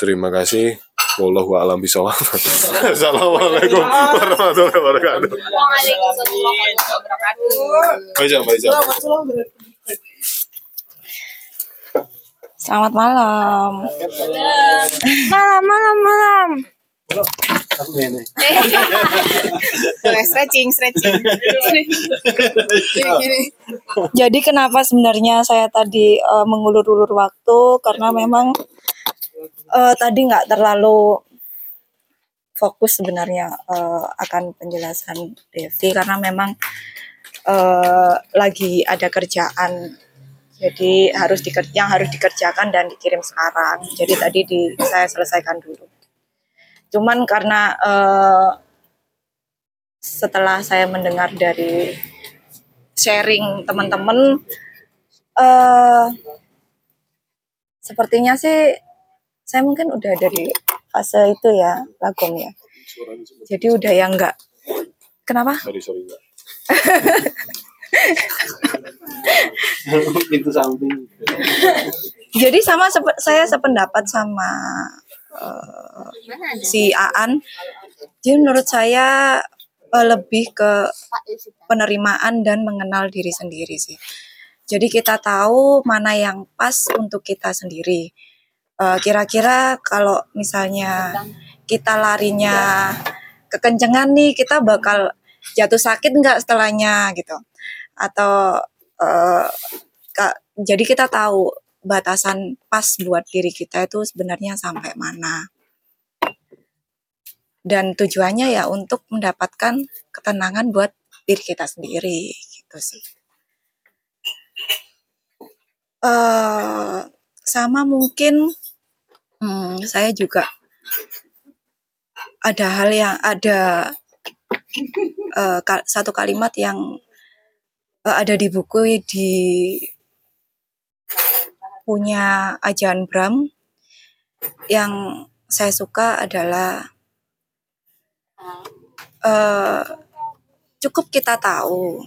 Speaker 1: terima kasih Wallahu a'lam bishawab. Assalamualaikum warahmatullahi wabarakatuh.
Speaker 2: Waalaikumsalam warahmatullahi wabarakatuh.
Speaker 13: Selamat malam. Malam, malam, malam. stretching, stretching. Jadi kenapa sebenarnya saya tadi eh, mengulur-ulur waktu karena memang eh, tadi nggak terlalu fokus sebenarnya eh, akan penjelasan Devi karena memang eh, lagi ada kerjaan jadi harus diker yang harus dikerjakan dan dikirim sekarang. Jadi tadi di saya selesaikan dulu. Cuman karena eh, setelah saya mendengar dari sharing teman-teman, eh sepertinya sih saya mungkin udah dari fase itu ya lagom ya. Jadi udah yang enggak. Kenapa?
Speaker 1: Sorry, sorry, enggak.
Speaker 9: Pintu samping.
Speaker 13: Jadi sama saya sependapat sama eh, si Aan. Jadi menurut saya eh, lebih ke penerimaan dan mengenal diri sendiri sih. Jadi kita tahu mana yang pas untuk kita sendiri. Eh, Kira-kira kalau misalnya kita larinya kekencengan nih, kita bakal jatuh sakit nggak setelahnya gitu. Atau eh, ka- jadi kita tahu batasan pas buat diri kita itu sebenarnya sampai mana. Dan tujuannya ya untuk mendapatkan ketenangan buat diri kita sendiri gitu sih. eh sama mungkin hmm, saya juga ada hal yang ada eh, ka- satu kalimat yang eh, ada di buku di punya Ajan Bram yang saya suka adalah eh, cukup kita tahu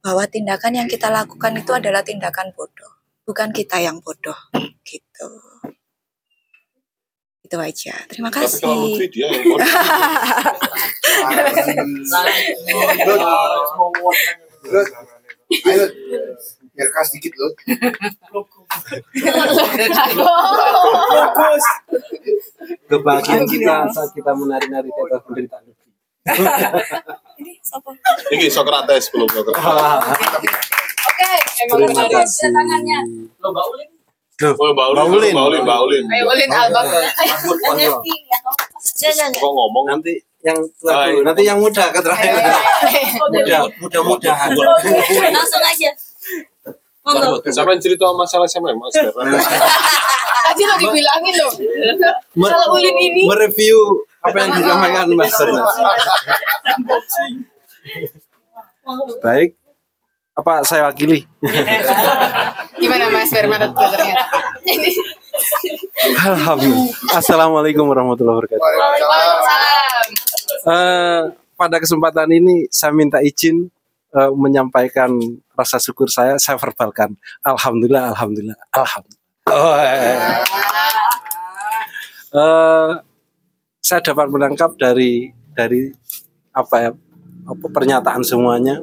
Speaker 13: bahwa tindakan yang kita lakukan itu adalah tindakan bodoh, bukan kita yang bodoh, gitu. Itu aja. Terima
Speaker 1: Tapi
Speaker 13: kasih.
Speaker 1: kalau Lutfi dia yang bodoh.
Speaker 3: Lut, ayo Lut. biar kas dikit Lut.
Speaker 9: Kebahagiaan kita saat kita menari-nari di atas penderitaan.
Speaker 13: Ini siapa?
Speaker 1: Ini Socrates belum Socrates.
Speaker 6: Oke, emang
Speaker 9: Terima
Speaker 6: benar
Speaker 9: kasih.
Speaker 6: tangannya.
Speaker 1: Oh, Mbak Ulin, Mbak Ulin, Mbak Ulin.
Speaker 6: Ayo ulin album.
Speaker 1: Kok ngomong?
Speaker 9: Nanti yang tua dulu, nanti yang muda ke terakhir. Muda, mudah-mudahan.
Speaker 6: Langsung aja. Monggo.
Speaker 1: Siapa yang cerita masalah sama Mas?
Speaker 6: Tadi lo dibilangin loh.
Speaker 9: Me-
Speaker 6: Kalau ulin ini
Speaker 9: mereview apa yang disampaikan Mas. Baik. Apa saya wakili?
Speaker 6: gimana Mas ternyata?
Speaker 9: Alhamdulillah. Assalamualaikum warahmatullahi wabarakatuh.
Speaker 6: Waalaikumsalam.
Speaker 9: Eh, pada kesempatan ini saya minta izin eh, menyampaikan rasa syukur saya. Saya verbalkan. Alhamdulillah, alhamdulillah, alhamdulillah. Oh, eh. Eh, saya dapat menangkap dari dari apa ya apa pernyataan semuanya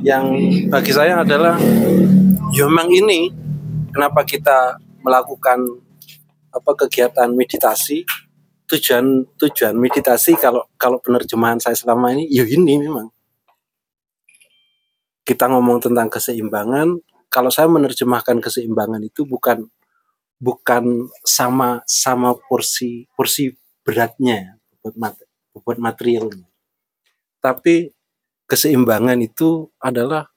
Speaker 9: yang bagi saya adalah ya memang ini kenapa kita melakukan apa kegiatan meditasi? Tujuan tujuan meditasi kalau kalau penerjemahan saya selama ini ya ini memang. Kita ngomong tentang keseimbangan. Kalau saya menerjemahkan keseimbangan itu bukan bukan sama sama porsi porsi beratnya bobot mat- materialnya. Tapi keseimbangan itu adalah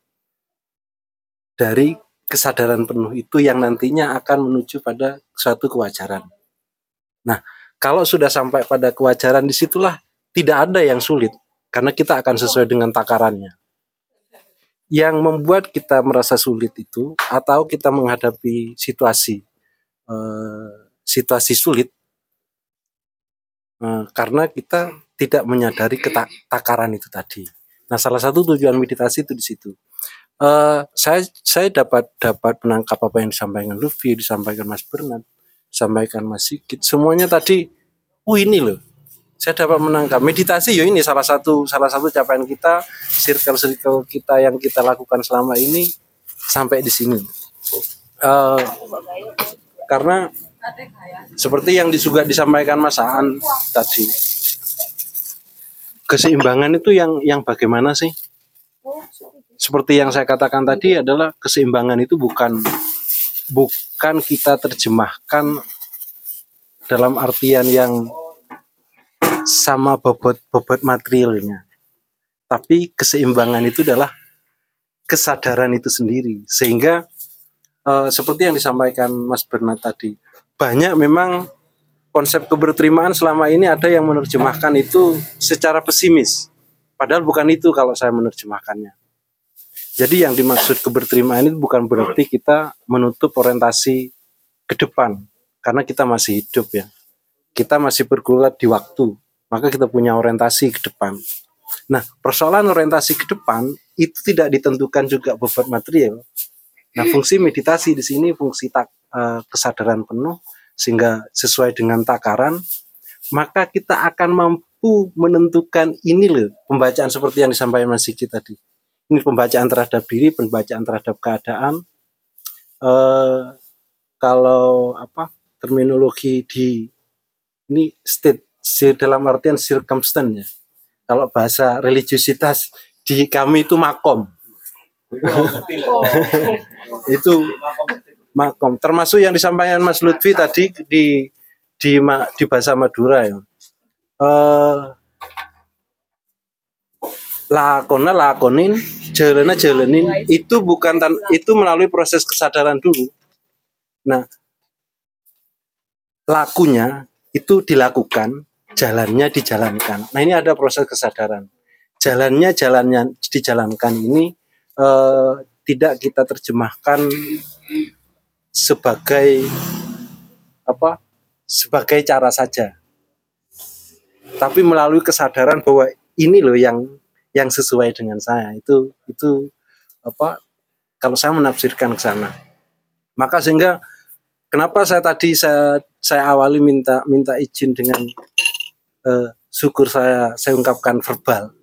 Speaker 9: dari kesadaran penuh itu yang nantinya akan menuju pada suatu kewajaran. Nah, kalau sudah sampai pada kewajaran di situlah tidak ada yang sulit karena kita akan sesuai dengan takarannya. Yang membuat kita merasa sulit itu atau kita menghadapi situasi eh, situasi sulit eh, karena kita tidak menyadari takaran itu tadi. Nah, salah satu tujuan meditasi itu di situ. Eh, saya saya dapat dapat menangkap apa yang disampaikan Luffy, disampaikan Mas Bernard, disampaikan Mas Sigit, semuanya tadi, oh ini loh, saya dapat menangkap meditasi ya ini salah satu salah satu capaian kita, circle circle kita yang kita lakukan selama ini sampai di sini. Eh, karena seperti yang juga disampaikan Mas Aan tadi, keseimbangan itu yang yang bagaimana sih? Seperti yang saya katakan tadi adalah keseimbangan itu bukan bukan kita terjemahkan dalam artian yang sama bobot bobot materialnya, tapi keseimbangan itu adalah kesadaran itu sendiri sehingga eh, seperti yang disampaikan Mas Bernard tadi banyak memang konsep keberterimaan selama ini ada yang menerjemahkan itu secara pesimis. Padahal bukan itu kalau saya menerjemahkannya. Jadi yang dimaksud keberterimaan itu bukan berarti kita menutup orientasi ke depan karena kita masih hidup ya. Kita masih bergulat di waktu maka kita punya orientasi ke depan. Nah, persoalan orientasi ke depan itu tidak ditentukan juga bobot material. Nah, fungsi meditasi di sini fungsi tak, eh, kesadaran penuh sehingga sesuai dengan takaran, maka kita akan mampu menentukan ini loh pembacaan seperti yang disampaikan Mas Siki tadi. Ini pembacaan terhadap diri, pembacaan terhadap keadaan. Eh, kalau apa terminologi di ini state dalam artian circumstance ya kalau bahasa religiusitas di kami itu makom. itu makom. Termasuk yang disampaikan Mas Lutfi tadi di di di bahasa Madura ya. Eh lakona lakonin, jalana jalanin itu bukan tan itu melalui proses kesadaran dulu. Nah, lakunya itu dilakukan jalannya dijalankan. Nah ini ada proses kesadaran. Jalannya jalannya dijalankan ini eh, tidak kita terjemahkan sebagai apa? Sebagai cara saja. Tapi melalui kesadaran bahwa ini loh yang yang sesuai dengan saya. Itu itu apa? Kalau saya menafsirkan ke sana. Maka sehingga kenapa saya tadi saya saya awali minta minta izin dengan eh, syukur saya saya ungkapkan verbal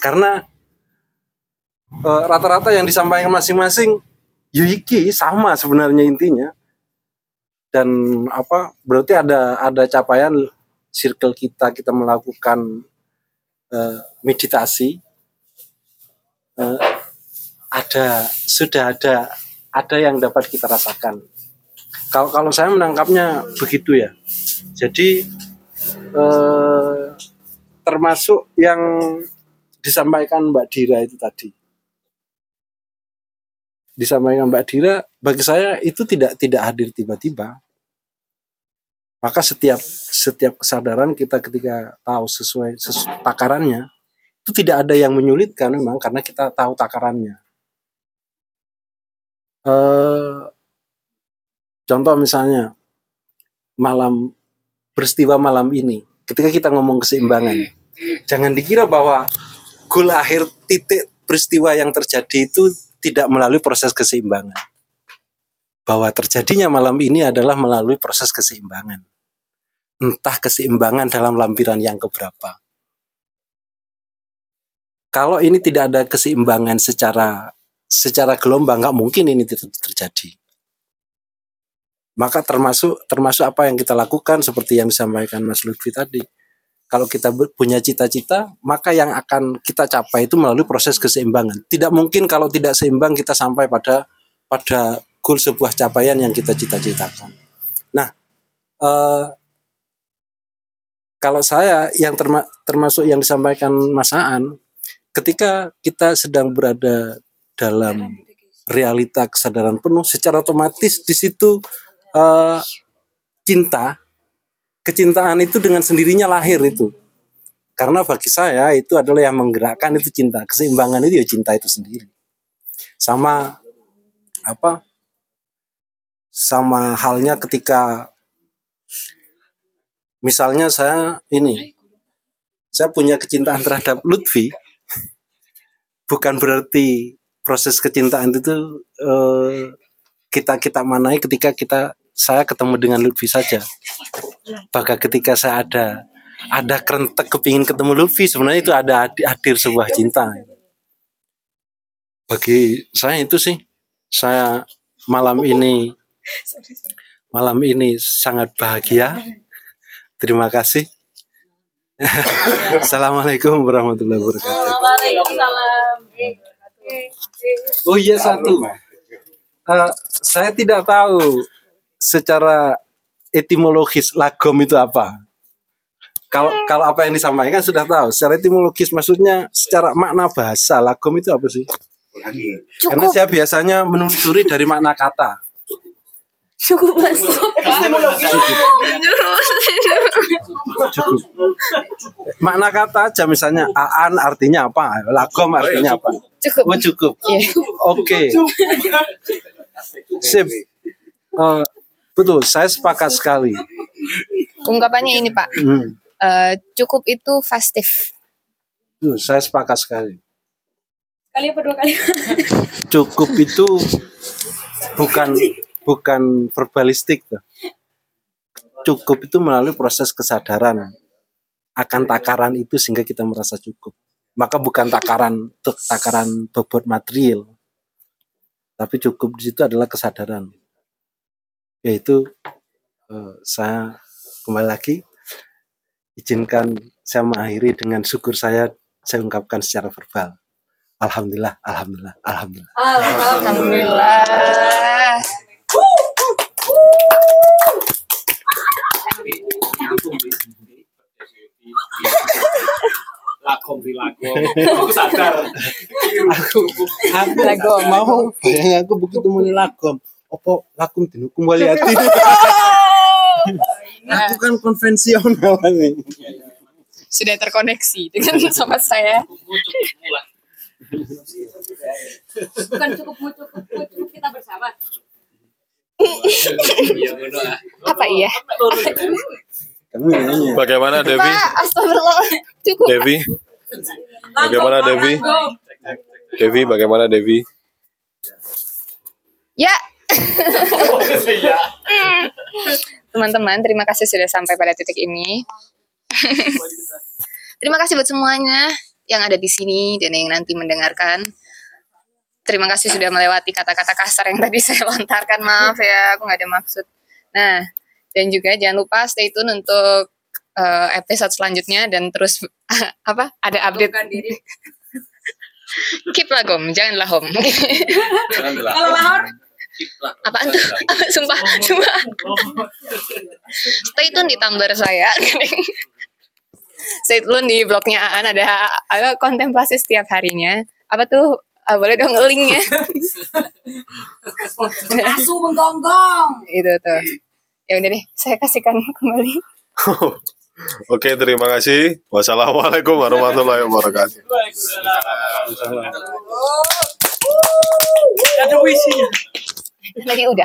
Speaker 9: karena eh, rata-rata yang disampaikan masing-masing Yuiki sama sebenarnya intinya. Dan apa berarti ada ada capaian circle kita kita melakukan eh, meditasi. Eh, ada sudah ada ada yang dapat kita rasakan. Kalau kalau saya menangkapnya begitu ya. Jadi eh, termasuk yang disampaikan Mbak Dira itu tadi. Disampaikan Mbak Dira, bagi saya itu tidak tidak hadir tiba-tiba. Maka setiap setiap kesadaran kita ketika tahu sesuai sesu, takarannya, itu tidak ada yang menyulitkan memang karena kita tahu takarannya. Eh, contoh misalnya malam peristiwa malam ini, ketika kita ngomong keseimbangan, jangan dikira bahwa goal akhir titik peristiwa yang terjadi itu tidak melalui proses keseimbangan. Bahwa terjadinya malam ini adalah melalui proses keseimbangan. Entah keseimbangan dalam lampiran yang keberapa. Kalau ini tidak ada keseimbangan secara secara gelombang, nggak mungkin ini terjadi maka termasuk termasuk apa yang kita lakukan seperti yang disampaikan Mas Lutfi tadi. Kalau kita punya cita-cita, maka yang akan kita capai itu melalui proses keseimbangan. Tidak mungkin kalau tidak seimbang kita sampai pada pada goal sebuah capaian yang kita cita-citakan. Nah, eh, kalau saya yang terma, termasuk yang disampaikan Mas Aan, ketika kita sedang berada dalam realita kesadaran penuh, secara otomatis di situ uh, cinta, kecintaan itu dengan sendirinya lahir itu. Karena bagi saya itu adalah yang menggerakkan itu cinta. Keseimbangan itu ya cinta itu sendiri. Sama apa? Sama halnya ketika misalnya saya ini saya punya kecintaan terhadap Lutfi bukan berarti proses kecintaan itu eh, kita kita manai ketika kita saya ketemu dengan Lutfi saja. Bahkan ketika saya ada ada kerentek kepingin ketemu Lutfi, sebenarnya itu ada hadir sebuah cinta. Bagi saya itu sih, saya malam ini malam ini sangat bahagia. Terima kasih. Assalamualaikum warahmatullahi wabarakatuh. Oh iya satu. Eh, saya tidak tahu secara etimologis lagom itu apa. Kalau kalau apa yang disampaikan sudah tahu. Secara etimologis maksudnya secara makna bahasa lagom itu apa sih? Karena saya biasanya menelusuri dari makna kata.
Speaker 13: Cukup mas.
Speaker 9: Cukup. Makna kata aja misalnya aan artinya apa, lagom artinya apa.
Speaker 13: Cukup.
Speaker 9: Oh, cukup. Oke. Sip. Eh, betul, saya sepakat sekali.
Speaker 2: Ungkapannya ini Pak,
Speaker 9: Hmm,
Speaker 2: eh, cukup itu festif.
Speaker 9: betul, saya sepakat sekali.
Speaker 6: Kali apa dua kali?
Speaker 9: Cukup itu bukan bukan verbalistik tuh. Cukup itu melalui proses kesadaran akan takaran itu sehingga kita merasa cukup. Maka bukan takaran takaran bobot material. Tapi cukup di situ adalah kesadaran. Yaitu eh, saya kembali lagi izinkan saya mengakhiri dengan syukur saya saya ungkapkan secara verbal. Alhamdulillah, alhamdulillah, alhamdulillah.
Speaker 2: Alhamdulillah.
Speaker 5: Lakom di lakom. Aku sadar.
Speaker 9: aku aku
Speaker 2: Lagom.
Speaker 9: mau bayang aku begitu muni lagom opo lakum dinukum wali hati aku kan konvensional nih
Speaker 2: Sudah terkoneksi dengan sobat saya.
Speaker 6: Bukan cukup cukup cukup kita bersama.
Speaker 2: Apa iya?
Speaker 1: Bagaimana Devi?
Speaker 2: Cukup.
Speaker 1: Devi? Bagaimana Devi? Devi, bagaimana Devi?
Speaker 2: Ya. Teman-teman, terima kasih sudah sampai pada titik ini. terima kasih buat semuanya yang ada di sini dan yang nanti mendengarkan. Terima kasih sudah melewati kata-kata kasar yang tadi saya lontarkan. Maaf ya, aku nggak ada maksud. Nah, dan juga jangan lupa stay tune untuk eh, episode selanjutnya dan terus apa? Ada update. Keep lah gom, janganlah home.
Speaker 6: Kalau lahor
Speaker 2: Apaan tuh? sumpah, sumpah. Stay tune di Tumblr saya. Stay tune di blognya Aan ada ada kontemplasi setiap harinya. Apa tuh? Ah, boleh dong linknya.
Speaker 6: asu menggonggong.
Speaker 2: itu tuh. Ya udah deh, saya kasihkan kembali.
Speaker 1: Oke, terima kasih. Wassalamualaikum warahmatullahi wabarakatuh.
Speaker 10: Ada wisinya.
Speaker 2: Tadi udah.